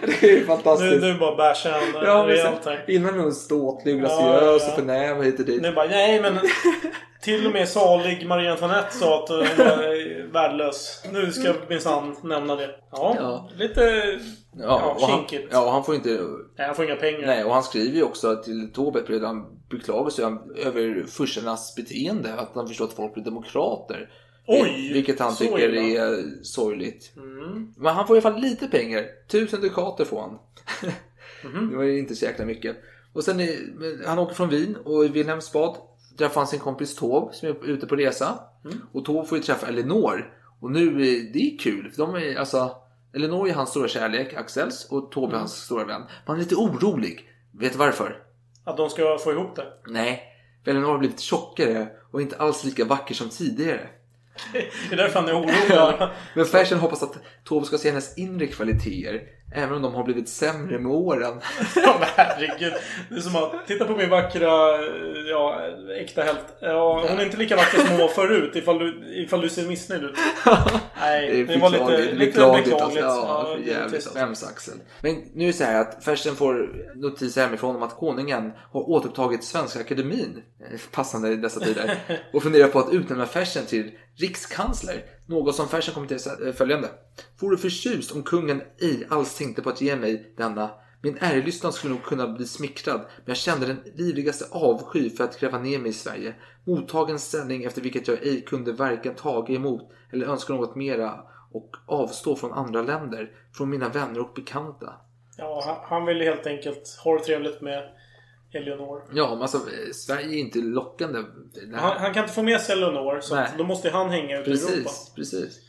det är ju fantastiskt. Nu, nu bara bashar han Ja, rejält här. innan hon ståtlig, Ja, graciös ja. och förnäm och hit och dit. Nu bara, nej men till och med salig Marie Antoinette sa att hon var värdelös. Nu ska jag minsann nämna det. Ja, Ja. lite ja, och han, ja, och han får inte... Nej, han får inga pengar. Nej, och han skriver ju också till Tobet där han beklagar sig över furstarnas beteende. Att han förstår att folk blir demokrater. Oj, Vilket han tycker illa. är sorgligt. Mm. Men han får i alla fall lite pengar. Tusen dukater får han. Mhm. det var ju inte så jäkla mycket. Och sen är, han åker från Wien och i Wilhelmsbad träffar han sin kompis Tov som är ute på resa. Mm. Och Tov får ju träffa Elinor. Och nu, det är kul. För de är alltså... Elinor är hans stora kärlek, Axels, och Tove Mm. hans stora vän. Man är lite orolig. Vet du varför? Att de ska få ihop det. Nej, för Elinor har blivit tjockare och inte alls lika vacker som tidigare. Det är därför han är orolig. Ja, men Fersen hoppas att Tove ska se hennes inre kvaliteter, även om de har blivit sämre med åren. Ja, men herregud. Det är som att titta på min vackra, ja, äkta helt. Ja, hon är inte lika vacker som hon var förut ifall du, ifall du ser missnöjd ut. Nej, det, var lite, lite beklagligt. alltså. Ja, givetvis. jävligt. Skäms Axel. Men nu är det så här att Fersen får notiser hemifrån om att konungen har återupptagit Svenska Akademin, eh, passande i dessa tider, och funderar på att utnämna Fersen till rikskansler. Något som Fersen kommenterar eh, följande. Vore förtjust om kungen ej alls tänkte på att ge mig denna min ärelystnad skulle nog kunna bli smickrad, men jag kände den livligaste avsky för att gräva ner mig i Sverige. Mottagens ställning efter vilket jag ej kunde varken taga emot eller önska något mera och avstå från andra länder, från mina vänner och bekanta. Ja, han, han vill helt enkelt ha det trevligt med Eleonor. Ja, men alltså Sverige är inte lockande. Han, han kan inte få med sig Eleonor, så då måste han hänga ute i Europa. Precis.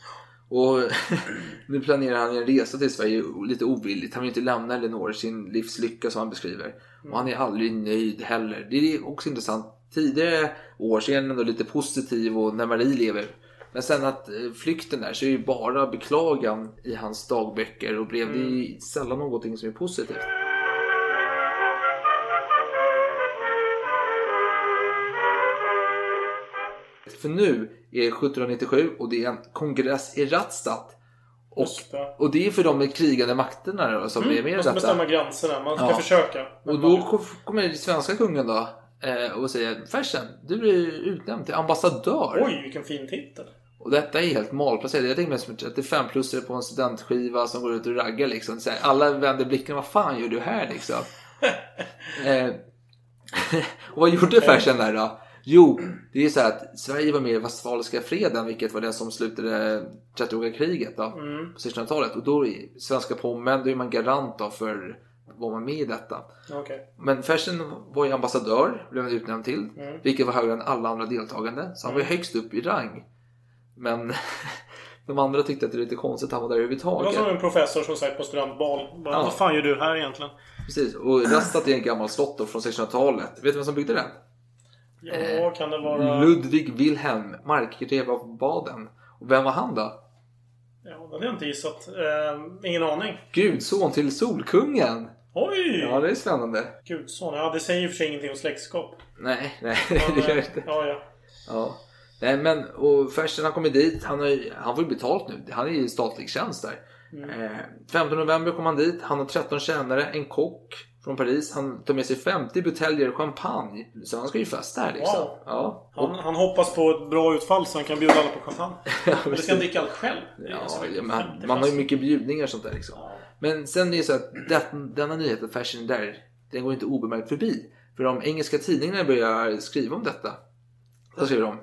Och nu planerar han en resa till Sverige lite ovilligt. Han vill inte lämna Elinor, sin livslycka som han beskriver. Och han är aldrig nöjd heller. Det är också intressant. Tidigare år så är han ändå lite positiv och när Marie lever. Men sen att eh, flykten där så är det ju bara beklagan i hans dagböcker och brev. Det är ju sällan någonting som är positivt. För nu är det 1797 och det är en kongress i Rastatt. Och, och det är för de krigande makterna då, som är med i Man ska detta. bestämma gränserna. Man ska Ja. försöka. Och då kom- kommer den svenska kungen då eh, och säger Fersen, du är utnämnd till ambassadör. Oj, vilken fin titel. Och detta är helt malplacerat. Jag tänker mig som 35 plussare på en studentskiva som går ut och raggar liksom. Så här, alla vänder blicken, vad fan gör du här liksom? eh, och vad gjorde Fersen där då? Jo, det är så här att Sverige var med i Westfaliska freden, vilket var det som slutade 30-åriga kriget då, Mm. på 1600-talet. Och då är svenska Pommern, då är man garant då för var man med i detta. Okej. Men Fersen var ju ambassadör, blev han utnämnd till. Mm. Vilket var högre än alla andra deltagande. Så han var ju högst upp i rang. Men de andra tyckte att det var lite konstigt att han var där Det var överhuvudtaget. som en professor som sagt på studentbal. Bara, Ja. Vad fan gör du här egentligen? Precis. Och Rastat är en gammal slott från 1600-talet. Vet du vem som byggde den? Ja, kan det vara... Ludvig Wilhelm, markgreve av Baden. Och vem var han då? Ja, det hade jag inte gissat. Eh, ingen aning. Gudson till Solkungen. Oj! Ja, det är spännande. Gudson. Ja, det säger ju för sig ingenting om släktskap. Nej, nej, Men, det gör eh, det inte. Ja, ja. Ja. Nej men, och Fersen han kommer dit, han, har, han får ju betalt nu. Han är ju i statlig tjänst där. Mm. Eh, 15 november kom han dit, han har 13 tjänare, en kock från Paris. Han tar med sig 50 buteljer champagne. Så han ska ju festa här liksom. Wow. Ja. Han, han hoppas på ett bra utfall så han kan bjuda alla på champagne. Eller ska han dricka allt själv? Ja, ja, man, 50 man har ju mycket bjudningar och sånt där liksom. Men sen är det så att det, denna nyhet, att Fashion där, den går inte obemärkt förbi. För de engelska tidningarna börjar skriva om detta. Så skriver de.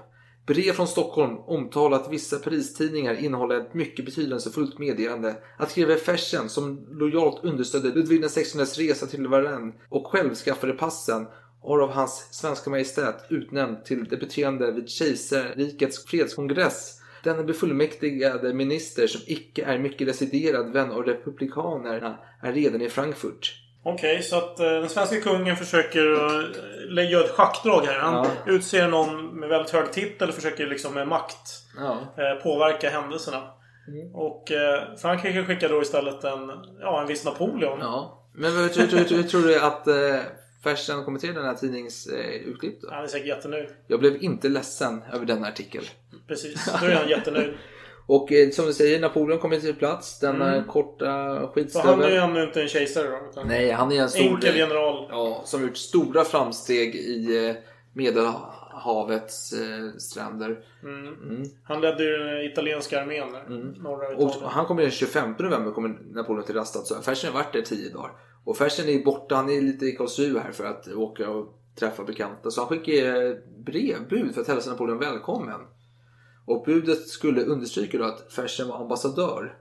Brev från Stockholm omtalar att vissa Paris-tidningar innehåller ett mycket betydelsefullt meddelande att greve Fersen som lojalt understödde Ludvig XVIs resa till Varennes och själv skaffade passen har av hans svenska majestät utnämnd till debuterande vid kejsarrikets fredskongress. Denne befullmäktigade minister som icke är mycket residerad vän av republikanerna är redan i Frankfurt. Okej, så att eh, den svenska kungen försöker uh, lägga ett schackdrag här. Han Ja. utser någon med väldigt hög titel och försöker liksom med makt Ja. eh, påverka händelserna. Mm. Och eh, Frankrike skickar då istället en, ja, en viss Napoleon. Ja. Men hur, hur, hur, hur tror du att eh, Fersen kommenterar den här tidningsutklipp då? Han är säkert jättenöjd. Jag blev inte ledsen över denna artikel. Precis, då är han jättenöjd. Och eh, som du säger, Napoleon kommer till plats. Denna Mm. korta Så han är ju skitstövel. ännu inte en kejsare då. Utan Nej, han är en stor... Enkel general. Ja, som gjort stora framsteg i eh, Medelhavets eh, stränder. Mm. Mm. Han ledde ju den italienska armén där. Norra Och Italien. han kommer den 25 november kommer Napoleon till Rastatt. Så Fersen har varit där 10 dagar. Och Fersen är borta, han är lite i Karlsruhe här för att åka och träffa bekanta. Så han skickar brevbud för att hälsa Napoleon välkommen. Och budet skulle understryka då att Fersen var ambassadör.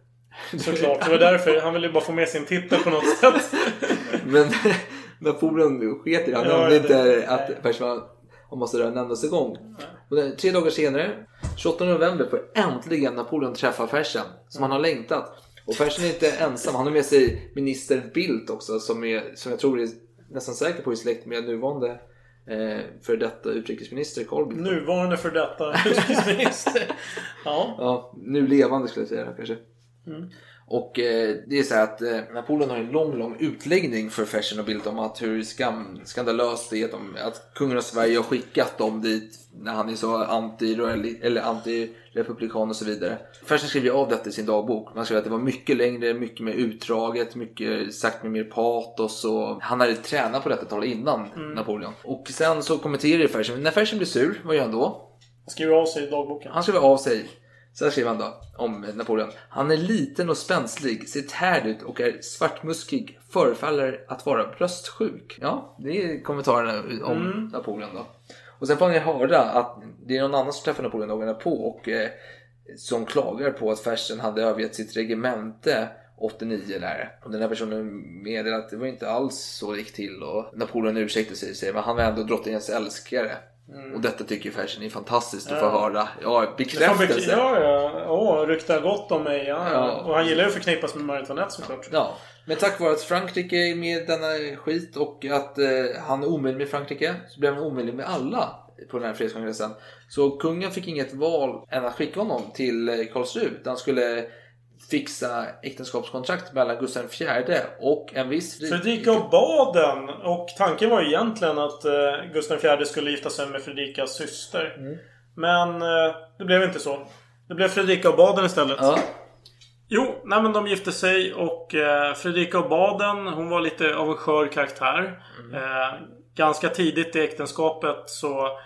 Såklart, det var därför. Han ville ju bara få med sin titel på något sätt. Men Napoleon sket i det. Han Ja, nämnde inte att Fersen var ambassadör en endaste gång. Och tre dagar senare, 28 november, får äntligen Napoleon träffa Fersen. Som han har längtat. Och Fersen är inte ensam. Han har med sig minister Bildt också. Som, är, som jag tror är nästan säker på i släkt med nuvarande eh, för detta utrikesminister Carl Bildt. Nuvarande för detta utrikesminister. Ja. Ja, nu levande skulle jag säga kanske. Mm. Och eh, det är så att eh, Napoleon har en lång, lång utläggning för Fersen och Bildt om att hur skam, skandalöst det är att, de, att kungen av Sverige har skickat dem dit när han är så anti eller anti-republikan och så vidare. Fersen skriver av detta i sin dagbok. Man skriver att det var mycket längre, mycket mer utdraget, mycket sagt med mer patos och han hade tränat på detta tal innan Mm. Napoleon. Och sen så kommenterar Fersen, när Fersen blir sur, vad gör han då? Han skriver av sig i dagboken. Han skriver av sig. Så här skriver han då om Napoleon. Han är liten och spänslig, ser tärd ut och är svartmuskig. Förefaller att vara bröstsjuk. Ja, det är kommentarerna om Mm. Napoleon då. Och sen får ni höra att det är någon annan som träffar Napoleon dagarna på och eh, som klagar på att Fersen hade övergett sitt regemente 89 där. Och den här personen meddelar att det var inte alls så det gick till och Napoleon ursäktar sig och säger men han var ändå drottningens älskare. Mm. Och detta tycker Fersen är fantastiskt att Ja. få höra. Ja, bekräftelse. bek- Ja, ja. Åh, ryktar gott om mig. Ja, ja. Och han gillar ju att förknippas med Marie Antoinette såklart. Ja, men tack vare att Frankrike är med i denna skit och att eh, han är omöjlig med Frankrike så blev han omöjlig med alla på den här fredskongressen. Så kungen fick inget val än att skicka honom till eh, Karlsruhe. Han skulle fixa äktenskapskontrakt mellan Gustav IV och en viss Fredrika av Baden. Och tanken var ju egentligen att eh, Gustav IV skulle gifta sig med Fredrikas syster. Mm. Men eh, det blev inte så. Det blev Fredrika av Baden istället. Ja. Jo, nej men de gifte sig och eh, Fredrika av Baden, hon var lite av en skör karaktär. Eh, ganska tidigt i äktenskapet så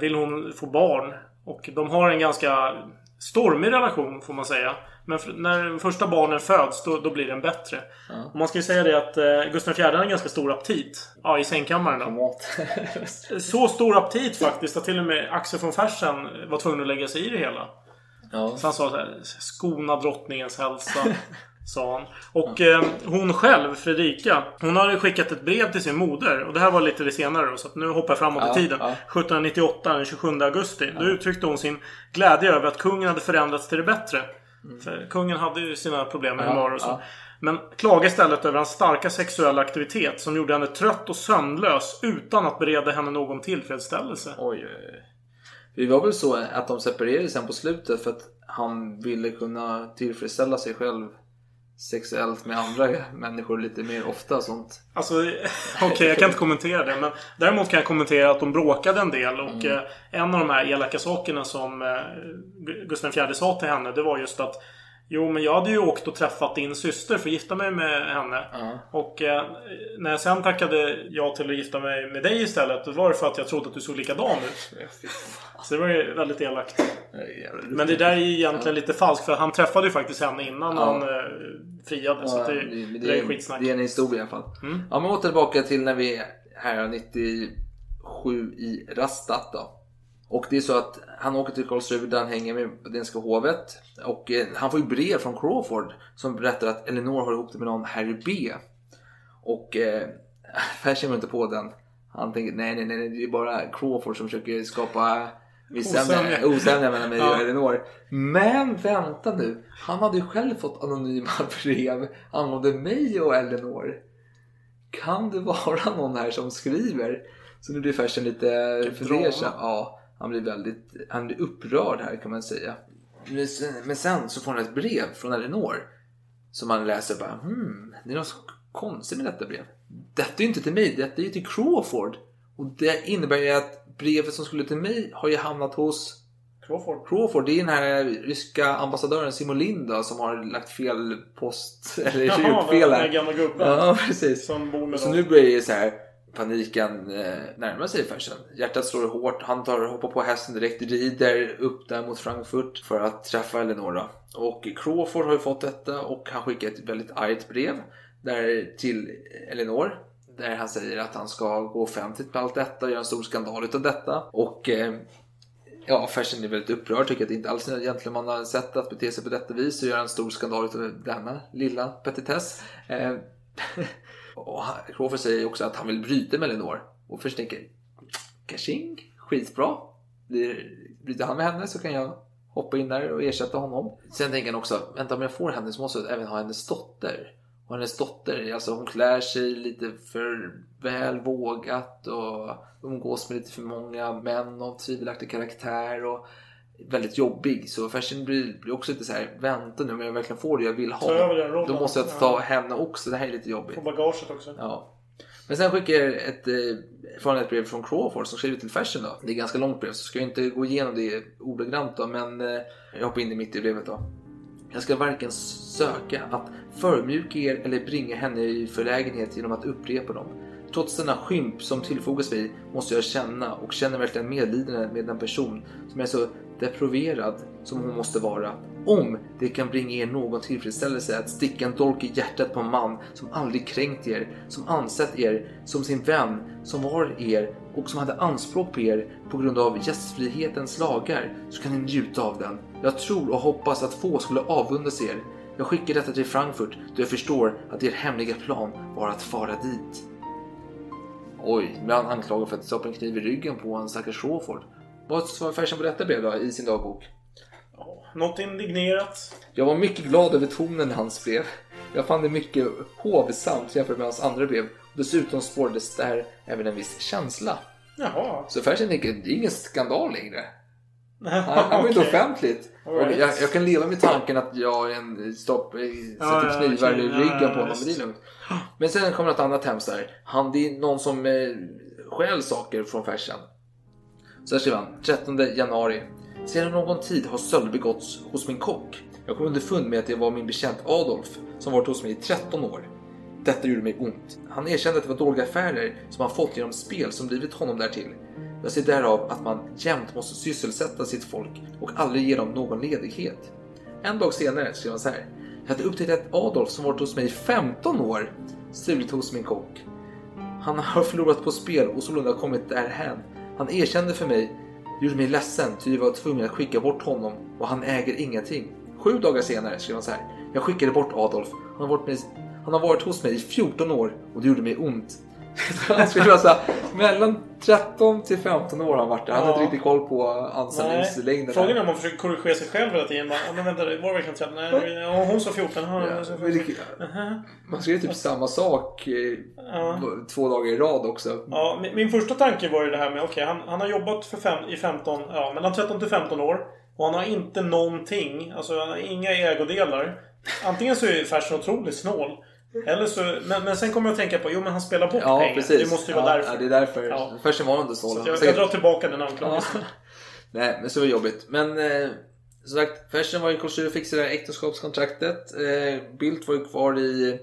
vill hon få barn. Och de har en ganska stormig relation får man säga. Men när första barnen föds då, då blir den bättre. Och man ska ju säga det att eh, Gustav IV hade en ganska stor aptit. Ja, i sängkammaren då. Så stor aptit faktiskt att till och med Axel von Fersen var tvungen att lägga sig i det hela. Ja. Så han sa så här, skona drottningens hälsa. sa han. Och eh, hon själv, Fredrika, hon hade skickat ett brev till sin moder. Och det här var lite det senare då, så nu hoppar jag framåt Ja, i tiden. ja. 1798, den 27 augusti. Då uttryckte hon sin glädje över att kungen hade förändrats till det bättre. För kungen hade ju sina problem med Mm. Ja, humör och så. ja. Men klagade istället över hans starka sexuella aktivitet som gjorde henne trött och sömnlös utan att bereda henne någon tillfredsställelse. Oj, oj, oj. Det var väl så att de separerade sen på slutet för att han ville kunna tillfredsställa sig själv sexuellt med andra människor lite mer ofta sånt. Alltså, okej jag kan inte kommentera det. Men däremot kan jag kommentera att de bråkade en del. Och Mm. eh, en av de här elaka sakerna som eh, Gustav IV sa till henne. Det var just att Jo, men jag hade ju åkt och träffat din syster för att gifta mig med henne. Och eh, när jag sen tackade ja till att gifta mig med dig istället. Då var det för att jag trodde att du såg likadan ut. Så det var ju väldigt elakt. Men det där är ju egentligen lite falskt. För han träffade ju faktiskt henne innan Ja. han eh, friade. så det, det, det, är, skitsnack. det är en historia i alla fall. Mm. Ja, men åter tillbaka till när vi är här 97 i Rastat då. Och det är så att han åker till Karlsruhe där han hänger med Danska hovet. Och eh, han får ju brev från Crawford som berättar att Eleanor har ihop det med någon Harry B. Och eh, Fersen var inte på den. Han tänker nej, nej, nej, det är bara Crawford som försöker skapa Osämja. mellan mig Ja. och Eleanor. Men vänta nu, han hade ju själv fått anonyma brev angående mig och Eleanor. Kan det vara någon här som skriver? Så nu blir Fersen lite fundersam. Ja, han blir väldigt han blir upprörd här kan man säga. Men sen, så får han ett brev från Eleanor. Som han läser bara hmm, det är något konstigt med detta brev. Detta är ju inte till mig, detta är ju till Crawford. Och det innebär ju att brevet som skulle till mig har ju hamnat hos Crawford. Crawford, det är den här ryska ambassadören Simon Linda som har lagt fel post. Eller Jaha, fel den här. där gamla gubben. Ja, precis. Som bor med Så dem. nu börjar ju så här paniken eh, närmar sig Fersen. Hjärtat slår hårt. Han tar, hoppar på hästen direkt, rider upp där mot Frankfurt för att träffa Eleonora. Och Crawford har ju fått detta och han skickar ett väldigt argt brev där till Eleanor. Där han säger att han ska gå offentligt med allt detta och göra en stor skandal utav detta. Och eh, Ja, Fersen är väldigt upprörd, tycker att det inte alls är egentligen man har sett att bete sig på detta vis och göra en stor skandal utav denna lilla petitess. Eh, och Crawford säger också att han vill bryta med Lenore. Och först tänker, kaching, skitbra. Bryter han med henne så kan jag hoppa in där och ersätta honom. Sen tänker han också, vänta om jag får henne så måste jag även ha hennes dotter. Och hennes dotter, alltså hon klär sig lite för väl vågat och umgås med lite för många män av tvivelaktig karaktär och väldigt jobbig. Så Fersen blir, blir också lite så här, vänta nu om jag verkligen får det jag vill ha. Ta över den rollen. Då måste jag ta henne också, det här är lite jobbigt. På bagaget också. Ja. Men sen skickar jag ett, eh, ett brev från Crawford som skriver till Fersen då. Det är ganska långt brev så ska jag inte gå igenom det ordagrant då. Men eh, jag hoppar in i mitt i brevet då. Jag ska varken söka att förmjuka er eller bringa henne i förlägenhet genom att upprepa dem. Trots denna skymp som tillfogas mig måste jag känna och känner verkligen medlidande med en person som är så deproverad som hon måste vara. Om det kan bringa er någon tillfredsställelse att sticka en dolk i hjärtat på en man som aldrig kränkt er, som ansett er som sin vän, som var er och som hade anspråk på er på grund av gästfrihetens lagar, så kan ni njuta av den. Jag tror och hoppas att få skulle avundas er. Jag skickar detta till Frankfurt då jag förstår att er hemliga plan var att fara dit. Oj, nu blir han anklagad för att stoppa en kniv i ryggen på en stackars Crawford. Vad svarar Fersen på detta brev då i sin dagbok? Något indignerat. Jag var mycket glad över tonen i hans brev. Jag fann det mycket hovsamt jämfört med hans andra brev. Dessutom spårades där även en viss känsla. Jaha. Så Fersen tänker, det är ingen skandal längre. Han, var inte okej. offentligt. All Och right. jag, jag kan leva med tanken att jag en stopp, eh, Ja, sätter ja, knivar okej. i ryggen ja, på honom. Men det är lugnt. Men sen kommer ett annat hemskt där. Han, det är någon som eh, stjäl saker från Fersen. Så här skriver han, 13 januari. Sedan någon tid har stöld begåtts hos min kock. Jag kom underfund med att det var min bekänt Adolf som varit hos mig i 13 år. Detta gjorde mig ont. Han erkände att det var dåliga affärer som han fått genom spel som drivit honom därtill. Jag ser därav att man jämt måste sysselsätta sitt folk och aldrig ge dem någon ledighet. En dag senare skrev han så här. Jag hade upptäckt att Adolf som varit hos mig i 15 år stulit hos min kock. Han har förlorat på spel och sålunda kommit därhän. Han erkände för mig, det gjorde mig ledsen ty jag var tvungen att skicka bort honom och han äger ingenting. Sju dagar senare skrev han så här. Jag skickade bort Adolf. Han har varit, med, han har varit hos mig i 14 år och det gjorde mig ont han skulle vara så här, mellan 13 till 15 år har han varit där. Han Ja. inte riktigt koll på anställningslängden. Frågan är om man försöker korrigera sig själv hela tiden. Bara, "Ja, men vänta, det var verkligen 13? Nej, hon sa 14. Ja, Ja, jag sa men 14. det- Aha. Man skrev typ samma sak två dagar i rad också. Ja, min, min första tanke var ju det här med okej, han, han har jobbat för fem, i 15, ja, mellan 13 till 15 år. Och han har inte någonting. Alltså han har inga ägodelar. Antingen så är Fersen otroligt snål. Eller så, men, men sen kommer jag att tänka på, jo men han spelar bort Ja, pengar. precis. Det måste ju vara ja, därför. Ja, det är därför. Ja. Först var han inte snål. Så jag, Säkert- jag drar tillbaka den anklagelsen. Nej, men så var det jobbigt. Men eh, som sagt, Fersen var ju kurs och fixade det här äktenskapskontraktet. Eh, Bildt var ju kvar i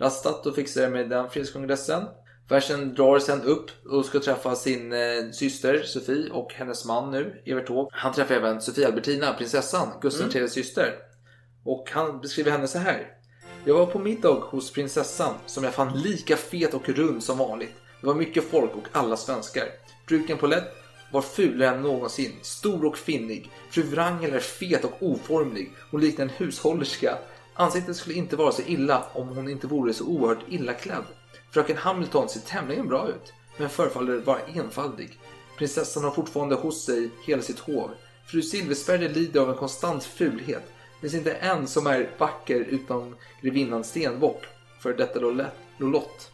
Rastatt och fixade det med den frihetskongressen. Fersen drar sen upp och ska träffa sin eh, syster Sofie och hennes man nu, Evert Taube. Han träffar även Sofie Albertina, prinsessan, Gustav Mm. IIIs syster. Och han beskriver henne så här. Jag var på middag hos prinsessan som jag fann lika fet och rund som vanligt. Det var mycket folk och alla svenskar. Bruken Paulette var fulare än någonsin, stor och finnig. Fru Wrangel är fet och oformlig. Hon liknar en hushållerska. Ansiktet skulle inte vara så illa om hon inte vore så oerhört illa klädd. Fröken Hamilton ser tämligen bra ut, men förefaller vara enfaldig. Prinsessan har fortfarande hos sig hela sitt hov. Fru Silversperger lider av en konstant fulhet. Det finns inte en som är vacker utom grevinnan Stenbock, för detta Lolott.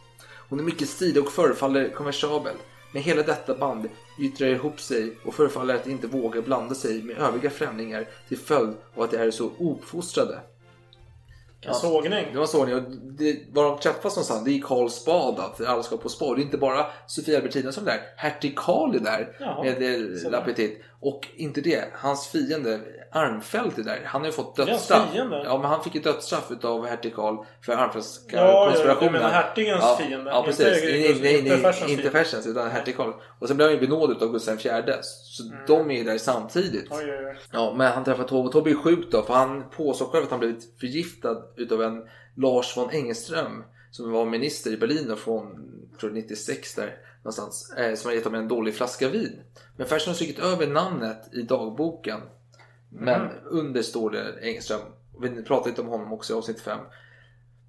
Hon är mycket stilig och förefaller konversabel. Men hela detta band yttrar ihop sig och förefaller att inte våga blanda sig med övriga främlingar till följd av att de är så uppfostrade. En sågning. Det var sågning. Och det, var de träffas någonstans, det är i Karlsbad, att alla ska på spa. Det är inte bara Sofia Albertina som är där. Hertig Karl är där Jaha, med eh. L'apetit. Och inte det, hans fiende Armfelt är där. Han har ju fått dödsstraff. Ja, men han fick ju dödsstraff utav hertig Karl för Ja, ja, Armfeldtkonspirationen. du menar hertigens ja, fiende, Ja, inte- precis. Nej, nej, nej, inte inte. Fersens, utan hertig Karl. Och sen blev han ju benådad av Gustav IV. Så de är ju där samtidigt. Mm. Oj, oj, oj. Ja, men han träffar Tobbe Tobbe är sjuk då för han påstår själv att han blivit förgiftad utav en Lars von Engelström som var minister i Berlin då från tror jag, 96 där någonstans eh, som har gett honom en dålig flaska vin. Men Fersen har strukit över namnet i dagboken. Men Mm. under står det Engelström. Vi pratade lite om honom också i avsnitt 5.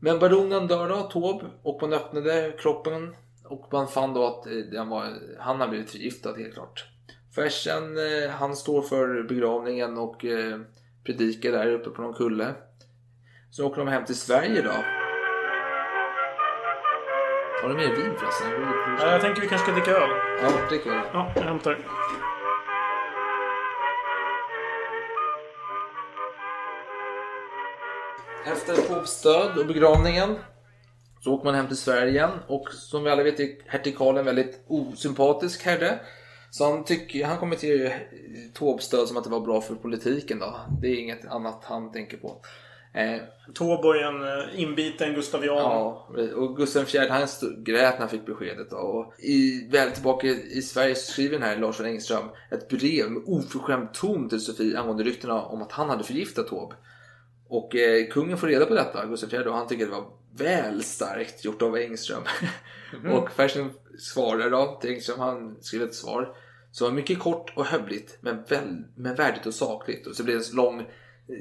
Men baronen dör då, Taube, och man öppnade kroppen och man fann då att eh, den var, han har blivit förgiftad helt klart. Fersen, eh, han står för begravningen och eh, predikar där uppe på någon kulle. Så åker de hem till Sverige då. Har du mer vin förresten? Ja, jag tänker vi kanske ska dricka öl. Ja, drick väl. Ja, jag hämtar. Efter Taubes död och begravningen så åker man hem till Sverige igen och som vi alla vet är hertig Karl en väldigt osympatisk herre. Så han, tycker, han kommenterar ju Taubes död som att det var bra för politiken då. Det är inget annat han tänker på. Eh, Tåbo är en eh, inbiten gustavian. Ja, och Gustav IV han grät när han fick beskedet. då. Och i, väl tillbaka i Sverige så skriver den här Lars von Engström ett brev med oförskämd ton till Sofie angående ryktena om att han hade förgiftat Taube. Och eh, kungen får reda på detta, Gustav IV, och han tycker det var väl starkt gjort av Engström. Mhm. och Fersen svarar då till Engström, han skriver ett svar. var mycket kort och hövligt, men, väl, men värdigt och sakligt. Och så blir det en lång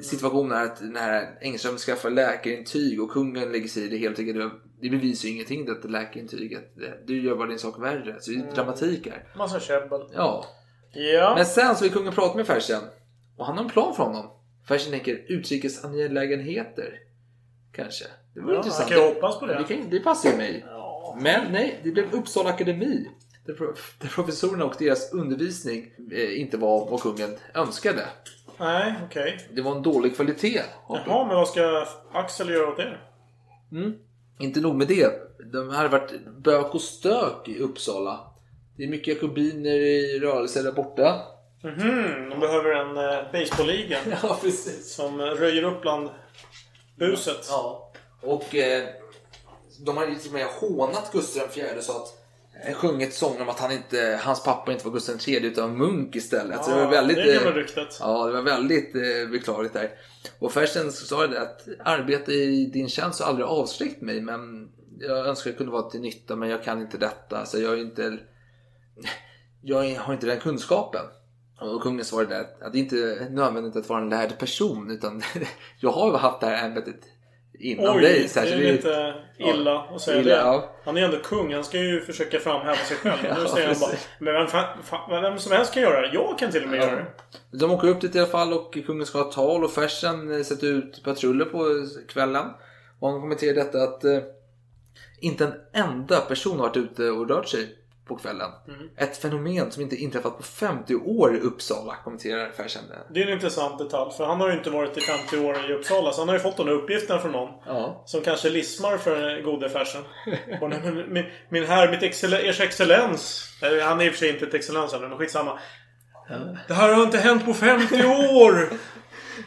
situation här att när Engström skaffar läkarintyg och kungen lägger sig i det helt enkelt. Det bevisar ju ingenting detta läkarintyget. Det, det gör bara din sak värre. Så det är dramatik här. Massa käbbel. Ja. Ja. Men sen så vill kungen prata med Fersen. Och han har en plan för honom. Fersen tänker utrikes angelägenheter. Kanske. Det vore Ja, intressant. man kan hoppas på det. Det, kan, det passar ju mig. Men nej, det blev Uppsala Akademi. Där professorerna och deras undervisning eh, inte var vad kungen önskade. Nej, okej. Det var en dålig kvalitet. Jaha, men vad ska Axel göra åt det? Mm. Inte nog med det. De hade varit bök och stök i Uppsala. Det är mycket jakobiner i rörelse där borta. Mhm, de behöver en eh, baseballliga. ja, precis. Som eh, röjer upp bland buset. Ja. Och eh, de har ju till och med hånat Gustav IV så att sjungit sånger om att han inte, hans pappa inte var Gustav III utan munk istället. så det var Ja, väldigt, det är eh, ryktet. Ja, det var väldigt eh, beklagligt där. Och Fersen sa det att arbete i din tjänst har aldrig avskräckt mig men jag önskar jag kunde vara till nytta men jag kan inte detta. Så jag är inte jag har inte den kunskapen. Och kungen svarade att att det inte är nödvändigt att vara en lärd person utan jag har haft det här ämbetet innan Oj, dig. det här, så är lite illa att säga illa, det. ja. Han är ju ändå kung. Han ska ju försöka framhäva sig själv. Ja, nu säger han bara, men vem, fan, fan, vem som helst kan göra det. Jag kan till och med göra det. De åker upp dit i alla fall och kungen ska ha tal och Fersen eh, sätter ut patruller på kvällen. Och han kommenterar detta att eh, inte en enda person har varit ute och rört sig på kvällen. Mm. Ett fenomen som inte inträffat på 50 år i Uppsala, kommenterar Fersen. Det är en intressant detalj. För han har ju inte varit i 50 år i Uppsala. Så han har ju fått de där uppgifterna från någon. Ja. Som kanske lismar för gode Fersen. Och, "Nej, men min, min herr, mitt excell ers excellens. Han är i och för sig inte ett excellens men skitsamma. Det här har inte hänt på 50 år!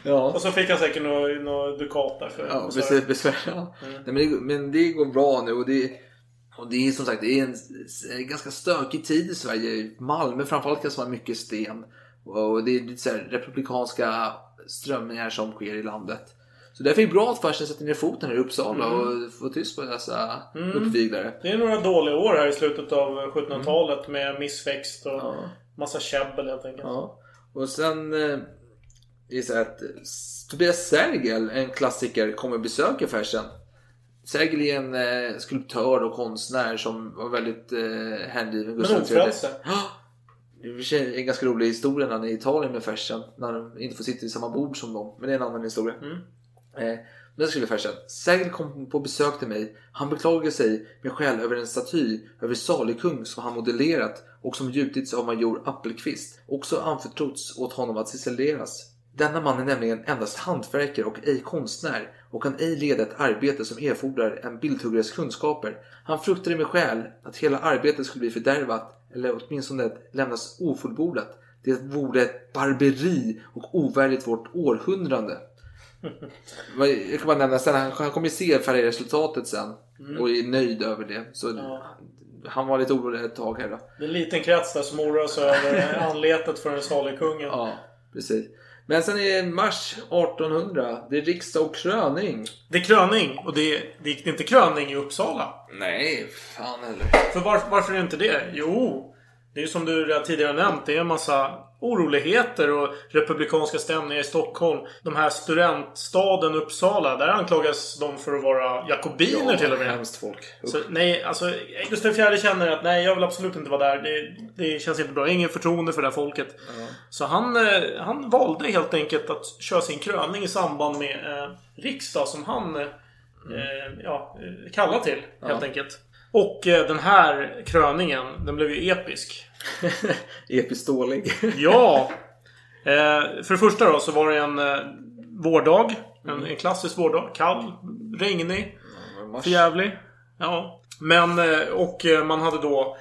Ja. Och så fick han säkert några nå dukat där för Ja, precis. Besvär. Ja. Nej, men, det, men det går bra nu och det, och det är som sagt det är en, ganska stökig tid i Sverige. Malmö framförallt kan vara mycket sten. Och det är lite så här republikanska strömningar som sker i landet. Så därför är det bra att Fersen sätter ner foten här i Uppsala Mm. och får tyst på dessa Mm. uppviglare. Det är några dåliga år här i slutet av 1700-talet med missväxt och Ja. massa käbbel helt enkelt. Ja. Och sen eh, är det så att Tobias Sergel, en klassiker, kommer besöka Fersen. Sergel är en eh, skulptör och konstnär som var väldigt eh, hängiven Men Gustav III. Ja. Det är en ganska rolig historia när han är i Italien med Fersen. När de inte får sitta i samma bord som dem. Men det är en annan historia. Mm. Eh, men skulle Fersen. Sergel kom på besök till mig. Han beklagade sig med skäl över en staty över Salikung som han modellerat och som gjutits av major Appelqvist. Också anförtrotts åt honom att ciselleras. Denna man är nämligen endast hantverkare och ej konstnär och kan ej leda ett arbete som erfordrar en bildhuggares kunskaper. Han fruktade med skäl att hela arbetet skulle bli fördärvat eller åtminstone lämnas ofullbordat. Det vore ett barberi och ovärdigt vårt århundrade. Jag kan bara nämna sen, han, han kommer ju se färgresultatet sen Mm. och är nöjd över det. Så Ja. han var lite orolig ett tag här då. Det är en liten krets där som oroar sig över anletet för den salige kungen. Ja, precis. Men sen är mars 1800. Det är riksdag och kröning. Det är kröning och det är, det är inte kröning i Uppsala. Nej, fan heller. För varför, varför är det inte det? Jo, det är ju som du redan tidigare nämnt. Det är en massa oroligheter och republikanska stämningar i Stockholm. De här studentstaden Uppsala, där anklagas de för att vara jakobiner till och med. Hemskt folk. Så, nej, alltså Gustav IV känner att nej, jag vill absolut inte vara där. Det, det känns inte bra. Ingen förtroende för det här folket. Så han, eh, han valde helt enkelt att köra sin kröning i samband med eh, riksdag som han eh, ja, eh, kallar till. Helt enkelt. Och eh, den här kröningen, den blev ju episk. Episkt dålig. ja! Eh, för det första då så var det en eh, vårdag. En, en klassisk vårdag. Kall, regnig, förjävlig. Ja. Men, och man hade då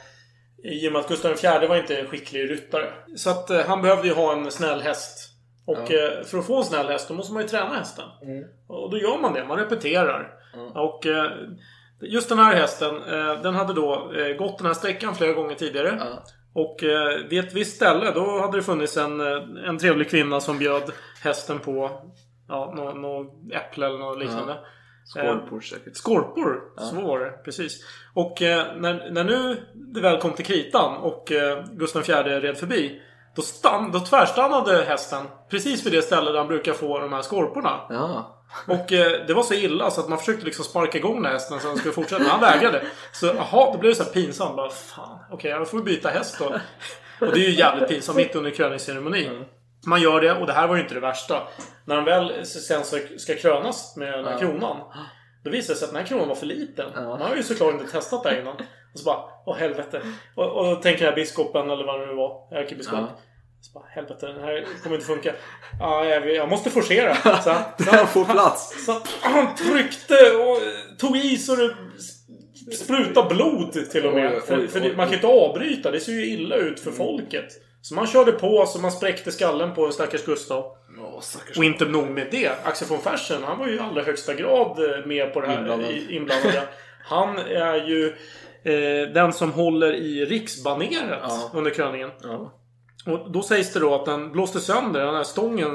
i och med att Gustav IV var inte en skicklig ryttare. Så att han behövde ju ha en snäll häst. Och Ja. för att få en snäll häst då måste man ju träna hästen. Mm. Och då gör man det. Man repeterar. Och eh, just den här hästen, eh, den hade då eh, gått den här sträckan flera gånger tidigare. Och eh, vid ett visst ställe då hade det funnits en, en trevlig kvinna som bjöd hästen på ja, nå, nå äpple eller något liknande. Skorpor Eh, säkert. Skorpor, Ja. så var det. Precis. Och eh, när, när nu det väl kom till kritan och eh, Gustav IV red förbi. Då, stann, då tvärstannade hästen precis vid det ställe där han brukar få de här skorporna. Ja. Och eh, det var så illa så att man försökte liksom sparka igång den här hästen så han skulle fortsätta. Men han vägrade. Så jaha, då blev det så här pinsamt. Bara, fan, okej, jag får byta häst då. Och det är ju jävligt pinsamt mitt under kröningsceremonin. Man gör det och det här var ju inte det värsta. När han väl sen ska krönas med den här Ja. kronan. Då visade det sig att den här kronan var för liten. Man har ju såklart inte testat det innan. Och så bara, åh helvete. Och, och då tänker den här biskopen, eller vad det nu var, ärkebiskop. Ja. Så bara, helvete, den här kommer inte funka. Ja, jag, jag måste forcera. Så, han- Den får plats. så han tryckte och tog i så det sprutade blod till och med. Oj, oj, För, oj, för man kan ju inte avbryta. Det ser ju illa ut för folket. Så man körde på så man spräckte skallen på stackars Gustav. Åh, stackars. Och inte nog med det. Axel von Fersen, han var ju i allra högsta grad eh, med på det här. Inblandad. i- inblandad. ja. Han är ju eh, den som håller i riksbaneret Ja. under kröningen. Ja. Och då sägs det då att den blåste sönder. Den här stången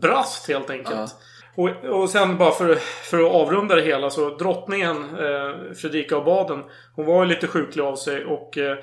brast helt enkelt. Och, och sen bara för, för att avrunda det hela så drottningen eh, Fredrika av Baden Hon var ju lite sjuklig av sig och eh,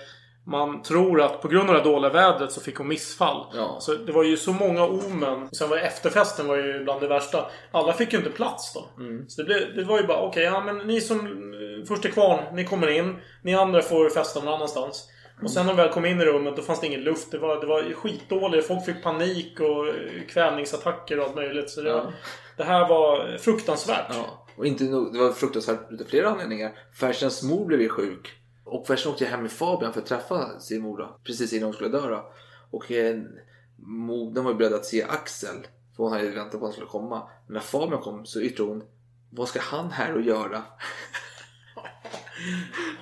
man tror att på grund av det dåliga vädret så fick hon missfall. Ja. Så det var ju så många omen. Sen var efterfesten var ju bland det värsta. Alla fick ju inte plats då. Mm. Så det, blev, det var ju bara okej, ja men ni som eh, först är kvar, ni kommer in. Ni andra får festa någon annanstans. Och sen när vi väl kom in i rummet då fanns det ingen luft. Det var, det var skitdåligt. Folk fick panik och eh, kvävningsattacker och allt möjligt. Så det, Ja. det här var fruktansvärt. Ja. Och inte nog, det var fruktansvärt utav flera anledningar. Fersens mor blev ju sjuk. och Fersen åkte hem med Fabian för att träffa sin mor då, precis innan hon skulle dö då. Och eh, modern var ju beredd att se Axel, för hon hade ju väntat på att han skulle komma. Men när Fabian kom så yttrade hon, vad ska han här att göra?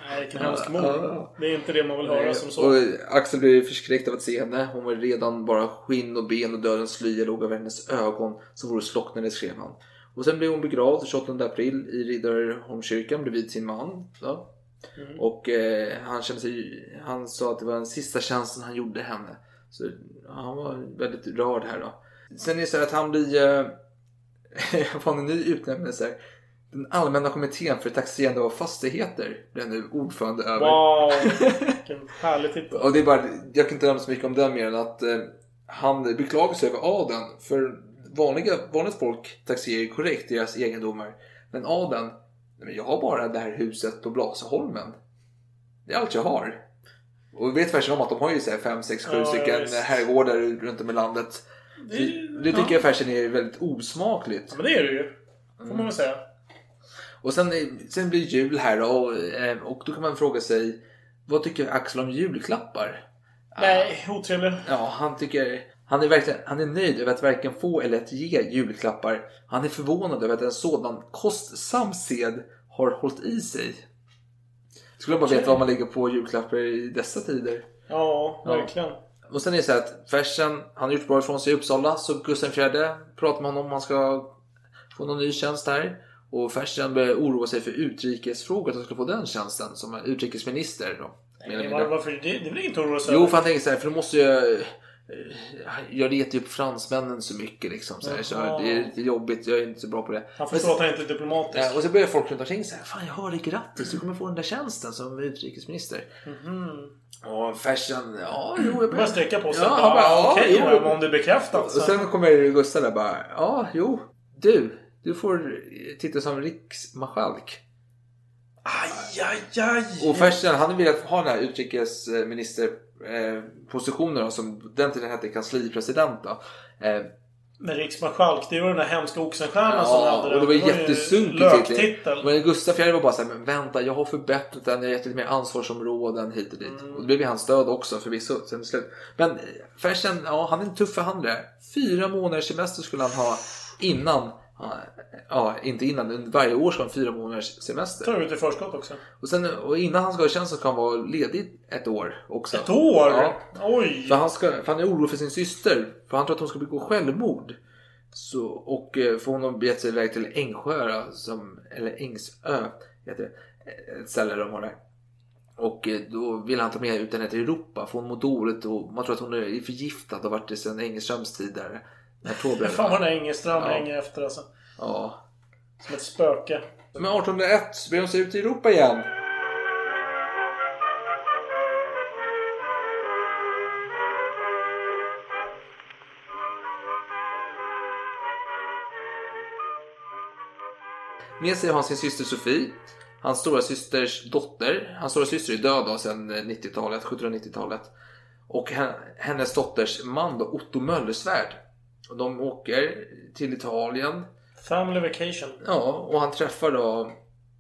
Nej, vilken hemsk mor. Ja. Det är inte det man vill höra som så. Och Axel blev förskräckt av att se henne. Hon var redan bara skinn och ben och dödens slöja låg över hennes ögon som vore slocknade skrev han. Och sen blev hon begravd 28 april i Riddarholmskyrkan bredvid sin man. Ja. Och eh, han, kände sig, han sa att det var den sista tjänsten han gjorde henne. Så ja, han var väldigt rörd här då. Sen är det så här att han blir... Eh, får en ny utnämnelse. Den allmänna kommittén för taxerande av fastigheter blev nu ordförande över. Wow, vilken härlig titel. Och det är bara, jag kan inte nämna så mycket om den mer än att eh, han beklagar sig över adeln. För vanliga, vanligt folk taxerar korrekt deras egendomar. Men adeln, men jag har bara det här huset på Blasieholmen. Det är allt jag har. Och vi vet Fersen om att de har ju 5, 6, 7 Ja, stycken visst. herrgårdar runt om i landet. Det- Det, tycker ja. jag Fersen är väldigt osmakligt. Ja, men det är det ju. Får man väl säga. Och sen, sen blir jul här och, eh, och då kan man fråga sig vad tycker Axel om julklappar? Nej, otrevlig. Ja, han tycker han är, verkligen, han är nöjd över att varken få eller att ge julklappar. Han är förvånad över att en sådan kostsam sed har hållit i sig. Skulle bara veta vad man lägger på julklappar i dessa tider. Ja, verkligen. Och sen är det så här att Fersen, han har gjort bra ifrån sig i Uppsala så Gustav IV pratar honom om han ska få någon ny tjänst här. Och Fersen börjar oroa sig för utrikesfrågor, att han ska få den tjänsten som utrikesminister. Då, Nej, var, varför? Det, det är väl inget att oroa sig Jo, för han tänker så här, för då måste jag... eh, Jag retar ju upp fransmännen så mycket liksom. Så, här, så det är lite jobbigt, jag är inte så bra på det. Han förstår att han inte är diplomatisk. Ja, och så börjar folk runt omkring så här, Fan jag hör dig grattis, du kommer få den där tjänsten som utrikesminister. Och Fersen, ja jo jag Mhm. Bara sträcka på sig. Ja, bara, ja, Okej, ja, men om det är bekräftat. Och Så. sen kommer Gustav där bara, ja jo, du, du får titta som riksmarskalk. Aj, aj, aj! Och Fersen, han vill ha den här utrikesministerpositionen då, som den tiden hette kanslipresident då. Eh, Men riksmarskalk, det var den där hemska Oxenstierna som Ja, hade och det var ju jättesunkig löktitel. Men Gustaf Fjärde var bara såhär, men vänta jag har förbättrat den, jag har gett lite mer ansvarsområden hit och dit. Mm. Och det blev ju hans stöd också förvisso sen slut. Men eh, Fersen, ja han är en tuff förhandlare. Fyra månaders semester skulle han ha innan, ja, inte innan, varje år ska han ha fyra månaders semester. Tar ut i förskott också. Och, sen, och innan han ska ha tjänst så ska han vara ledig ett år också. Ett år? Ja. Oj! För han, ska, för han är orolig för sin syster. För han tror att hon ska begå självmord. Så, och eh, får hon begett sig iväg till Ängsjö, som, eller Ängsö, heter det. Ett ställe de har där. Och eh, då vill han ta med ut henne till Europa för hon mår dåligt och man tror att hon är förgiftad och har varit det sedan Engelströms tid där. När Fan vad den där Engelström Ja. hänger efter alltså. Ja. Som ett spöke. Men 1801 så beger de sig ut i Europa igen. Med sig har han sin syster Sofie. Hans stora systers dotter. Hans stora syster är död då sedan 90-talet, 1790-talet. Och hen- hennes dotters man då, Otto Möllersvärd. Och de åker till Italien. Family vacation. Ja, och han träffar då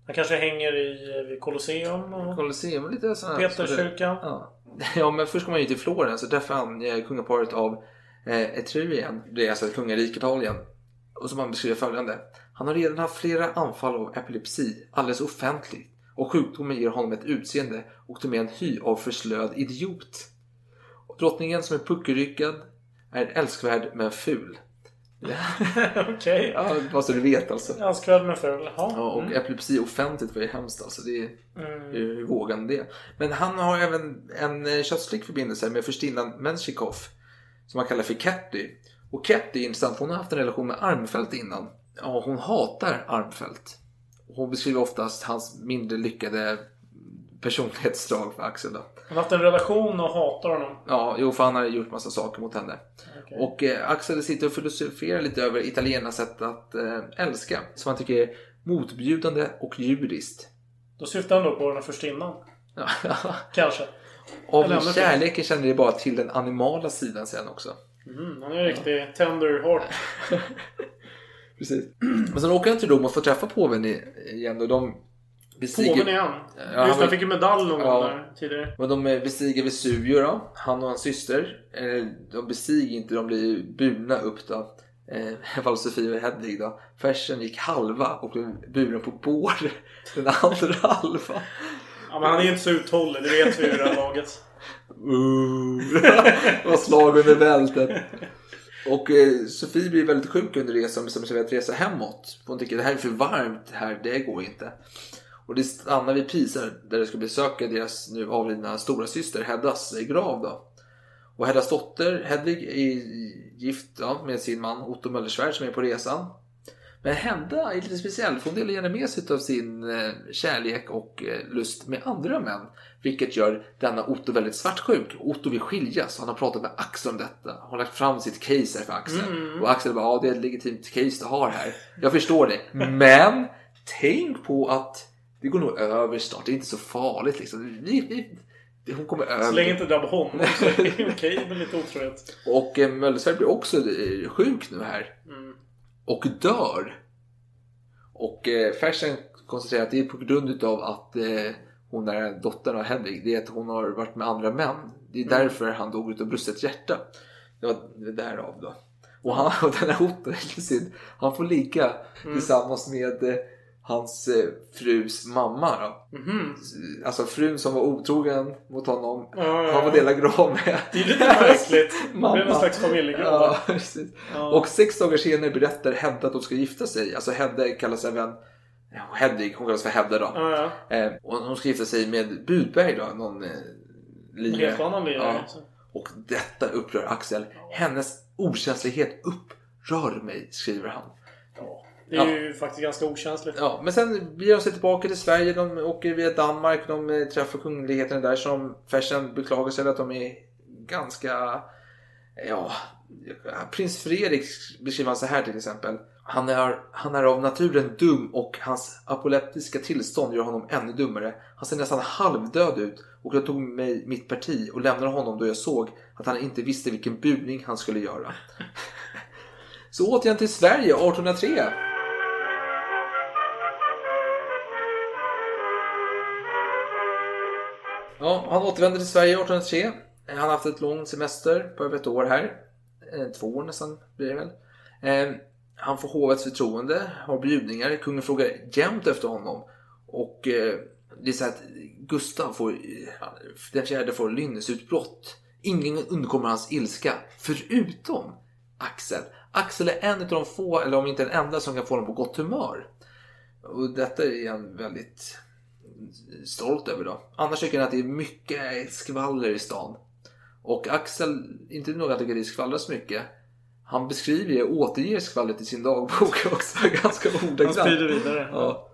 Han kanske hänger i vid Colosseum och Colosseum lite sådana Peterskyrkan. Ja. ja, men först kommer han ju till Florens och träffar han eh, kungaparet av eh, Etrurien. Det är alltså ett kungarike Italien. Och som han beskriver följande. Han har redan haft flera anfall av epilepsi, alldeles offentligt. Och sjukdomen ger honom ett utseende och till och med en hy av förslöad idiot. Och drottningen som är puckelryckad är älskvärd men ful. Okej. Ja, bara så du vet alltså. Älskvärd men ful. Ja. Ja, och mm. epilepsi offentligt var ju hemskt alltså. Det är, Mm. hur, vågar han det? Men han har även en eh, kötslig förbindelse med förstinnan Menshikov. Som han kallar för Ketty. Och Ketty är intressant hon har haft en relation med Armfelt innan. Ja, hon hatar Armfelt. Hon beskriver oftast hans mindre lyckade personlighetsdrag för Axel. Då. Han har haft en relation och hatar honom. Ja, jo, för han har gjort massa saker mot henne. Okej. Och eh, Axel sitter och filosoferar lite över italienarnas sätt att eh, älska. Som han tycker är motbjudande och djuriskt. Då syftar han då på den här förstinnan. Kanske. Av kärleken känner det bara till den animala sidan sen också. Mm, han är en riktig tender heart. Precis. Men sen åker han till Rom och får träffa påven igen och de, bestiger... Påven igen. Ja, Just han han fick ju medalj någon Ja. gång där tidigare. Men de eh, bestiger Vesuvio då, han och hans syster. Eh, De bestiger inte, de blir burna upp då. Eh, Sofie och Hedvig då. Fersen gick halva och blev buren på bår den andra halva. Ja, men han är ju inte så uthållig, det vet vi ju det här laget. Uh, det var slag under bältet. Och eh, Sofie blir väldigt sjuk under resan och bestämmer sig för att resa hemåt. Hon tycker det här är för varmt här, det går inte. Och det stannar vid Pisa där de ska besöka deras nu avlidna stora syster Heddas grav då. Och Heddas dotter Hedvig är gift ja, med sin man Otto Möllersvärd som är på resan. Men Hedda är lite speciell för hon delar gärna med sig av sin eh, kärlek och eh, lust med andra män. Vilket gör denna Otto väldigt svartsjuk. Otto vill skiljas. Han har pratat med Axel om detta. Han har lagt fram sitt case här för Axel. Mm. Och Axel bara, ja det är ett legitimt case du har här. Jag förstår det. Men tänk på att det går nog över snart. Det är inte så farligt liksom. Hon kommer över. Så länge inte drabbar honom så är det okej med lite otrohet. Och eh, Möllersvärd blir också eh, sjuk nu här. Mm. Och dör. Och eh, Fersen konstaterar att det är på grund utav att eh, hon är dottern av Hedvig. Det är att hon har varit med andra män. Det är Mm. därför han dog utav brustet hjärta. Det var därav då. Och, han, och den här Otto, han får ligga Mm. tillsammans med eh, hans eh, frus mamma. Då. Mhm. Alltså frun som var otrogen mot honom. Ja, ja, ja. Han får dela grav med. Det är lite märkligt. Det blir någon slags familjegrav. Ja. Ja. Och sex dagar senare berättar Hedda att de ska gifta sig. Alltså Hedda kallas även ja, Hedvig, hon kallas för Hedda då. Ja, ja. Eh, och hon ska gifta sig med Budberg då, någon eh, lirare. Helt annan lirare. Ja. Och detta upprör Axel. Hennes okänslighet upprör mig, skriver han. Det är ju faktiskt ganska okänsligt. Ja, men sen beger de sig tillbaka till Sverige. De åker via Danmark. De eh, träffar kungligheterna där som Fersen beklagar sig över att de är ganska... Ja, prins Fredrik beskriver han så här till exempel. Han är, han är av naturen dum och hans apoleptiska tillstånd gör honom ännu dummare. Han ser nästan halvdöd ut och jag tog mig mitt parti och lämnade honom då jag såg att han inte visste vilken budning han skulle göra. Så återigen till Sverige 1803. Ja, han återvände till Sverige 1803. Eh, han har haft ett lång semester på över ett år här. Eh, två år nästan blir det väl. Eh, han får hovets förtroende, har bjudningar. Kungen frågar jämt efter honom. Och det är så att Gustav får, den fjärde får lynnesutbrott. Ingen undkommer hans ilska, förutom Axel. Axel är en av de få, eller om inte den enda, som kan få honom på gott humör. Och detta är en väldigt stolt över då. Annars tycker han att det är mycket skvaller i stan. Och Axel, inte nog att tycker det skvallras mycket. Han beskriver det återger skvallret i sin dagbok också. Ganska ordagrant. Han sprider vidare. Ja.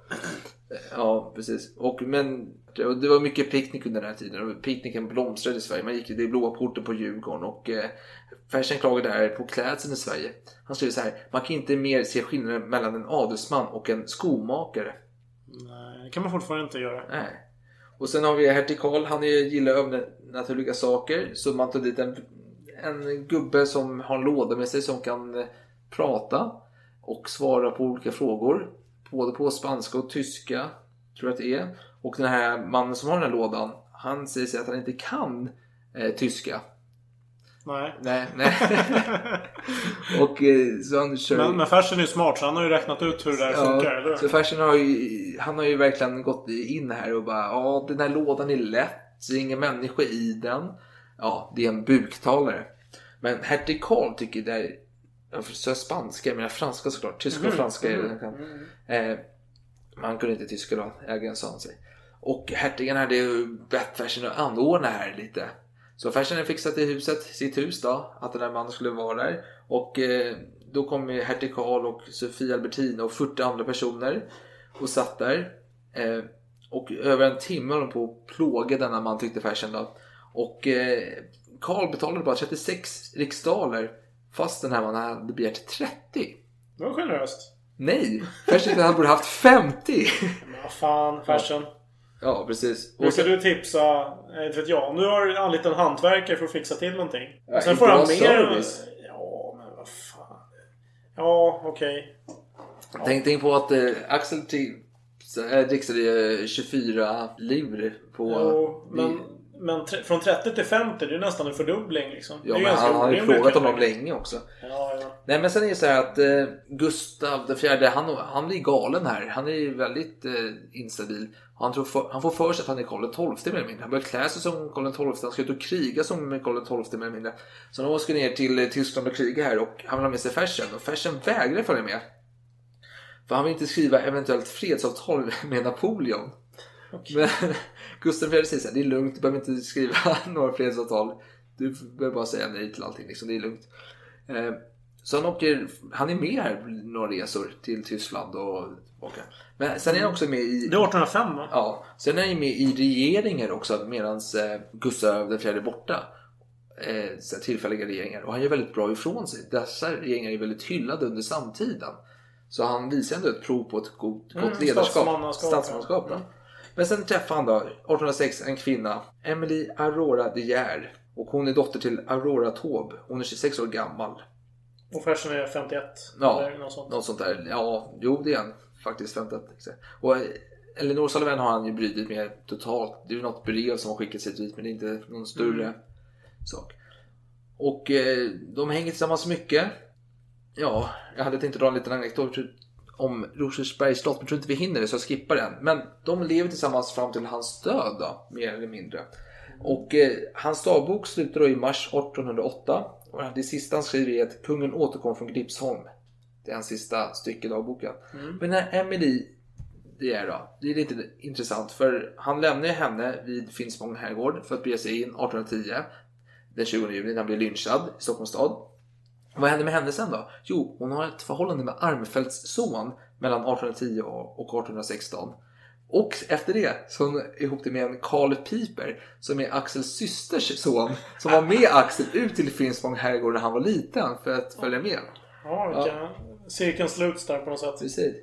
ja, precis. Och, men och det var mycket picknick under den här tiden. Och picknicken blomstrade i Sverige. Man gick i det blåa porten på Djurgården. Och eh, Fersen klagade här på klädseln i Sverige. Han skriver så här. Man kan inte mer se skillnaden mellan en adelsman och en skomakare. Nej, det kan man fortfarande inte göra. Nej. Och sen har vi hertig Karl, han gillar övernaturliga saker. Så man tar dit en, en gubbe som har en låda med sig som kan eh, prata och svara på olika frågor. Både på spanska och tyska, tror jag att det är. Och den här mannen som har den här lådan, han säger sig att han inte kan eh, tyska. Nej. Nej, nej. och eh, så han kör... Men, men Fersen är ju smart så han har ju räknat ut hur det där funkar, eller? Så Fersen har ju, han har ju verkligen gått in här och bara ja den här lådan är lätt, det är ingen människa i den. Ja, det är en buktalare. Men hertig Karl tycker det är, jag sa spanska, jag menar franska såklart. Tyska och Mhm, franska han kan. Eh, man kunde inte tyska då, ägaren sa han sig. Och hertigen hade ju bett Fersen att anordna här lite. Så hade fixat i huset, sitt hus då, att den där mannen skulle vara där. Och eh, då kom hertig Karl och Sofia Albertina och 40 andra personer och satt där. Eh, och över en timme höll de på att plåga denna man tyckte Fersen då. Och eh, Karl betalade bara 36 riksdaler fast den här mannen hade begärt 30. Det var generöst. Nej! Fersen han borde haft 50! Men vad fan, Fersen. Ja, precis. Brukar du tipsa, eh, inte vet jag, om du har anlitat en hantverkare för att fixa till någonting. Ja, Sen får han mer... service. Ja, men vad fan. Ja, okej. Tänk, tänk på att eh, Axel äh, dricksade 24 livr på... Jo, men, men tre, från 30 till 50 det är nästan en fördubbling liksom. Ja, men han har ju frågat dem länge också. Ja, ja. Nej men sen är det så här att eh, Gustav fjärde, han, han blir galen här. Han är ju väldigt eh, instabil. Han, tror för, han får för sig att han är Karl XII mer eller mindre. Han börjar klä sig som Karl XII. Han ska ut och kriga som Karl XII mer eller mindre. Så de ska ner till eh, Tyskland och kriga här och han vill ha med sig Fersen. Och Fersen vägrar följa med. För han vill inte skriva eventuellt fredsavtal med Napoleon. Men Gustav IV säger så här, det är lugnt, du behöver inte skriva några fredsavtal. Du behöver bara säga nej till allting, liksom, det är lugnt. Så han åker, han är med här några resor till Tyskland och tillbaka. Men sen är han också med i... Det är 1805 va? Ja, sen är han med i regeringar också medan eh, Gustav IV är borta. Eh, tillfälliga regeringar. Och han gör väldigt bra ifrån sig. Dessa regeringar är väldigt hyllade under samtiden. Så han visar ändå ett prov på ett gott, Mm, gott ledarskap. statsmannaskap, ja. Men sen träffar han då 1806 en kvinna, Emily Aurora de Geer. Och hon är dotter till Aurora Taube. Hon är 26 år gammal. Och Fersen är 51. Ja, Eller något sånt. något sånt där. Ja, jo det är han faktiskt. 51. exakt. Och eh, Elinor Sullivan har han ju brutit med totalt. Det är ju något brev som har skickats hit men det är inte någon större Mm. sak. Och eh, de hänger tillsammans mycket. Ja, jag hade tänkt dra en liten anekdot om Rosersbergs slott, men jag tror inte vi hinner det så jag skippar den. Men de lever tillsammans fram till hans död då, mer eller mindre. Och eh, hans dagbok slutar då i mars 1808. Det sista han skriver är att kungen återkom från Gripsholm. Det är hans sista stycke i dagboken. Mm. Men när Emily det är då, det är lite intressant för han lämnar henne vid Finspång herrgård för att bege sig in 1810 den 20 juli när han blir lynchad i Stockholms stad. Vad händer med henne sen då? Jo, hon har ett förhållande med Armfeldts son mellan 1810 och 1816. Och efter det så är hon ihop det med en Karl Piper som är Axels systers son som var med Axel ut till Finspång herrgård när han var liten för att följa med. Ja, vilka... cirkeln sluts där på något sätt. Precis.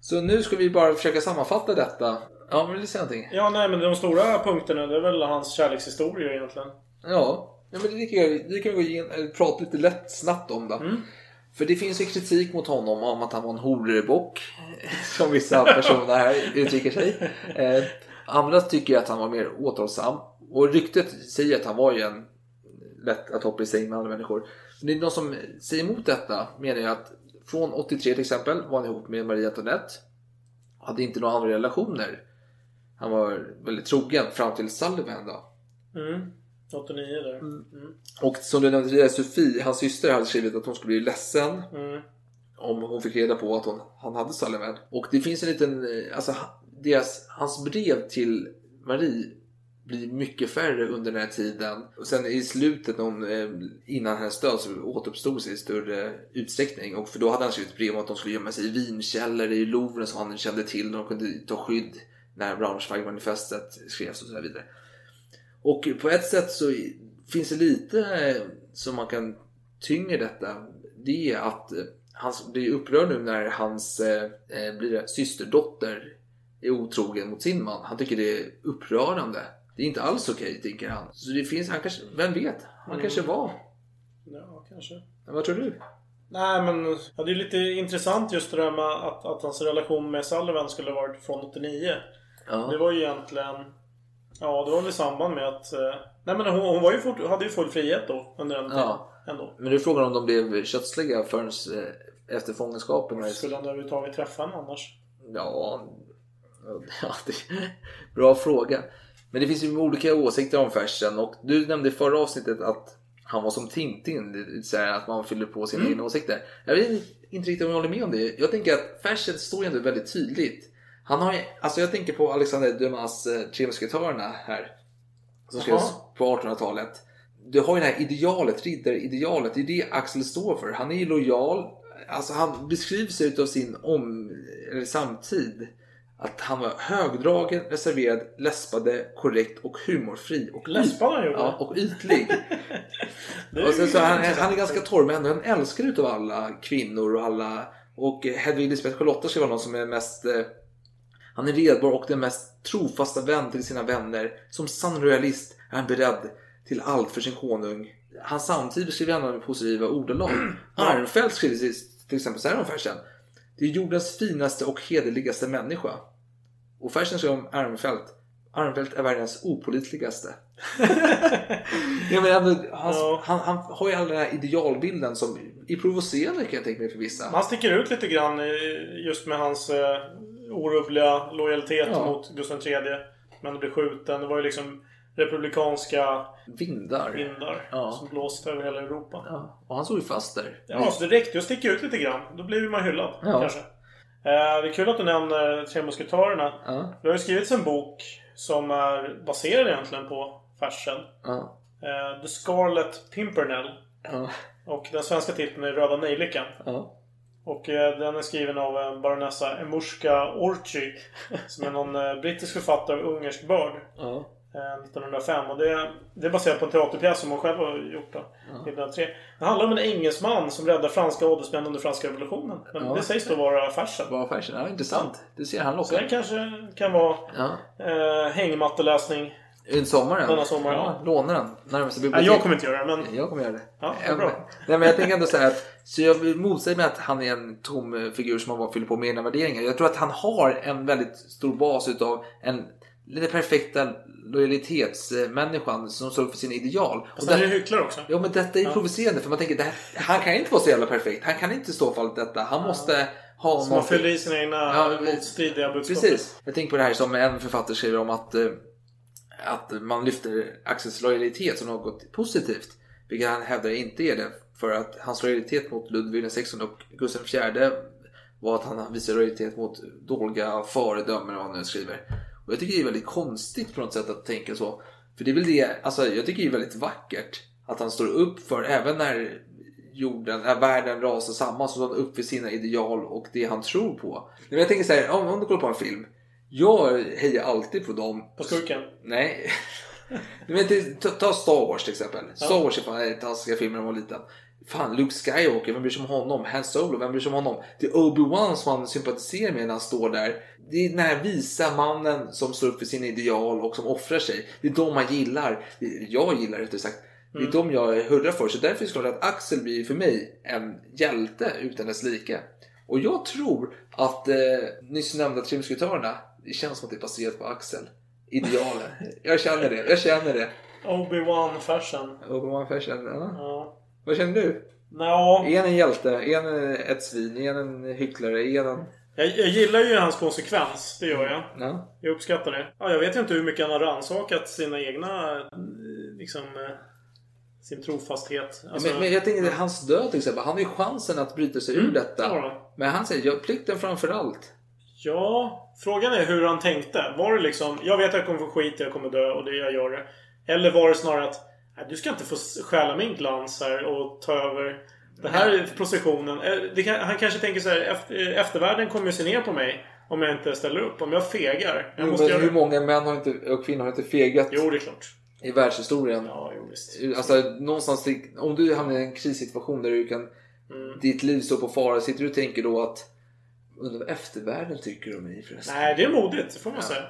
Så nu ska vi bara försöka sammanfatta detta. Ja, men vill du säga någonting? Ja, nej men de stora punkterna det är väl hans kärlekshistoria egentligen. Ja, ja men det kan, vi- det kan vi gå eller prata lite lätt snabbt om då. För det finns ju kritik mot honom om att han var en horebock. Som vissa personer här uttrycker sig. Eh, andra tycker att han var mer återhållsam. Och ryktet säger att han var ju en lätt att hoppa i säng med andra människor. Men det är någon som säger emot detta menar jag att från 83 till exempel var han ihop med Maria Antoinette. Hade inte några andra relationer. Han var väldigt trogen fram till Sullivan då. Mm. 89 där. Mm. Och som du nämnde tidigare, Sofie, hans syster, hade skrivit att hon skulle bli ledsen Mm. om hon fick reda på att hon, han hade Sullivan. Och det finns en liten, eh, alltså deras, hans brev till Marie blir mycket färre under den här tiden. Och sen i slutet, hon, eh, innan hennes död, så återuppstod sig i större utsträckning. Och för då hade han skrivit brev om att de skulle gömma sig i vinkällare i Louvren som han kände till. De kunde ta skydd när Braunschweig-manifestet skrevs och så vidare. Och på ett sätt så finns det lite eh, som man kan tynga detta. Det är att eh, han blir upprörd nu när hans eh, eh, blir det, systerdotter är otrogen mot sin man. Han tycker det är upprörande. Det är inte alls okej, tänker han. Så det finns, han kanske, vem vet? Han Mm. kanske var. Ja, kanske. Vad tror du? Nej men ja, det är lite intressant just det där med att, att hans relation med Sullivan skulle varit från 89. Ja. Det var ju egentligen... Ja, det var väl i samband med att... eh, Nej men hon, hon var ju fort, hade ju full frihet då under den tiden. Ja. Ändå. Men nu är frågan om de blev kötsliga förrän eh, efter fångenskapen. Skulle han överhuvudtaget träffa henne annars? Ja, ja det, bra fråga. Men det finns ju olika åsikter om Fersen och du nämnde i förra avsnittet att han var som Tintin, vill säga att man fyller på sina Mm. egna åsikter. Jag vet inte riktigt om jag håller med om det. Jag tänker att Fersen står ju ändå väldigt tydligt. Han har alltså jag tänker på Alexander Dumas eh, Tre musketörerna här. Som skrevs på 1800-talet. Du har ju det här idealet, riddaridealet. Det är det Axel står för. Han är ju lojal. Alltså han beskrivs utav sin om, eller samtid. Att han var högdragen, reserverad, läspade, korrekt och humorfri. Och Läspade han gjorde? Ja, och ytlig. Och sen så han, han är ganska torr men ändå en älskare utav alla kvinnor och alla. Och Hedvig Lisbeth Charlotta ska vara någon som är mest eh, han är redbar och den mest trofasta vän till sina vänner. Som sann royalist är han beredd till allt för sin konung. Han samtidigt beskriver honom i positiva ordalag. Armfeldt skriver till exempel så här om Fersen. Det är jordens finaste och hederligaste människa. Och Fersen skrev om Armfelt. Armfelt är världens opolitligaste. ja, men ändå, hans, Ja. han, han har ju all den här idealbilden som är provocerande kan jag tänka mig för vissa. Han sticker ut lite grann just med hans eh, orubbliga lojalitet Ja. mot Gustav III. Men det blev skjuten. Det var ju liksom republikanska Vindar. vindar Ja. som blåste över hela Europa. Ja, och han såg ju fast där. Ja, så det räckte ju att sticka ut lite grann. Då blir man hyllad kanske. Eh, det är kul att du nämner Tre Musketörerna. Ja. Det har ju skrivits en bok som är baserad egentligen på Fersen. Ja. Eh, The Scarlet Pimpernel. Ja. Och den svenska titeln är Röda Nejlikan. Ja. Och eh, den är skriven av en baronessa Emushka Orchi. Som är någon eh, brittisk författare av ungersk börd. Ja. Eh, 1905. Och det, det är baserat på en teaterpjäs som hon själv har gjort då. 1903. Det handlar om en engelsman som räddar franska adelsmän under franska revolutionen. Men Ja. det sägs då vara Fersen. Bara Fersen. Ja, intressant. Du ser, han Så det lockar. kanske kan vara Ja. eh, hängmatteläsning. En sommaren. Denna sommar, ja. Låna den. Närmaste Nej, bibliotek. jag kommer inte göra det, men... Jag kommer göra det. Ja, bra. Nej, men jag tänker ändå så här att, så jag motsäger mig att han är en tom eh, figur som man bara fyller på med egna värderingar. Jag tror att han har en väldigt stor bas utav en den perfekta lojalitetsmänniskan som står upp för sina ideal. Fast han är hycklare också. Ja men detta är ju provocerande för man tänker det här, han kan inte vara så jävla perfekt. Han kan inte stå för allt detta. Han måste ha Så man fyller i sina egna Ja, motstridiga budskap. Precis. Jag tänker på det här som en författare skriver om att, eh, att man lyfter Axels lojalitet som något positivt. Vilket han hävdar inte är det. För att hans lojalitet mot Ludvig XVI och Gustav IV var att han visade lojalitet mot dåliga föredömen och vad han nu skriver. Och jag tycker det är väldigt konstigt på något sätt att tänka så. För det är väl det, alltså jag tycker det är väldigt vackert att han står upp för, även när jorden, när världen rasar samman så står han upp för sina ideal och det han tror på. Men jag tänker så här, om, om du kollar på en film. Jag hejar alltid på dem. På skurken? Nej. Men ta, ta Star Wars till exempel. Star Wars är fan fantastiska filmer när man var liten. Fan, Luke Skywalker, vem bryr sig om honom? Han Solo, vem bryr sig om honom? Det är Obi-Wan som man sympatiserar med när han står där. Det är den här visa mannen som står upp för sina ideal och som offrar sig. Det är de man gillar. Jag gillar rättare sagt. Det är Mm. de jag hurrar för. Så därför är det klart att Axel blir för mig en hjälte utan dess like. Och jag tror att eh, nyss nämnda Tre Musketörerna, det känns som att det är baserat på Axel. Idealen. Jag känner det. Jag känner det. Obi-Wan Fersen. Obi-Wan Fersen. Ja. Ja. Vad känner du? Nå, Är han en hjälte? Är han ett svin? Är han en hycklare? Är han... jag, jag gillar ju hans konsekvens. Det gör jag. Ja. Jag uppskattar det. Ja, jag vet ju inte hur mycket han har rannsakat sina egna... Liksom... eh, Sin trofasthet. Alltså, men, men jag tänker hans död till exempel. Han har ju chansen att bryta sig ur Mm, detta. det har han. Men han säger ja, plikten framför allt. Ja, frågan är hur han tänkte. Var det liksom, jag vet att jag kommer få skit, jag kommer dö och det jag gör det. Eller var det snarare att, du ska inte få stjäla min glans här och ta över den här positionen. Eh, han kanske tänker så här, efter, eftervärlden kommer ju se ner på mig om jag inte ställer upp. Om jag fegar. Jag Jo, men göra hur många män har inte, och kvinnor har inte fegat Jo, det är klart. i världshistorien? Ja, jo, visst. Alltså någonstans, om du hamnar i en krissituation där du kan, Mm. ditt liv står på fara, sitter du och tänker då att Undrar vad eftervärlden tycker om mig förresten? Nej, det är modigt. Det får man säga.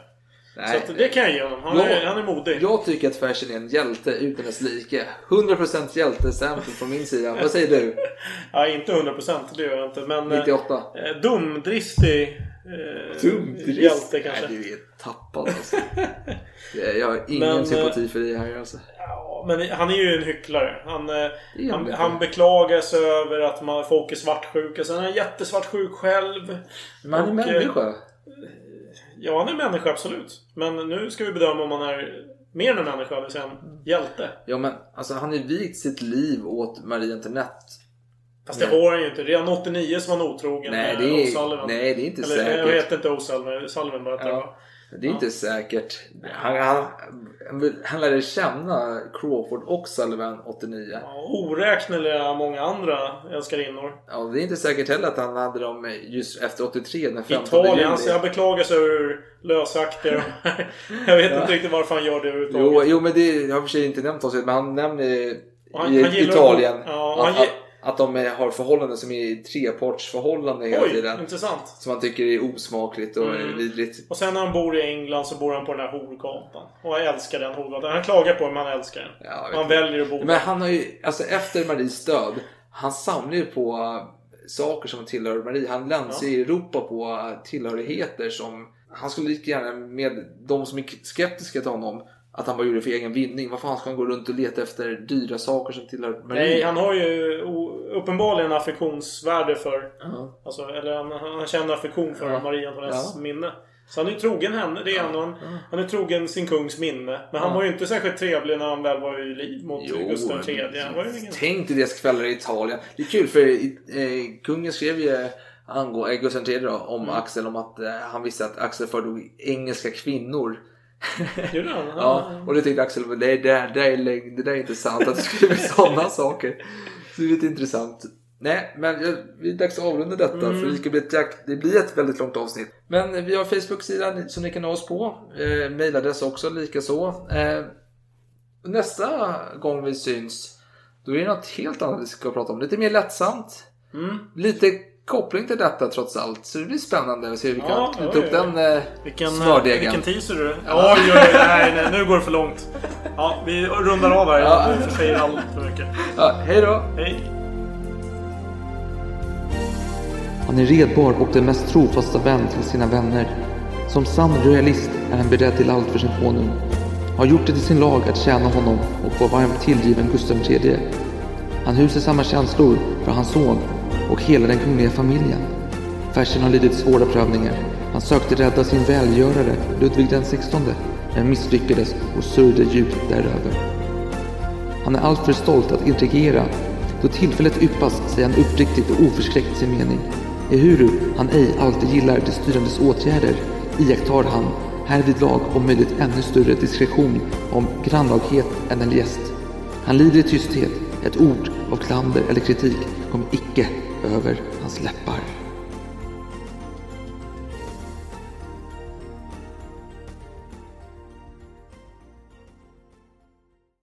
Nej. Så det kan jag ge honom. Han, Jag- är, han är modig. Jag tycker att Fersen är en hjälte utan dess like. 100% hjältestämpel från min sida. Vad säger du? Ja, inte 100% det gör jag inte. Men... eh, 98? Eh, dumdristig. Eh, Dumdrist? Hjälte kanske. Nej, du är tappad alltså. Jag har ingen Men, sympati för dig här alltså. Ja, men han är ju en hycklare. Han, eh, han han, beklagar sig över att man, folk är svartsjuka. Sen är han jättesvartsjuk själv. Men han är eh, människa. Ja, han är människa absolut. Men nu ska vi bedöma om han är mer än en människa, det vill säga en hjälte. Ja men alltså han har ju vikt sitt liv åt Marie Antoinette. Fast det Nej. har han ju inte. Redan 89 så var han otrogen Nej, med det är- O'Sullivan. nej, det är inte Eller, säkert. Jag vet inte O'Sullivan. Sullivan bara att det var. Ja. Är inte säkert. Han, han, han lärde känna Crawford och Sullivan 89. Ja, Oräkneliga många andra älskarinnor. Ja, det är inte säkert heller att han hade dem just efter 83, den 15 Italien, juli. han beklagar sig över hur lösaktiga är. Jag vet Ja. inte riktigt varför han gör det Jo, överhuvudtaget. jo, men det jag har och för sig inte nämnt oss, men han nämner han- i han Italien att- ja, han att, att de är- har förhållanden som är trepartsförhållanden hela Oj, tiden. intressant. Som han tycker är osmakligt och Mm. vidrigt. Och sen när han bor i England så bor han på den här horgatan. Och han älskar den horgatan. Han klagar på den men han älskar den. Ja, jag Och vet han inte. väljer att bo Men där. han har ju, alltså efter Maries död, han samlar ju på saker som tillhör Marie. Han länsar i Europa på tillhörigheter som han skulle lika gärna med de som är skeptiska till honom att han bara gjorde det för egen vinning. Vad fan ska han gå runt och leta efter dyra saker som tillhör marinen? Nej, han har ju uppenbarligen affektionsvärde för... Ja. Alltså, eller han, han känner affektion för Ja. Marie Antoinettes Ja. minne. Så han är ju trogen henne, det är han. Han, han är trogen sin kungs minne. Men han var ju inte särskilt trevlig när han väl var i liv mot Gustav III. Ingen... Tänk dig deras kvällar i Italien. Det är kul för eh, kungen skrev ju angå, eh, Gustav III då, om Mm. Axel om att eh, han visste att Axel föredrog engelska kvinnor. Gjorde han? Ja, och det tänkte Axel, nej det, där- det, där är, lögn, det där är inte sant att du skriver sådana saker. Så det är lite intressant. Nej, men jag- det är dags att avrunda detta Mm. för det, ska bli ett, det blir ett väldigt långt avsnitt. Men vi har Facebook-sidan som ni kan nå oss på. Eh, mailadress också likaså. Eh, nästa gång vi syns då är det något helt annat vi ska prata om. Lite mer lättsamt. Mm. Lite koppling till detta trots allt. Så det blir spännande att se hur vi kan Ja, knyta upp den eh, Vilken, eh, smördegen. vilken teaser du. Oj, oj, oj, nej, nej, nu går det för långt. Ja, vi rundar av här. Ja. Jag försäger allt för mycket. Ja, hej då! Hej. Han är redbar och den mest trofasta vän till sina vänner. Som sann royalist är han beredd till allt för sin konung. Har gjort det till sin lag att tjäna honom och vara varmt tillgiven Gustav III. Han hyser samma känslor för hans son och hela den kungliga familjen. Fersen har lidit svåra prövningar. Han sökte rädda sin välgörare Ludvig den XVI men misslyckades och sörjde djupt däröver. Han är alltför stolt att intrigera. Då tillfället yppas säger han uppriktigt och oförskräckt sin mening. Ehuru han ej alltid gillar de styrandes åtgärder iakttar han härvidlag om möjligt ännu större diskretion om grannlaghet än eljest. Han lider i tysthet. Ett ord av klander eller kritik kommer icke över hans läppar.